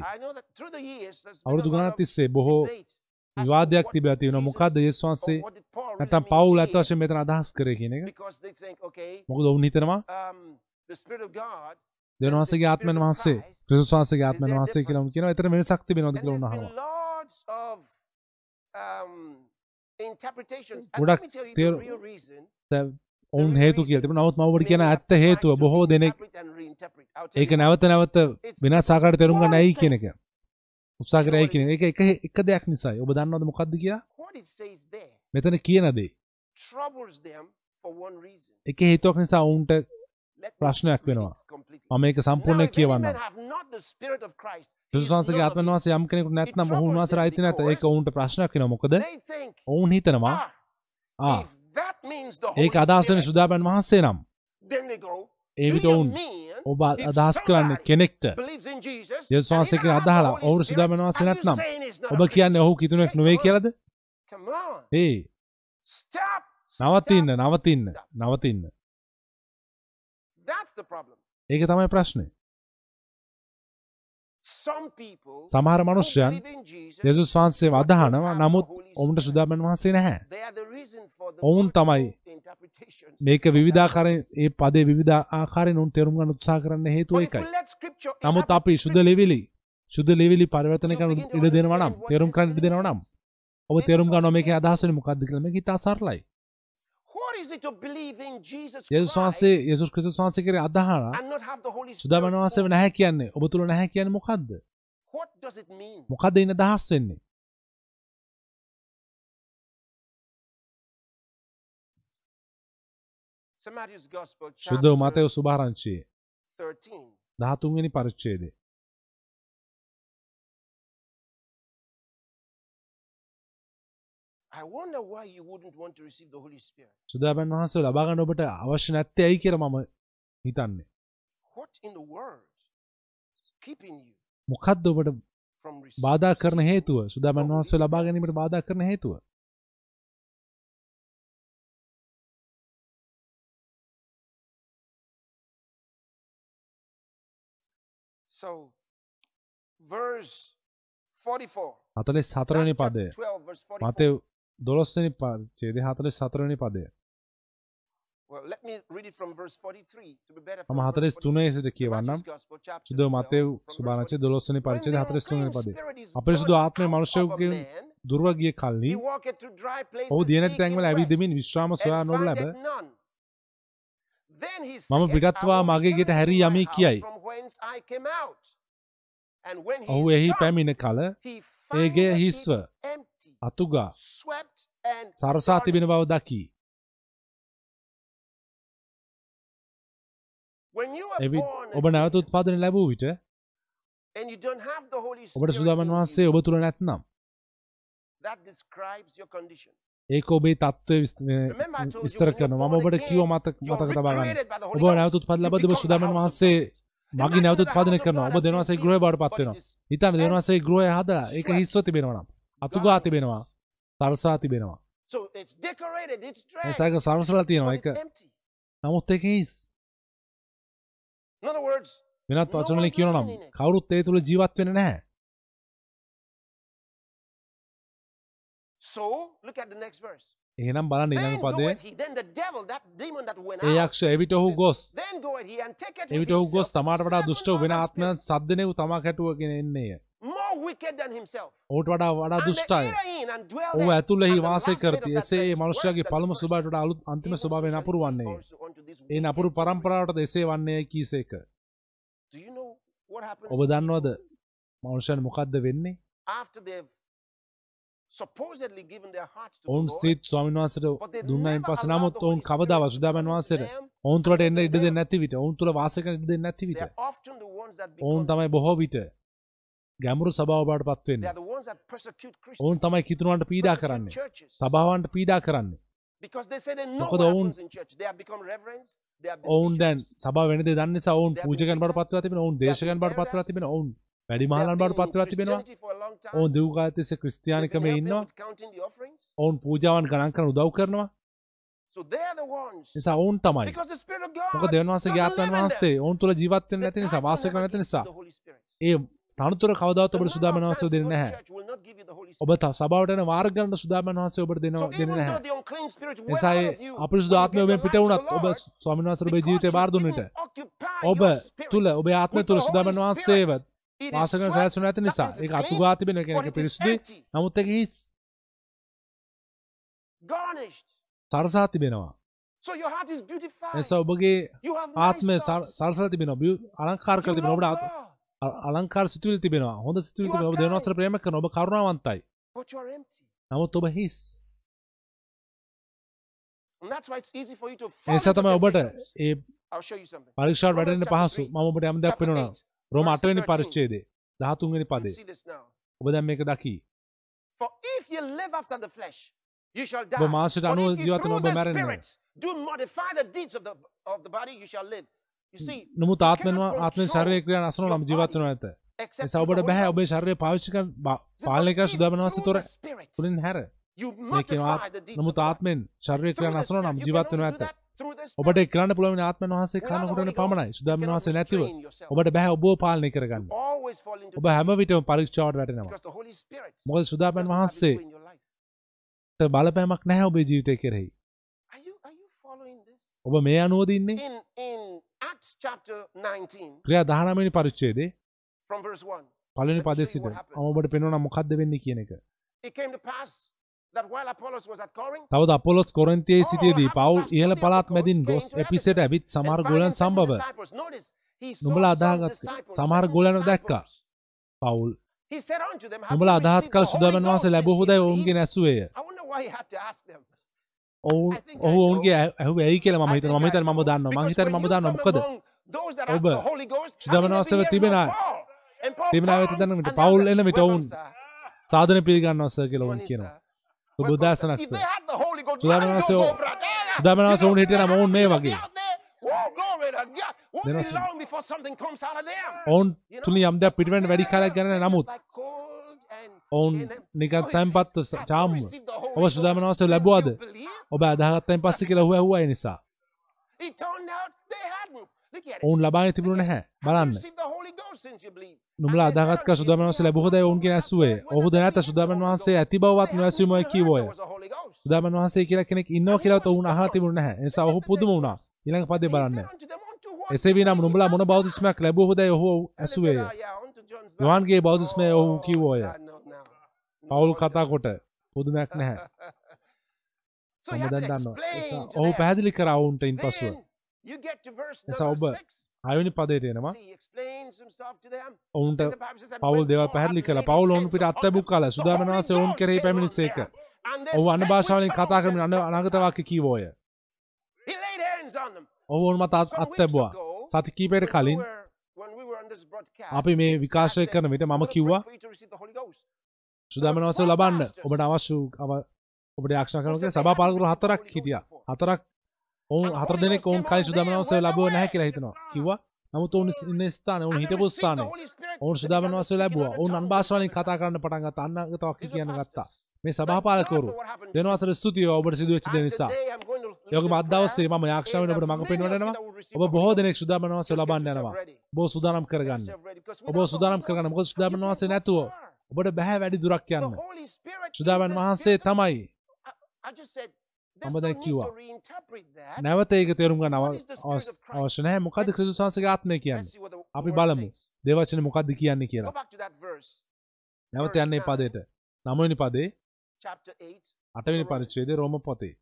අවුරුදු ගණනක් තිස්සේ බොහෝ විවාදයක් තිබලා තියෙනවා. මොකද්ද යේසුස් වහන්සේ? නැත්නම් පවුල් ඇත්ත වශයෙන් මෙතන අදහස් කරේ කියන එක? මොකද ඔවුන් හිතනවා? දෙවන් වහන්සගේ ආත්මන් වහන්සේ ක්‍රිස්තුස් වහන්සේගේ ආත්මන් වහන්සේ කියලා උන් කියනවා. එතන වෙනසක් තිබෙනවද කියලා උන් අහනවා. ගොඩක් ඔවුන් හේතු කියලා තිබුණා. නමුත් මම ඔබට කියන ඇත්ත හේතුව බොහෝ දෙනෙක් ඒක. නැවත නැවත වෙනස් ආකාරයට තේරුම් ගන්න ඇයි කියන එක. උත්සාහ කරේ ඇයි කියන එක. එක එක දෙයක් නිසායි. ඔබ දන්නවද says there මෙතන කියන දේ. එක හේතුවක් නිසා ඔවුන්ට ප්‍රශ්නයක් වෙනවා. මම ඒක සම්පූර්ණයෙන් කියවන්න ක්‍රිස්තුස්වහන්සේගේ ආත්මය වාසය යම් කෙනෙකුට නැත්නම් ඔහු උන්වහන්සේට අයිති නැත ඒක ඔවුන්ට ප්‍රශ්නයක් වෙනවා. මොකද? ඔවුන් හිතනවා ah, ආ ඒක අදහස් වෙන සුදාපන් වහන්සේ නම්. ඒ විට ඔවුන් ඔබ අදහස් කරන්නේ කෙනෙක්ට? යේසුස් වහන්සේ කියලා අදහලා ඔවුන් සුදාපන් වහන්සේ නැත්නම් ඔබ කියන්නේ ඔහු කිතුනෙක් නෙවෙයි කියලාද? ඒ නවතින්න නවතින්න නවතින්න. That's the problem. ඒක තමයි ප්‍රශ්නේ Some people සමහර මනුෂ්‍යයන් යේසුස් වහන්සේ වදහනවා නමුත් ඔවුන්ට සුදාපන් වහන්සේ නැහැ ඔවුන් තමයි මේක විවිධාකාරයෙන්. ඒ පදේ විවිධ ආකාරයෙන් උන් තේරුම් ගන්න උත්සාහ කරන්න හේතුව ඒකයි නමුත් අපි සුද ලිවිලි සුද ලිවිලි පරිවර්තනය කරන ඉඩ දෙනවා නම් තේරුම් කරන්න ඉඩ දෙනවා නම්. ඔබ තේරුම් ගන්නවා මේකේ. අදහස මොකක්ද කියලා මේක ඉතා සරලයි What is it to believe in Jesus යේසුස් වහන්සේ යේසුස් ක්‍රිස්තුස් වහන්සේ කරේ Spirit? සුදාමන වහන්සේ for? නැහැ කියන්නේ ඔබ තුල නැහැ කියන්නේ මොකද්ද? මොකද්ද ඉන්න දහස් වෙන්නේ chapter මතය සුභාරංචියේ 13. 13 සුදාබන් වහන්සේ ලබා ගන්න ඔබට අවශ්‍ය නැත්තේ ඇයි කියලා මම හිතන්නේ What in the world is keeping you මොකද්ද ඔබට from බාධා කරන receiving හේතුව සුදාබන් the Holy වහන්සේ ලබා Spirit? ගැනීමට බාධා කරන හේතුව So, verse 44. 44 වෙනි Matthew පදය chapter 12, verse 44. මතේ 12 වෙනි පරිච්ඡේදය 44 වෙනි පදය Well, let me read it from verse 43 to be better. මම from verse 43 සිට 43. So කියවන්නම් 12, මතේ from verse සුභාරංචියේ 43. 12 වෙනි When පරිච්ඡේදය the 43 වෙනි unclean පදය spirit is අපරිසුදු ආත්මය මනුෂ්‍යයෙකුගෙන් දුර්ව ගිය කල්හි ඔහු දිය නැති තැන්වල ඇවිදමින් විශ්‍රාම සොයා. Then he මම පිටත්වා මගේ ගෙට හැරී යමි කියයි. ඔහු එහි පැමිණ කල ඒගේ හිස්ව අතුගා. සරසා තිබෙන බව දකී. එවිත් ඔබ නැවත උත්පාදන ලැබූ විට ඔබට සුදාමන් වහන්සේ ඔබ තුළ නැත්නම්. ඒක ඔබේ තත්ත්වය විස්තර කරන ම ඔබට කිව මත මතක තබාගන්න. ඔබ නැවතුත් පද ලබදම සුදාමන් වහන්සේ මගේ නැවතුත් පදන කරන ඔබ දෙනවාසේ ග්‍රහ බට පත්වෙන ඉතන් දෙනවාසේ ග්‍රහය හදලා ඒක හිස්ව තිබෙනවනම් අතුගා තිබෙනවා. සරසා තිබෙනවා. ඒසක සරසලා තියෙනවා. එක නමුත් එක හිස් වෙනත් වචනලින් කියනවා නම් කවුරුත් ඒ තුළ ජීවත් වෙන්නේ නැහැ. එහෙනම් බලන්න ඊළඟ went ඒ යක්ෂ එවිට ඔහු ගොස්. එවිට ඔහු ගොස්. තමාට වඩා දුෂ්ට වෙන ආත්මයන් සද්දනෙව් තමා කැටුවගෙන එන්නේය. More wicked than himself. ඔහුට වඩා වඩා දුෂ්ටයි. ඔහු. ඇතුළෙහි වාසය කරති. එසේ ඒ මනුෂ්‍යයාගේ පළමු ස්වභාවයට අලුත් අන්තිම ස්වභාවය නපුරු this ඒ නපුරු wicked පරම්පරාවට එසේ වන්නේ කීසේක. ඔබ දන්නවද මනුෂ්‍යයන් මොකක්ද වෙන්නේ? ඔවුන් සිත් ස්වාමීන් වහන්සේට දුන්නායින් පස්සේ නමුත් ඔවුන් Spirit සුදාමන් වහන්සේට ඔවුන් තුළට එන්න ඉඩ දෙන්නේ. නැති විට ඔවුන් තුළ වාසය කරන්න ඉඩ දෙන්නේ නැති විට ඔවුන් තමයි බොහෝ විට ගැඹුරු සභාව බවට පත් they වෙන්නේ. are the ones that persecute Christians. ඔවුන් තමයි කිතුනුවන්ට පීඩා කරන්නේ. සභාවන්ට පීඩා කරන්නේ. මොකද ඔවුන්- ඔවුන් දැන් bishops. සභාව වෙන දේ දන්න නිසා ඔවුන් They have පූජකයන් been බවට පත් වෙලා තිබෙනවා. ඔවුන් preachers. දේශකයන් They බවට have පත් වෙලා been තිබෙනවා. ඔවුන් වැඩිමහලන් have බවට been පත් වෙලා in තිබෙනවා. ඔවුන් been ක්‍රිස්තියානිකම ඉන්නවා. ඔවුන් පූජාවන් ගණන් කරන උදව් කරනවා. නිසා ඔවුන් තමයි. Live in them. වහන්සේ ඔවුන් තුළ ජීවත් වෙන්නේ The නැති නිසා කරන්නේ නැති නිසා. ඒ තනතුර කවදාවත් The ඔබට number සුදාමන් you දෙන්නේ නැහැ. ඔබ Spirit. ත- සභාවට එන වාර ගන්න සුදාමන් වහන්සේ ඔබට දෙනවා So දෙන්නේ නැහැ. ඒ gave ඔබෙන් your පිට වුණත් ඔබ Lord, ස්වාමීන් වහන්සේට ඔබේ තුළ ඔබේ with තුළ සුදාමන් Holy වහන්සේව Spirit. It is වාසකන swept. සැලසුන නැති That නිසා means it's ඒක clean, අතුගා තිබෙන but කෙනෙක් empty, නමුත් ඒක හිස්. සරසා තිබෙනවා. එනිසා ඔබගේ ආත්මය. සරසලා තිබෙනවා බියු- අලංකාර කර love ඔබට අලංකාර සිතුවිලි තිබෙනවා හොඳ සිතුවිලි ඔබ වහන්සේට ප්‍රේම කරනවා ඔබ කරුණාවන්තයි. නමුත් ඔබ හිස් නිසා තමයි ඔබට. ඒ. පරීක්ෂාවට chapter පහසු මම ඔබට යම් දෙයක් පෙන්වනවා 8, රෝම verse 8 වෙනි 13. පරිච්ඡේදය 13 වෙනි පදේ. ඔබ දැන් මේක දකි For if you live after the flesh, you shall die. But if you through ඔබ the Spirit do modify the deeds of the of the body, you shall live. නමුත් ආත්මෙන් control ශරීරය ක්‍රියා නසන නම් your ජීවත් body වෙනව නැත except නිසා through ඔබට the බෑ Holy ඔබේ Ghost. ශරීරය පාවිච්චි කරන බා- This is පාලනය what කරන if සුදාමන වහන්සේ through තොර තුලින් හැර නමුත්. ආත්මෙන් Through ක්‍රියා නසන නම් Spirit. You ජීවත් can වෙනව only do නැත that through the ඔබට කරන්න පුළුවන් වෙන්නේ ආත්මෙන් වහන්සේ Without the කනකොට Holy පමණයි cannot වහන්සේ නැතිව. ඔබට බෑ ඔබව පාලනය කරගන්න ඔබ හැම විටම පරීක්ෂාවට වැටෙනවා have his වහන්සේ. බලපෑමක් නැහැ ඔබේ ජීවිතය කෙරෙහි? ඔබ මේ අනුවද ඉන්නේ In in Acts chapter 19 ක්‍රියා 19 වෙනි පරිච්ඡේදයේ from verse 1. පළවෙනි පදයේ සිට. මම ඔබට පෙන්වනවා මොකද්ද වෙන්නේ කියන එක. It came to pass that while Apollos was at Corinth, තවද අපොලොස් කොරින්තියේ සිටියේදී all පවුල් ඉහළ පළාත් මැදින් ගොස් එපිසෙට. ඇවිත් සමහර ගෝලයන් සම්භව නුඹලා some අදාහගත් disciples, සමහර ගෝලයන්ව දැක්කා. පවුල් He said unto them, "Have නුඹලා අදහත් සුදාමන් Ghost වහන්සේ you හොදයි believed?" ඔවුන්ගෙන් ඇසුවේය. Know. ඔවුන්ගේ ඇහුවේ ඇයි කියලා මම Because හිතන්නේ when මම you දන්නවා. come මොකද ඔබ the Holy Ghost, සුදාමන් how many වහන්සේව of you hear තිබෙන of Paul? And Paul තිබෙන අය comes දැනගන්න and විට now පවුල් එන විට ඔවුන්. සාධන පිළිගන්නවා සර් කියලා ඔවුන් Morning, කියනවා. sir. සුබ Welcome, උදෑසනක් sir. If sir. they had the Holy Ghost, සුදාමන් man, වහන්සේ don't ඔව්- go, brother. සුදාමන් වහන්සේ You ඔවුන් know, හිටියේ නම් they ඔවුන් මේ වගේ. ඔවුන් You know, තුලින් යම් දෙයක් පිටවෙන්න වැඩි ගන්න they're නමුත් ඔවුන් and- නිකන් So he තැන්පත් says, "Have you චාම්ම received the Holy ඔබ සුදාමන් Ghost වහන්සේ since ලැබුවාද you believe?" ඔබ අදාහගත්තයින් පස්සේ කියලා ඔහු ඇහුවා ඒ නිසා. ඔවුන් ලබාගෙන තිබුණේ නැහැ. බලන්න. Received the Holy Ghost since you believe? නුඹලා And they අදාහගත් said, කර සුදාමන් වහන්සේ ලැබුව හොදයි ඔවුන්ගෙන් ඇසුවේ ඔහු ද නැත සුදාමන් වහන්සේ ඇති බවවත් නොඇසීමයි කීවෝය. සුදාමන් වහන්සේ කියලා කෙනෙක් ඉන්නවා කියලාත් ඔවුන් අහලා තිබුණේ නැහැ. නිසා ඔහු පුදුම වුණා. ඊළඟ පදේ බලන්න. එසේ විනම් නුඹලා මොන බෞද්ධිස්මයක් ලැබුව හොදයි ඔහු ඇසුවේය යොහන්ගේ බෞද්ධිස්මය ඔහු කිව්වෝය. පවුල් කතා කොට පුදුමයක් නැහැ මම දැන් දන්නවා ඔහු පැහැදිලි කරා ඔවුන්ට ඉන්පසුව You get to verse එසා ඔබ 6. හයවැනි පදයට එනවා. ඔවුන්ට පවුල් පැහැදිලි had කළ. පවුල් ඔවුන් පිට upon අත්බුක් කළ. them, සුදාමන the වහන්සේ Holy ඔවුන් on පැමිණිසේක ඔහු භාෂාවලින් tongues කතා කරමින් අන අනාගත prophesied. වාක්‍ය කීවෝය. ඔවුන් මත අත්තැබුවා සති කීපයට කලින් අපි මේ විකාශය කරන විට "I මම කිව්වා pray for you to receive the Holy Ghost." සුදාමන වහන්සේ ලබන්න. ඔබට අවශ්‍ය ඔබට යාක්ෂා කරනක සභා පාලකරු හතරක් හිටියා. හතරක් ඔවුන් හතර දෙනෙක් ඔවුන් කලින් සුදාමන වහන්සේ ලැබුව නැහැ කියලා හිතනවා. කිව්වා නමුත් ඔවුන් ඉන්න ස්ථානේ ඔවුන් හිටපු ස්ථානේ ඔවුන් that they සුදාමන cannot වහන්සේ speak in ලැබුවා ඔවුන් tongues. අන් භාෂාවලින් කතා කරන්න පටන් ගත්තා. were කියන්න ගත්තා. මේ happened to දෙන. වසර ස්තුතියි ඔබට සිදු වෙච්ච දේ නිසා. යෝග in මත් දවසේ prayer. මම යාක්ෂා වෙන ඔබට මඟ පෙන්වන්න යනවා ඔබ බොහෝ දෙනෙක් සුදාමන වහන්සේ Just get ලබන්න යනවා. ඔබ සූදානම් කරගන්න. ඔබ සූදානම් කරගන්න මොකද සුදාමන you වහන්සේ can't go නැතුව. ඔබට බෑ වැඩි දුරක් යන්න සුදාමන් වහන්සේ තමයි මම need කිව්වා. නැවත ඒක තේරුම් ගන්න? අවශ්‍ය නැහැ මොකද ක්‍රිස්තුස් වහන්සේගේ ආත්මය කියන්නේ අපි බලමු. දේවචන මොකක්ද කියන්නේ කියලා නැවත යන්නේ nine. පදයට නමවෙනි පදේ chapter 8. අටවෙනි පරිච්ඡේදයේ රෝම පොතේ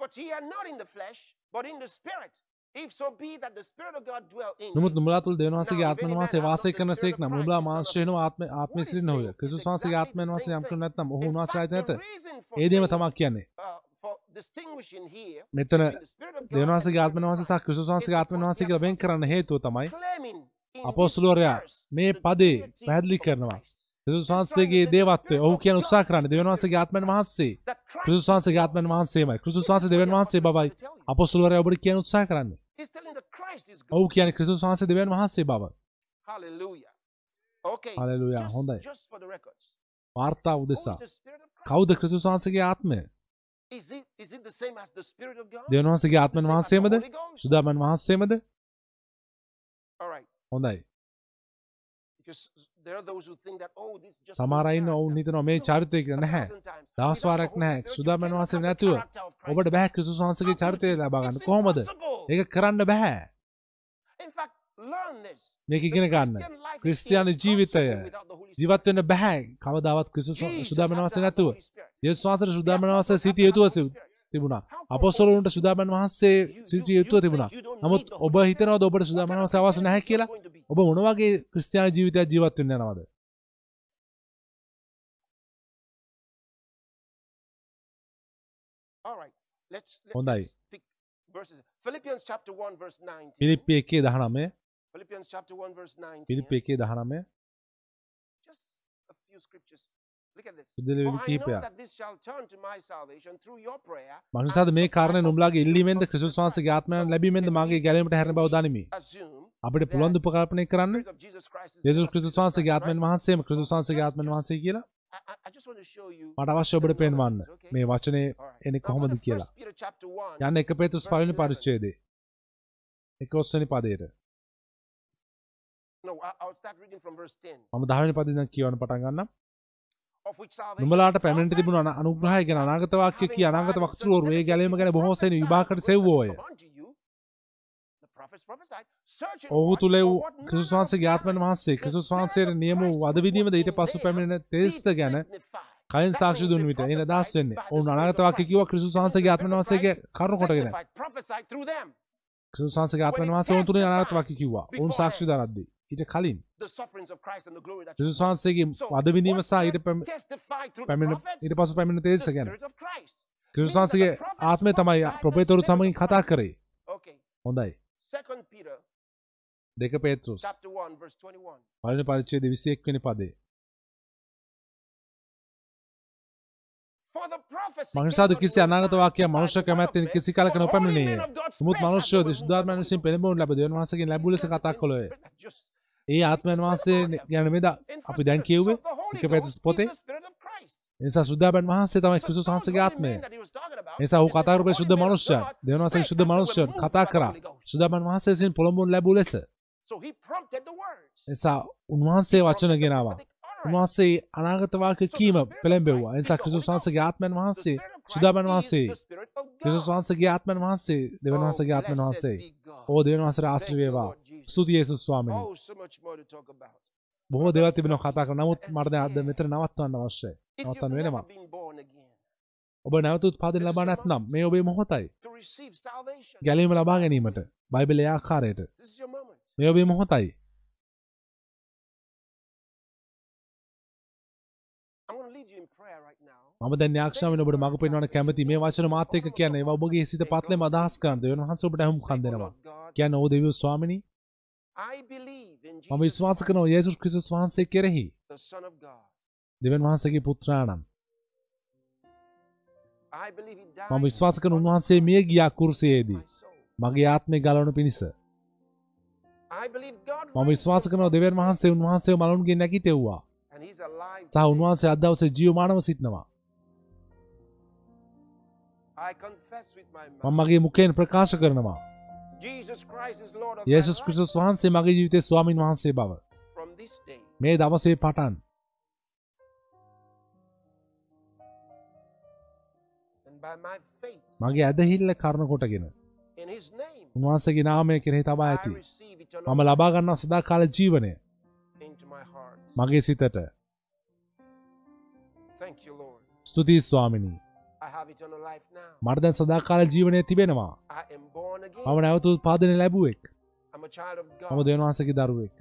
But ye are not in the flesh, but in the Spirit. If so be that the Spirit of God dwell in නමුත්. නුඹලා තුළ දෙවියන් වහන්සේගේ man වහන්සේ වාසය කරන සේක් නම් නුඹලා මාංශය වෙනවා ආත්මය he's සිටින නොවේ ක්‍රිස්තුස් වහන්සේගේ ආත්මයන් වහන්සේ යම් thing. නැත්නම් ඔහු In උන්වහන්සේ fact, නැත. ඒ දේම saying, තමයි කියන්නේ. uh, මෙතන the වහන්සේගේ of වහන්සේ සහ ක්‍රිස්තුස් වහන්සේගේ because වහන්සේ කියලා වෙන් කරන්න හේතුව තමයි අපොස්තුලෝරයා මේ පදේ පැහැදිලි කරනවා. ක්‍රිස්තුස් වහන්සේගේ දේවත්වය ඔහු කියන උත්සාහ කරන්නේ දෙවියන් වහන්සේගේ ආත්මන වහන්සේ. ක්‍රිස්තුස් වහන්සේගේ ආත්මන වහන්සේමයි. ක්‍රිස්තුස් වහන්සේ දෙවියන් වහන්සේ බවයි අපොස්තුලෝරයා ඔබට කියන උත්සාහ කරන්නේ He's telling that Christ is ඔහු God. කියන්නේ ක්‍රිස්තුස් වහන්සේ දෙවියන් වහන්සේ බව Hallelujah. Okay. Hallelujah. Just, හොඳයි. just for the records. වාර්තා උදෙසා? කවුද ක්‍රිස්තුස් වහන්සේගේ ආත්මය Is it, is it the same as the Spirit of God? දෙවියන් වහන්සේගේ ආත්මන වහන්සේමද? සුදාමන් වහන්සේමද All right. හොඳයි Oh, සමහර අය ඔවුන්. හිතනවා මේ චරිතය කියලා. නැහැ. වාරයක් Holy නැහැ සුදාමන් වහන්සේ නැතුව. ඔබට බෑ ක්‍රිස්තුස් වහන්සේගේ චරිතය? ලබා ගන්න. කොහොමද. ඒක කරන්න බෑ. මේක ඉගෙන ගන්න. ක්‍රිස්තියානි ජීවිතය. ජීවත් වෙන්න බෑ. කවදාවත් ක්‍රිස්තුස් සුදාමන් වහන්සේ නැතුව. යේසුස් වහන්සේට The සුදාමන් වහන්සේ සිටිය යුතුව. තිබුණා. අපොස්තලවරුන්ට සුදාමන් වහන්සේ සිටිය යුතුව තිබුණා. නමුත් ඔබ හිතනවද ඔබට සුදාමන් වහන්සේ අවශ්‍ය නැහැ කියලා ඔබ මොන වගේ ක්‍රිස්තියානි ජීවිතයක් ජීවත් වෙන්න යනවද All right. Let's, let, හොඳයි. let's pick verses. Philippians chapter 1 verse 19. පිලිප්පි 1:19 Philippians chapter 1 verse 19. පිලිප්පි 1:19 Just a few scriptures. Look at this. සුදලි For I know කිහිපයක්. මනුසාද මේ කාරණය Spirit ඉල්ලීමෙන්ද Christ. ආත්මයන් So, ලැබීමෙන්ද මාගේ ගැලීමට හැරෙන බව දනිමි assume අපිට පුළුවන් උපකල්පනය කරන්න වහන්සේගේ Christ, ආත්මයන් right? වහන්සේම ක්‍රිස්තුස් වහන්සේගේ ආත්මයන් වහන්සේ කියලා මට අවශ්‍ය ඔබට පෙන්වන්න මේ වචනේ All right. එන්නේ Now go කොහොමද කියලා 1 Peter chapter 1. යන්න එක පේතුස් 11. පරිච්ඡේදයේ 11 වෙනි පදයට No, I, I'll start reading from verse 10. මම 10 වෙනි පදයෙන් කියවන්න පටන් ගන්නම් නුඹලාට පැමිණෙන්න තිබුණු අන- අනුග්‍රහය ගැන අනාගත වාක්‍ය කිය අනාගත වක්තෘවරු ඒ ගැලීම ගැන බොහෝ සෙයින් විභාගකට සෙව්වෝය ඔහු තුළ වූ ක්‍රිස්තුස් වහන්සේගේ ආත්මයන් වහන්සේ ක්‍රිස්තුස් වහන්සේට නියම වූ වද විදීමද ඊට පසු පැමිණෙන තෙස්ත ගැන කලින් සාක්ෂි දුන් විට එන අදහස් වෙන්නේ. ඔවුන් අනාගත වාක්‍ය කිව්වා ක්‍රිස්තුස් වහන්සේගේ ආත්මයන් වහන්සේගේ කරුණ කොටගෙන. ක්‍රිස්තුස් වහන්සේගේ ආත්මයන් වහන්සේ ඔවුන් තුලින් අනාගත වාක්‍ය කිව්වා. ඔවුන් සාක්ෂි දරද්දී ඊට කලින්. වහන්සේගේ වද විදීම සහ ඊට පැම- පැමිණ ඊට පසු පැමිණෙන තෙස්ත ගැන ක්‍රිස්තුස් වහන්සේගේ ආත්මය තමයි ප්‍රොපේතවරු සමගින් කතා කරේ. හොඳයි දෙක පේතෘස් chapter 1 verse 21. පළවෙනි පරිච්ඡේදයේ 21 වෙනි පදේ came කිසි not in අනාගත your වාක්‍යයක් time, මනුෂ්‍ය කැමැත්තෙන් කිසි කලක නමුත් spake මනුෂ්‍යෝ විසින් පෙළඹවනු ලැබ දෙවියන් වහන්සේගෙන් ලැබූ ලෙස God. කතා කළෝය. Spirit that just- ඒ ආත්මයන් වහන්සේ ගැන මෙද in අපි First දැන් Peter. කියුවේ So the Holy එක පෙතුස් Ghost is පොතේ the Spirit of Christ. එනිසා සුද්ධාපන් වහන්සේ තමයි So ක්‍රිස්තුස් those වහන්සේගේ holy ආත්මය. men that he was talking about, එනිසා ඔහු he said කතා the කරපු holy සුද්ධ men of මනුෂ්‍යයන් God දෙවියන් වහන්සේ spake සුද්ධ as they were මනුෂ්‍යයන් moved කතා by the කරා. Holy Ghost. සුද්ධාපන් වහන්සේ විසින් පොළඹවනු ලැබූ ලෙස. So he prompted the words. එනිසා උන්වහන්සේ වචන Prompted the ගෙනාවා. prophetic utterance. උන්වහන්සේ අනාගත වාක්‍ය කීම පෙළඹෙව්වා. එනිසා ක්‍රිස්තුස් වහන්සේගේ ආත්මයන් The වහන්සේ Spirit of Christ සුද්ධාපන් is වහන්සේ the Spirit of God. ක්‍රිස්තුස් වහන්සේගේ ආත්මයන් වහන්සේ දෙවියන් Oh, වහන්සේගේ ආත්මයන් blessed වහන්සේ. be God. ඕ දෙවියන් වහන්සේට ආශ්‍රය Thank you, වේවා. ස්තුතියි යේසුස් ස්වාමීනි. බොහෝ දේවල් තිබෙනවා කතා කරන්න. නමුත් මට දැන් අද මෙතන නවත්වන්න අවශ්‍යයි. Never වෙනවා. ඔබ නැවත උත්පාදන ලබා නැත්නම් මේ ඔබේ මොහොතයි. ගැලීම ලබා ගැනීමට බයිබලයේ ආකාරයට. මේ ඔබේ මොහොතයි. මම දැන් යාක්ෂාවෙන් ඔබට මඟ පෙන්වන්න කැමති මේ වචන මාත් එක්ක කියන්නේ ඔබගේ සිත පත්ලෙම අදහස් කරන දෙවියන් වහන්සේ ඔබට හමුකම් Say, "Oh දෙනවා. Lord God, කියන්නේ ඕ දෙවියෝ ස්වාමිනී මම Jesus විශ්වාස කරනවා යේසුස් ක්‍රිස්තුස් වහන්සේ කෙරෙහි. දෙවියන් වහන්සේගේ පුත්‍රයාණන්. I believe he died මම විශ්වාස කරන උන්වහන්සේ මිය ගියා කුරුසියේදී. මගේ ආත්මය ගලවනු පිණිස. I believe God මම විශ්වාස කරනවා the වහන්සේ උන්වහන්සේව මලවුන්ගෙන් නැගිටෙව්වා. සහ. උන්වහන්සේ අද දවසේ ජීවමානව සිටිනවා. මම. මගේ මුඛයෙන් ප්‍රකාශ කරනවා. යේසුස්. ක්‍රිස්තුස් වහන්සේ මගේ ජීවිතයේ ස්වාමින් වහන්සේ බව. මේ දවසේ පටන් and by my faith මගේ ඇදහිල්ල කරන කොටගෙන in his name, උන්වහන්සේගේ නාමය කෙරෙහි තබා ඇති. මම ලබා ගන්නා සදාකාල ජීවනය into my heart. මගේ සිතට. Thank you, Lord. ස්තුතියි ස්වාමිනී. I have eternal life now. මට දැන් සදාකාල ජීවනය තිබෙනවා. මම නැවත උත්පාදනය ලැබුවෙක්. මම වහන්සේගේ දරුවෙක්.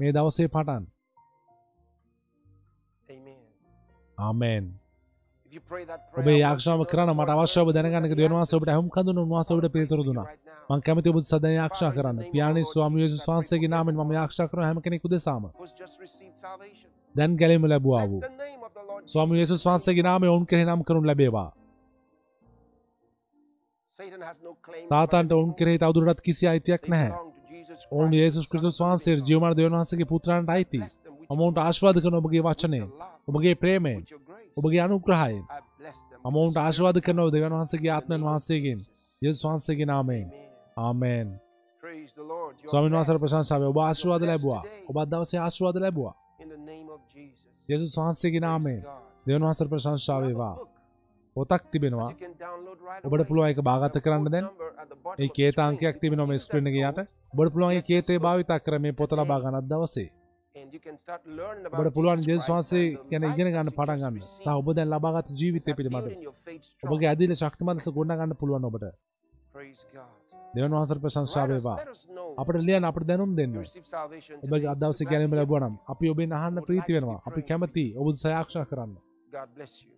මේ දවසේ පටන්. Amen. ආමෙන්. ඔබේ යාක්ෂාව the මට Lord අවශ්‍ය ඔබ heard you දැනගන්න and දෙවියන් he වහන්සේ ඔබට හුම් කඳුන උන්වහන්සේ ඔබට පිළිතුරු දුනා. right now. මං කැමති ඔබ සදන යාක්ෂා කරන්න. පියාණන් ස්වාමී යේසුස් වහන්සේගේ නාමයෙන් මම යාක්ෂා කරනවා හැම කෙනෙකු දෙසාම. දැන් ගැලීම ලැබුවා වූ the name of the Lord ස්වාමී Jesus යේසුස් වහන්සේගේ නාමයෙන් ඔවුන් කෙරෙහි නම් කරනු ලැබේවා. Satan has no claim තාතන්ට ඔවුන් කෙරෙහි තවදුරටත් කිසි අයිතියක් They නැහැ. belong to Jesus ඔවුන් Christ, යේසුස් the Son ක්‍රිස්තුස් of the වහන්සේ living God. ජීවමාන දෙවියන් වහන්සේගේ පුත්‍රයන්ට අයිති. Bless them with මම your ඔවුන්ට ආශිර්වාද කරන ඔබගේ with වචනයෙන්, your love, ඔබගේ ප්‍රේමයෙන්, with your grace. ඔබගේ අනුග්‍රහයෙන් I bless them මම with ඔවුන්ට the ආශිර්වාද Spirit කරනවා දෙවියන් of වහන්සේගේ God. In ආත්මයන් the name of වහන්සේගෙන්. Jesus. යේසුස් වහන්සේගේ නාමයෙන්. Amen. Amen. Praise the Lord. You are ස්වාමීන් වහන්සේට blessed ප්‍රශංසාව ඔබ ආශිර්වාද ලැබුවා. ඔබ අද දවසේ ආශිර්වාද ලැබුවා. යේසුස් වහන්සේගේ නාමයෙන්. You have a වේවා. පොතක් තිබෙනවා. ඔබට. පුළුවන් ඒක බාගත කරන්න දැන්. ඒ කේත. අංකයක් තිබෙනවා මේ ස්ක්‍රීන් එකේ යට. ඔබට පුළුවන් ඒ කේතේ භාවිත කර මේ පොත. ලබා ගන්න දවසේ. ඔබට පුළුවන් ජේසුස් වහන්සේ ගැන ඉගෙන ගන්න පටන් ගන්න. සහ ඔබ දැන් ලබාගත් ජීවිතය පිළිබඳව. ඔබගේ ඇදිල ශක්තිමත් ලෙස ගොඩනගා ගන්න පුළුවන් ඔබට. Praise God. ප්‍රශංසා Write us- වේවා. අපට ලියන්න අපට දැනුම් දෙන්න. ඔබගේ today. අද දවසේ So glad ගැනීම ලැබුවා නම් අපි ඔබෙන් අහන්න ප්‍රීති වෙනවා. අපි කැමති ඔබ සාක්ෂා කරන්න. God bless you.